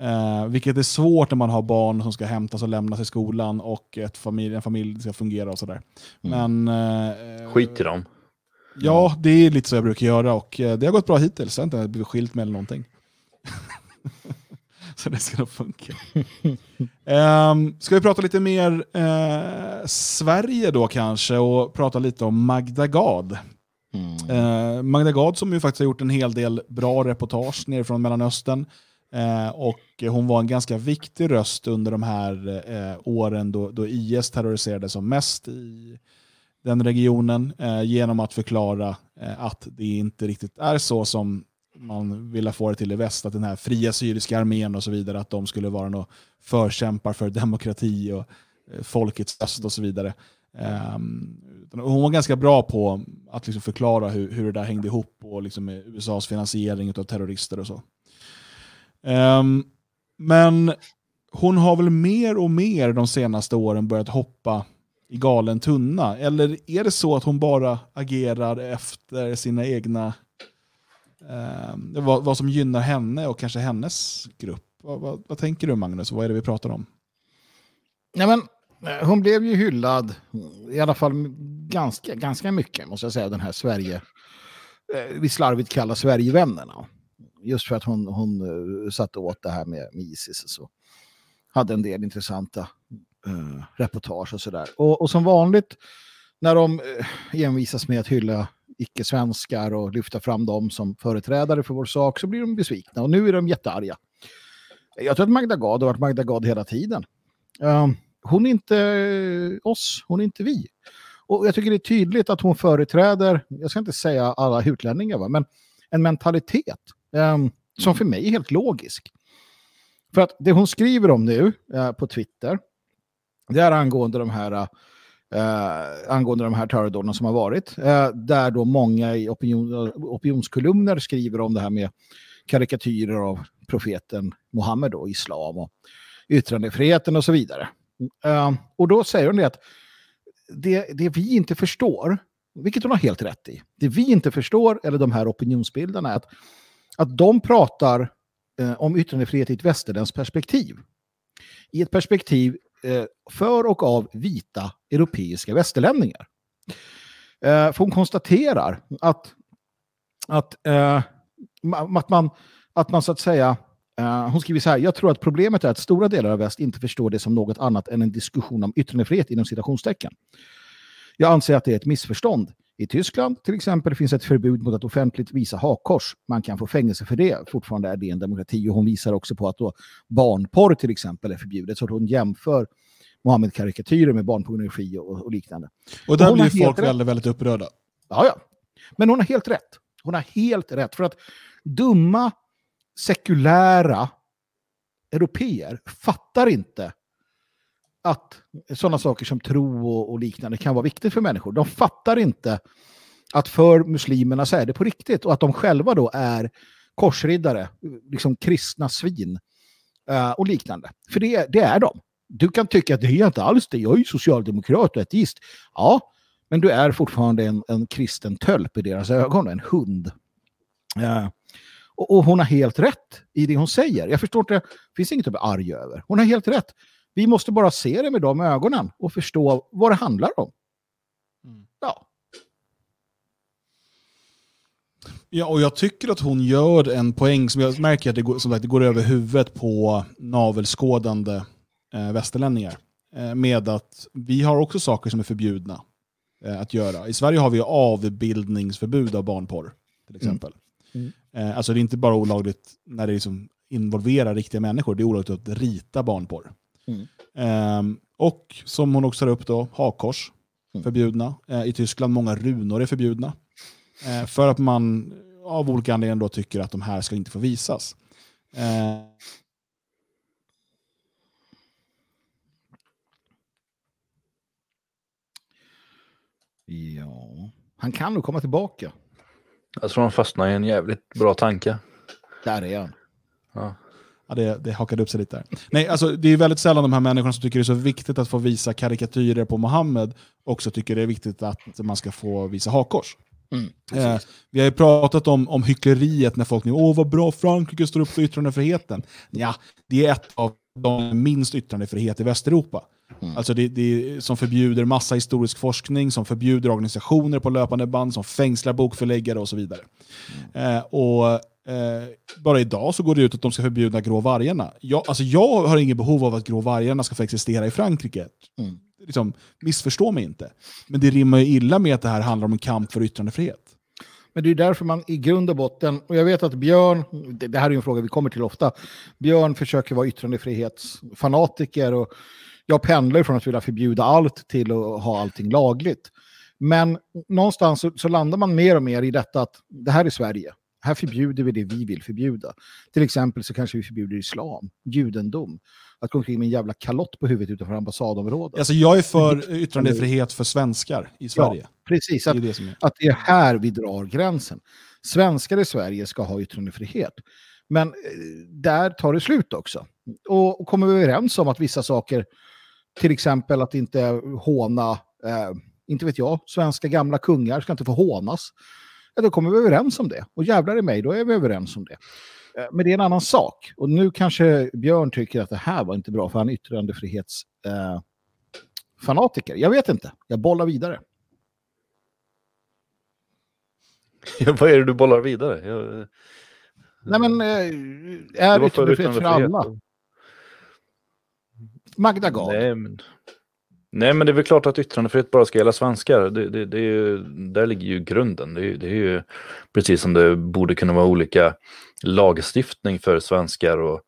Eh, vilket är svårt när man har barn som ska hämtas och lämnas i skolan och ett familj, en familj ska fungera och sådär. Men eh, Skit i dem. ja, det är lite så jag brukar göra och eh, det har gått bra hittills. Jag har inte blivit skilt med eller någonting. så det ska nog funka. um, ska vi prata lite mer eh, Sverige då kanske och prata lite om Magda Gad. Eh, Magda Gad som ju faktiskt har gjort en hel del bra reportage nerifrån Mellanöstern. Eh, och hon var en ganska viktig röst under de här eh, åren då, då IS terroriserade som mest i den regionen eh, genom att förklara eh, att det inte riktigt är så som man vill få det till i väst, att den här fria syriska armén och så vidare, att de skulle vara några förkämpar för demokrati och eh, folkets röst och så vidare. Um, hon var ganska bra på att liksom förklara hur, hur det där hängde ihop och liksom med USAs finansiering av terrorister och så. Um, men hon har väl mer och mer de senaste åren börjat hoppa i galen tunna? Eller är det så att hon bara agerar efter sina egna, ehm, vad, vad som gynnar henne och kanske hennes grupp? Vad, vad, vad tänker du Magnus? Vad är det vi pratar om? Nej, men, eh, hon blev ju hyllad, i alla fall ganska, ganska mycket, måste jag säga, den här Sverige, eh, vi slarvigt kallar Sverigevännerna. Just för att hon, hon eh, satte åt det här med, med Isis och så. Hade en del intressanta eh, reportage och sådär. Och, och som vanligt, när de eh, envisas med att hylla icke-svenskar och lyfta fram dem som företrädare för vår sak så blir de besvikna. Och nu är de jättearga. Jag tror att Magda Gad har varit Magda Gad hela tiden. Um, hon är inte eh, oss, hon är inte vi. Och jag tycker det är tydligt att hon företräder, jag ska inte säga alla utlänningar, va, men en mentalitet Ehm, som för mig är helt logisk. För att det hon skriver om nu eh, på Twitter, det är angående de här, eh, angående de här terrordåden som har varit, eh, där då många i opinion, opinionskolumner skriver om det här med karikatyrer av profeten Muhammed och islam och yttrandefriheten och så vidare. Eh, och då säger hon det att det, det vi inte förstår, vilket hon har helt rätt i, det vi inte förstår, eller de här opinionsbildarna, är att, att de pratar eh, om yttrandefrihet i ett västerländskt perspektiv. I ett perspektiv eh, för och av vita europeiska västerlänningar. Eh, för hon konstaterar att, att, eh, att, man, att man så att säga eh, hon skriver så här, jag tror att problemet är att stora delar av väst inte förstår det som något annat än en diskussion om yttrandefrihet inom citationstecken. Jag anser att det är ett missförstånd. I Tyskland till exempel finns ett förbud mot att offentligt visa hakkors. Man kan få fängelse för det. Fortfarande är det en demokrati. Och hon visar också på att då barnporr till exempel är förbjudet. Så att hon jämför Mohammed-karikatyrer med barnpornografi och, och liknande. Och där har blir folk rätt. väldigt, väldigt upprörda. Ja, ja. Men hon har helt rätt. Hon har helt rätt. För att dumma, sekulära europeer fattar inte att sådana saker som tro och, och liknande kan vara viktigt för människor. De fattar inte att för muslimerna så är det på riktigt och att de själva då är korsriddare, liksom kristna svin uh, och liknande. För det, det är de. Du kan tycka att det är inte alls det, jag är ju socialdemokrat och ateist. Ja, men du är fortfarande en, en kristen tölp i deras ögon, en hund. Uh, och, och hon har helt rätt i det hon säger. Jag förstår inte, det finns inget att bli arg över. Hon har helt rätt. Vi måste bara se det med de ögonen och förstå vad det handlar om. Ja. Ja, och jag tycker att hon gör en poäng som jag märker att det går, som sagt, det går över huvudet på navelskådande eh, västerlänningar. Eh, med att vi har också saker som är förbjudna eh, att göra. I Sverige har vi avbildningsförbud av barnporr, till exempel. Mm. Eh, alltså det är inte bara olagligt när det liksom involverar riktiga människor, det är olagligt att rita barnporr. Mm. Ehm, och som hon också tar upp då, hakkors, Mm. förbjudna. Eh, I Tyskland många runor är förbjudna. Eh, för att man av olika anledningar då tycker att de här ska inte få visas. Eh, Ja. Han kan nog komma tillbaka. Jag tror han fastnar i en jävligt bra tanke. Där är han. Ja. Ja, det, det hakade upp sig lite där. Nej, alltså, det är väldigt sällan de här människorna som tycker det är så viktigt att få visa karikatyrer på Mohammed också tycker det är viktigt att man ska få visa hakkors. Eh, vi har ju pratat om, om hyckleriet när folk nu åh vad bra Frankrike står upp för yttrandefriheten. Ja, det är ett av de minst yttrandefrihet i Västeuropa. Alltså det, det är, som förbjuder massa historisk forskning, som förbjuder organisationer på löpande band, som fängslar bokförläggare och så vidare. Eh, och eh, Bara idag så går det ut att de ska förbjuda grå vargarna. Jag, alltså jag har inget behov av att grå vargarna ska få existera i Frankrike. Mm. Liksom, missförstå mig inte. Men det rimmar ju illa med att det här handlar om en kamp för yttrandefrihet. Men det är därför man i grund och botten, och jag vet att Björn, det, det här är en fråga vi kommer till ofta, Björn försöker vara yttrandefrihetsfanatiker och jag pendlar från att vilja förbjuda allt till att ha allting lagligt. Men någonstans så, så landar man mer och mer i detta att det här är Sverige. Här förbjuder vi det vi vill förbjuda. Till exempel så kanske vi förbjuder islam, judendom. Att gå omkring med en jävla kalott på huvudet utanför ambassadområdet. Alltså jag är för yttrandefrihet för svenskar i Sverige. Precis, Det att, är det är. att det är här vi drar gränsen. Svenskar i Sverige ska ha yttrandefrihet. Men eh, där tar det slut också. Och, och kommer vi överens om att vissa saker, till exempel att inte håna, eh, inte vet jag, svenska gamla kungar ska inte få hånas. Ja, då kommer vi överens om det. Och jävlar i mig, då är vi överens om det. Eh, Men det är en annan sak. Och nu kanske Björn tycker att det här var inte bra för han är yttrandefrihets eh. Jag vet inte. Jag bollar vidare. Vad är det du bollar vidare? Jag, Nej men, eh, är yttrandefrihet för alla? Magda Gad. Nej men, nej, men det är väl klart att yttrandefrihet bara ska gälla svenskar. Det, det, det är ju, där ligger ju grunden. Det det är ju precis som det borde kunna vara olika lagstiftning för svenskar och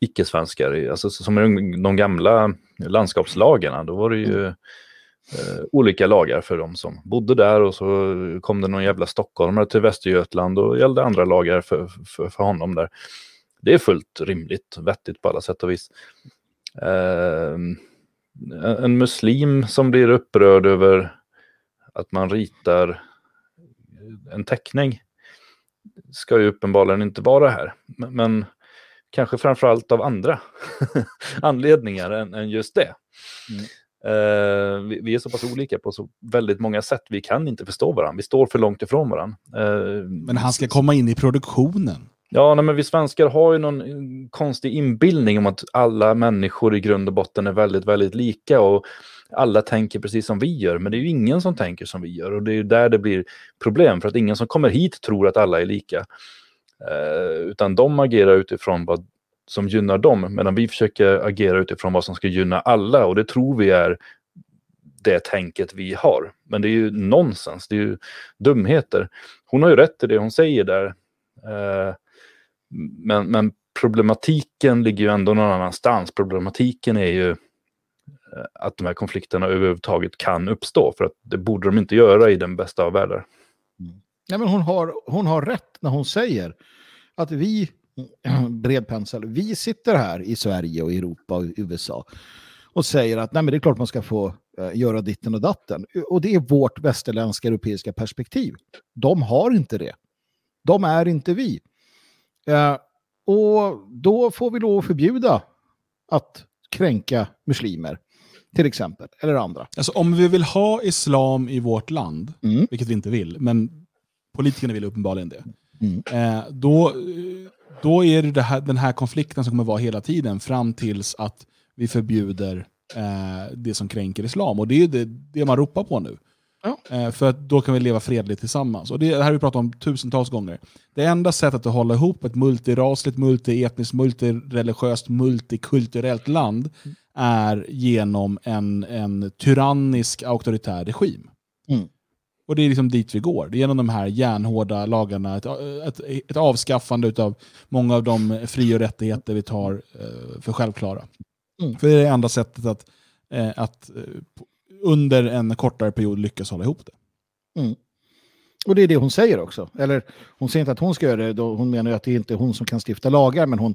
icke-svenskar. Alltså, som de, de gamla landskapslagarna, då var det ju eh, olika lagar för de som bodde där och så kom det någon jävla stockholmare till Västergötland och gällde andra lagar för, för, för honom där. Det är fullt rimligt, vettigt på alla sätt och vis. Eh, en muslim som blir upprörd över att man ritar en teckning ska ju uppenbarligen inte vara här. Men, men kanske framförallt av andra anledningar än, än just det. Eh, vi, vi är så pass olika på så väldigt många sätt. Vi kan inte förstå varandra. Vi står för långt ifrån varandra. Eh, Men han ska komma in i produktionen. Ja, nej, men vi svenskar har ju någon eh, konstig inbildning om att alla människor i grund och botten är väldigt, väldigt lika och alla tänker precis som vi gör. Men det är ju ingen som tänker som vi gör och det är ju där det blir problem för att ingen som kommer hit tror att alla är lika. Eh, utan de agerar utifrån vad som gynnar dem medan vi försöker agera utifrån vad som ska gynna alla och det tror vi är det tänket vi har. Men det är ju nonsens, det är ju dumheter. Hon har ju rätt i det hon säger där. Eh, men, men problematiken ligger ju ändå någon annanstans. Problematiken är ju eh, att de här konflikterna överhuvudtaget kan uppstå. För att det borde de inte göra i den bästa av världar. Mm. Nej, men hon, har, hon har rätt när hon säger att vi, bred pensel, vi sitter här i Sverige och Europa och USA och säger att nej, men det är klart man ska få eh, göra ditten och datten. Och det är vårt västerländska europeiska perspektiv. De har inte det. De är inte vi. Eh, och då får vi lov att förbjuda att kränka muslimer, till exempel, eller andra. Alltså, om vi vill ha islam i vårt land, Mm. vilket vi inte vill, men politikerna vill uppenbarligen det, Mm. eh, då, då är det, det här, den här konflikten som kommer vara hela tiden fram tills att vi förbjuder eh, det som kränker islam. Och det är det, det man ropar på nu. Ja. Eh, för då kan vi leva fredligt tillsammans. Och det, det här har vi pratat om tusentals gånger. Det enda sättet att hålla ihop ett multirasligt, multietniskt, multireligiöst, multikulturellt land är genom en, en tyrannisk auktoritär regim. Mm. Och det är liksom dit vi går. Det är genom de här järnhårda lagarna, ett, ett, ett avskaffande av många av de fri och rättigheter vi tar eh, för självklara. Mm. För det är det enda sättet att, eh, att under en kortare period lyckas hålla ihop det. Mm. Och det är det hon säger också. Eller hon säger inte att hon ska göra det, då hon menar ju att det inte är hon som kan stifta lagar, men hon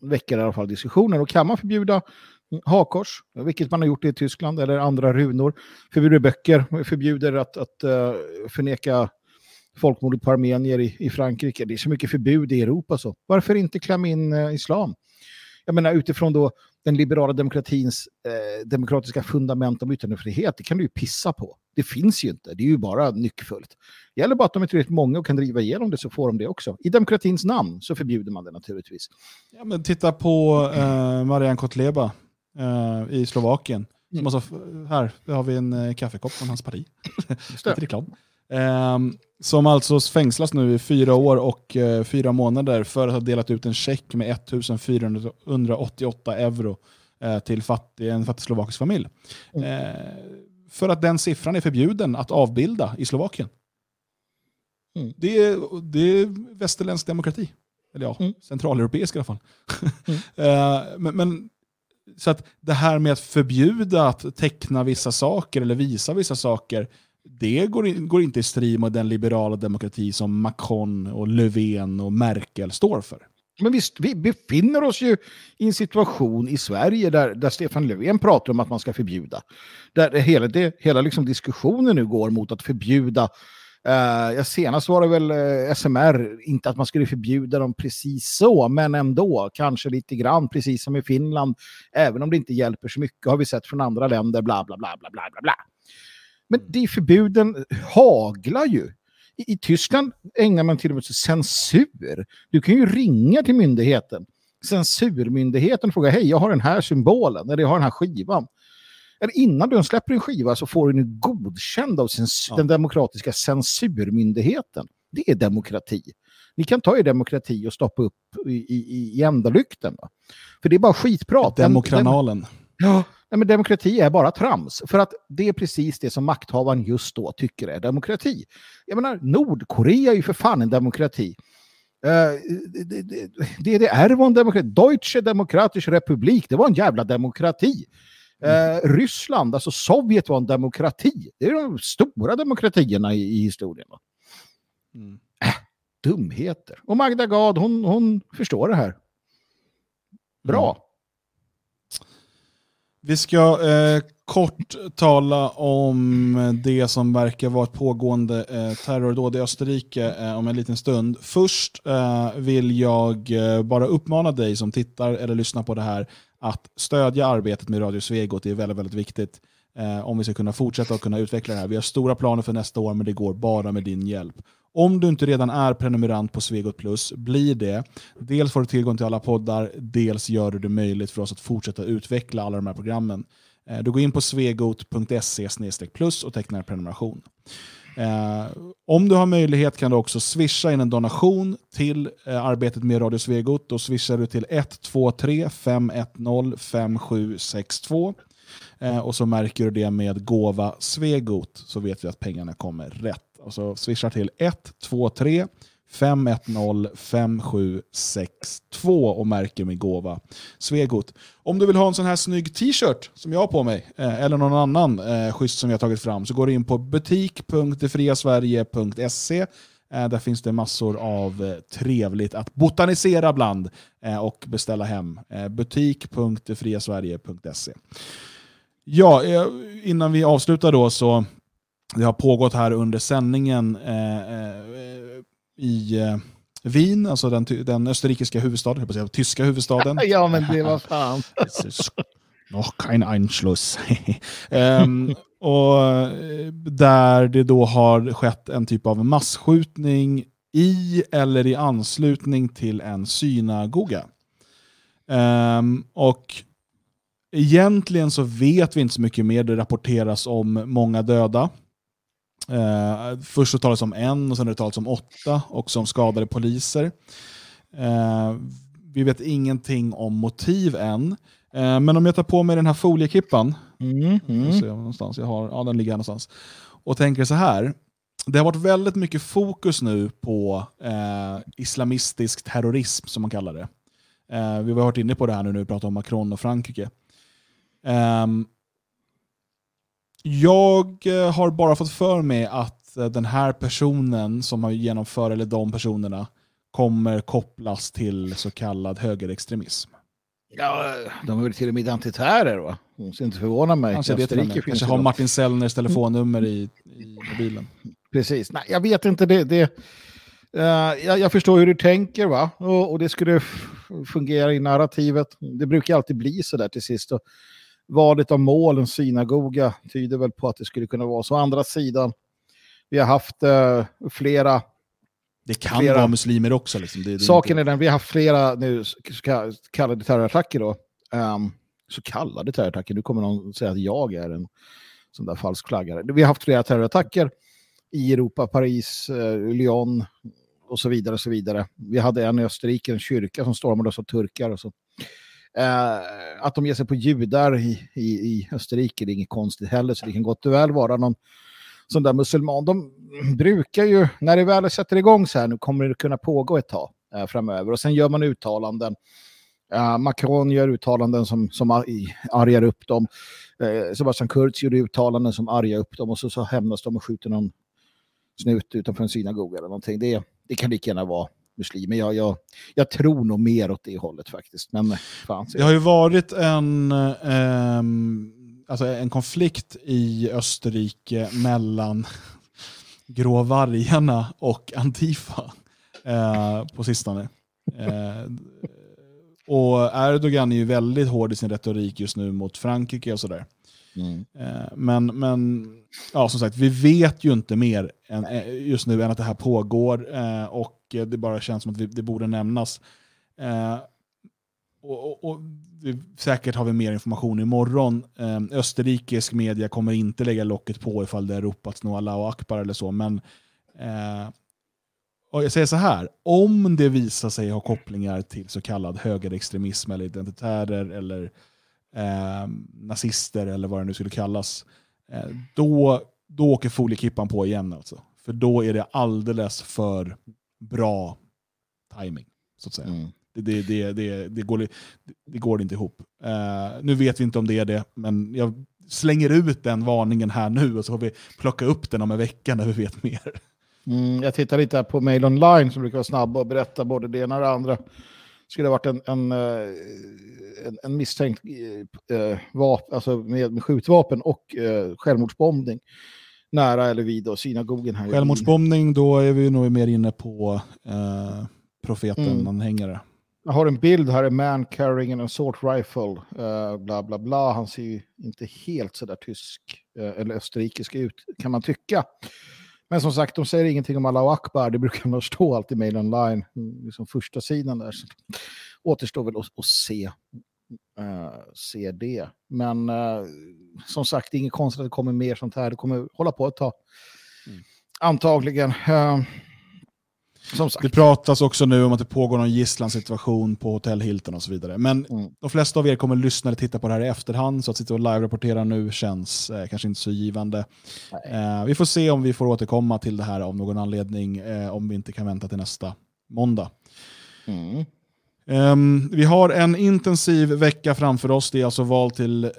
väcker i alla fall diskussioner. Och kan man förbjuda hakors, hakkors, vilket man har gjort i Tyskland, eller andra runor, förbjuder böcker, förbjuder att, att uh, förneka folkmordet på armenier i, i Frankrike. Det är så mycket förbud i Europa. så. Varför inte klämma in uh, islam? Jag menar utifrån då den liberala demokratins eh, demokratiska fundament om yttrandefrihet, det kan du ju pissa på. Det finns ju inte, det är ju bara nyckfullt. Det gäller bara att de är tillräckligt många och kan driva igenom det så får de det också. I demokratins namn så förbjuder man det naturligtvis. Ja, men titta på eh, Marian Kotleba eh, i Slovakien. Som alltså, här har vi en eh, kaffekopp från hans parti. Lite reklam. Ehm, som alltså fängslas nu i fyra år och eh, fyra månader för att ha delat ut en check med 1488 euro eh, till fattig, en fattig slovakisk familj. Eh, för att den siffran är förbjuden att avbilda i Slovakien. Mm. Det, är, det är västerländsk demokrati. Eller ja, Mm. centraleuropeisk i alla fall. Eh, men, men, så att det här med att förbjuda att teckna vissa saker eller visa vissa saker, det går, in, går inte i strid med den liberala demokrati som Macron, och Löfven och Merkel står för. Men visst, vi befinner oss ju i en situation i Sverige där, där Stefan Löfven pratar om att man ska förbjuda. Där det hela, det, hela liksom diskussionen nu går mot att förbjuda Uh, ja, senast var det väl eh, uh, SMR, inte att man skulle förbjuda dem precis så, men ändå, kanske lite grann, precis som i Finland, även om det inte hjälper så mycket, har vi sett från andra länder, bla bla bla bla bla bla. Men de förbuden haglar ju. I, I Tyskland ägnar man till och med sig censur. Du kan ju ringa till myndigheten, censurmyndigheten och fråga, hej, jag har den här symbolen, eller jag har den här skivan. Eller innan du släpper en skiva så får du den godkänd av Ja. den demokratiska censurmyndigheten. Det är demokrati. Ni kan ta er demokrati och stoppa upp i, i, i ändalykten. För det är bara skitprat. Den- Demokranalen. Ja, nej, men demokrati är bara trams. För att det är precis det som makthavaren just då tycker är demokrati. Jag menar, Nordkorea är ju för fan en demokrati. Uh, det- det- DDR var en demokrati. Deutsche Demokratische Republik, det var en jävla demokrati. Eh, Ryssland, alltså Sovjet var en demokrati. Det är de stora demokratierna i, i historien. Mm. Äh, dumheter. Och Magda Gad, hon, hon förstår det här. Bra. Vi ska eh, kort tala om det som verkar vara ett pågående eh, terrordåd i Österrike eh, om en liten stund. Först eh, vill jag eh, bara uppmana dig som tittar eller lyssnar på det här att stödja arbetet med Radio Svegot. Det är väldigt, väldigt viktigt eh, om vi ska kunna fortsätta och kunna utveckla det här. Vi har stora planer för nästa år, men det går bara med din hjälp. Om du inte redan är prenumerant på Svegot Plus, bli det. Dels får du tillgång till alla poddar, dels gör du det möjligt för oss att fortsätta utveckla alla de här programmen. Eh, du går in på svegot.se plus och tecknar prenumeration. Eh, om du har möjlighet kan du också swisha in en donation till eh, arbetet med Radio Svegot. Då swishar du till 123 510 5762. Eh, och så märker du det med gåva Svegot så vet vi att pengarna kommer rätt. Och så swishar till 123 510 5762 och märker med gåva Svegot. Om du vill ha en sån här snygg t-shirt som jag har på mig, eh, eller någon annan eh, schysst som jag har tagit fram, så går du in på butik.detfriasverige.se. Eh, där finns det massor av eh, trevligt att botanisera bland eh, och beställa hem. Eh, butik.detfriasverige.se. Ja, eh, innan vi avslutar då så det har pågått här under sändningen eh, eh, i eh, Wien, alltså den, den österrikiska huvudstaden, jag säga, tyska huvudstaden. Ja, men det var fan. Noch kein Einschluss. Ehm, och där det då har skett en typ av masskjutning i eller i anslutning till en synagoga. Ehm, och egentligen så vet vi inte så mycket mer. Det rapporteras om många döda. Eh, först så talades det om en och sen har det talats om åtta också om skadade poliser. Eh, vi vet ingenting om motiv än. Eh, men om jag tar på mig den här foliekippan, Mm, mm. någonstans, jag har, ja, den ligger här någonstans, och tänker så här. Det har varit väldigt mycket fokus nu på eh, islamistisk terrorism som man kallar det. Eh, vi har varit inne på det här nu när vi pratar om Macron och Frankrike. Jag eh, har bara fått för mig att eh, den här personen som har genomfört, eller de personerna, kommer kopplas till så kallad högerextremism. Ja, de är väl till och med antitärer va? Det ska inte förvåna mig. Kanske, det. Österrike Kanske har. Martin Sellners telefonnummer i, i mobilen. Precis. Nej, jag vet inte. Det, det, eh, jag, jag förstår hur du tänker va? Och, och det skulle fungera i narrativet. Det brukar alltid bli så där till sist. Och valet av mål, en synagoga, tyder väl på att det skulle kunna vara så. Å andra sidan, vi har haft eh, flera Det kan Flera- vara muslimer också. Liksom. Det, det är Saken inte, är den, vi har haft flera nu så så kallade terrorattacker då. Um, så kallade terrorattacker, nu kommer någon säga att jag är en sån där falsk flaggare. Vi har haft flera terrorattacker i Europa, Paris, eh, Lyon och så vidare. och så vidare. Vi hade en i Österrike, en kyrka som stormades av turkar. Och så. Eh, att de ger sig på judar i, i, i Österrike, det är inget konstigt heller, så det kan gott och väl vara någon sån där muselman. De brukar ju, när det väl sätter igång så här, nu kommer det kunna pågå ett tag eh, framöver. Och sen gör man uttalanden. Eh, Macron gör uttalanden som, som argar upp dem. Eh, Sebastian Kurz gjorde uttalanden som argar upp dem och så, så hämnas de och skjuter någon snut utanför en synagoga eller någonting. Det, det kan lika gärna vara muslimer. Jag, jag, jag tror nog mer åt det hållet faktiskt. Men eh, fan, det har ju varit en, ehm, alltså en konflikt i Österrike mellan gråvargarna och Antifa eh, på sistone. Eh, och Erdogan är ju väldigt hård i sin retorik just nu mot Frankrike och sådär. Mm. Eh, Men, men ja, som sagt, vi vet ju inte mer än, eh, just nu än att det här pågår eh, och eh, det bara känns som att vi, det borde nämnas. Eh, och, och, och säkert har vi mer information imorgon. Eh, österrikisk media kommer inte lägga locket på ifall det är ropats några och Akbar eller så, men eh, och jag säger så här, om det visar sig ha kopplingar till så kallad högerextremism eller identitärer eller eh, nazister eller vad det nu skulle kallas, eh, då, då åker foliekippan på igen. Alltså. För då är det alldeles för bra timing så att säga. Mm. Det, det, det, det, det, går, det går inte ihop. Eh, nu vet vi inte om det är det, men jag slänger ut den varningen här nu och så får vi plocka upp den om en vecka när vi vet mer. Mm, jag tittar lite här på Mail Online som brukar vara snabba och berätta både det ena och det andra. skulle ha varit en, en, eh, en, en misstänkt eh, vap, alltså med, med skjutvapen och eh, självmordsbombning nära eller vid då, synagogen här. Självmordsbombning, då är vi nog mer inne på eh, profeten, Mm. Jag har en bild här, en man carrying an assault rifle, eh, bla bla bla. Han ser ju inte helt sådär tysk eh, eller österrikisk ut, kan man tycka. Men som sagt, de säger ingenting om Allahu Akbar, det brukar nog stå alltid mail online, liksom första sidan där. Så återstår väl att, att se, eh, se det. Men eh, som sagt, det är inget konstigt att det kommer mer sånt här, det kommer hålla på ett tag. Antagligen. Eh. Det pratas också nu om att det pågår någon gisslansituation på Hotell Hilton och så vidare. Men Mm. de flesta av er kommer lyssna eller titta på det här i efterhand, så att sitta och live-rapportera nu känns eh, kanske inte så givande. Eh, vi får se om vi får återkomma till det här av någon anledning, eh, om vi inte kan vänta till nästa måndag. Mm. Ehm, vi har en intensiv vecka framför oss. Det är alltså val till eh,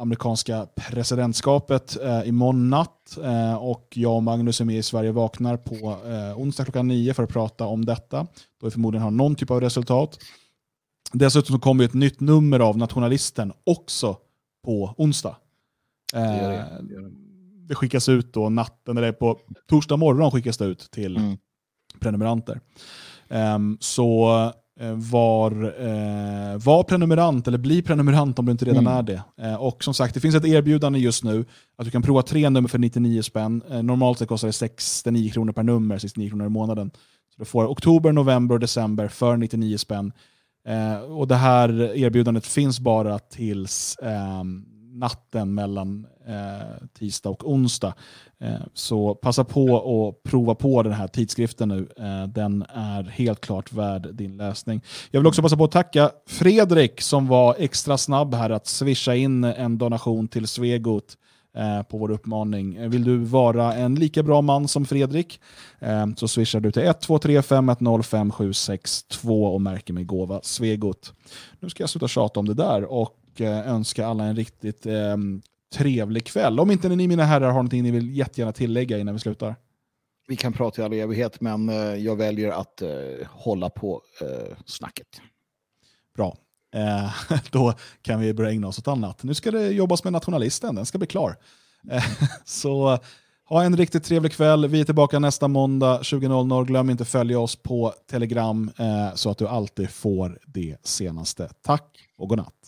amerikanska presidentskapet eh, imorgon natt. Eh, och jag och Magnus är med i Sverige vaknar på eh, onsdag klockan nio för att prata om detta. Då vi förmodligen har någon typ av resultat. Dessutom kommer ett nytt nummer av Nationalisten också på onsdag. Eh, Det gör det, det gör det. det skickas ut då natten, eller på torsdag morgon skickas det ut till Mm. prenumeranter. Ehm, så var, eh, var prenumerant, eller bli prenumerant om du inte redan Mm. är det. Eh, och som sagt, det finns ett erbjudande just nu att du kan prova tre nummer för 99 spänn. Eh, normalt sett kostar det 69 kronor per nummer, 69 kronor i månaden. Så du får oktober, november och december för 99 spänn. Eh, och det här erbjudandet finns bara tills ehm, natten mellan eh, tisdag och onsdag. Eh, så passa på att prova på den här tidskriften nu. Eh, den är helt klart värd din läsning. Jag vill också passa på att tacka Fredrik som var extra snabb här att swisha in en donation till Svegot eh, på vår uppmaning. Eh, vill du vara en lika bra man som Fredrik eh, så swishar du till 1235105762 och märker med gåva Svegot. Nu ska jag sluta tjata om det där och eh, önska alla en riktigt eh, trevlig kväll. Om inte ni mina herrar har någonting ni vill jättegärna tillägga innan vi slutar. Vi kan prata i all evighet, men eh, jag väljer att eh, hålla på eh, snacket. Bra. Eh, då kan vi börja ägna oss åt annat. Nu ska det jobbas med nationalisten, den ska bli klar. Så ha en riktigt trevlig kväll. Vi är tillbaka nästa måndag 20.00. Glöm inte följa oss på Telegram eh, så att du alltid får det senaste. Tack och godnatt.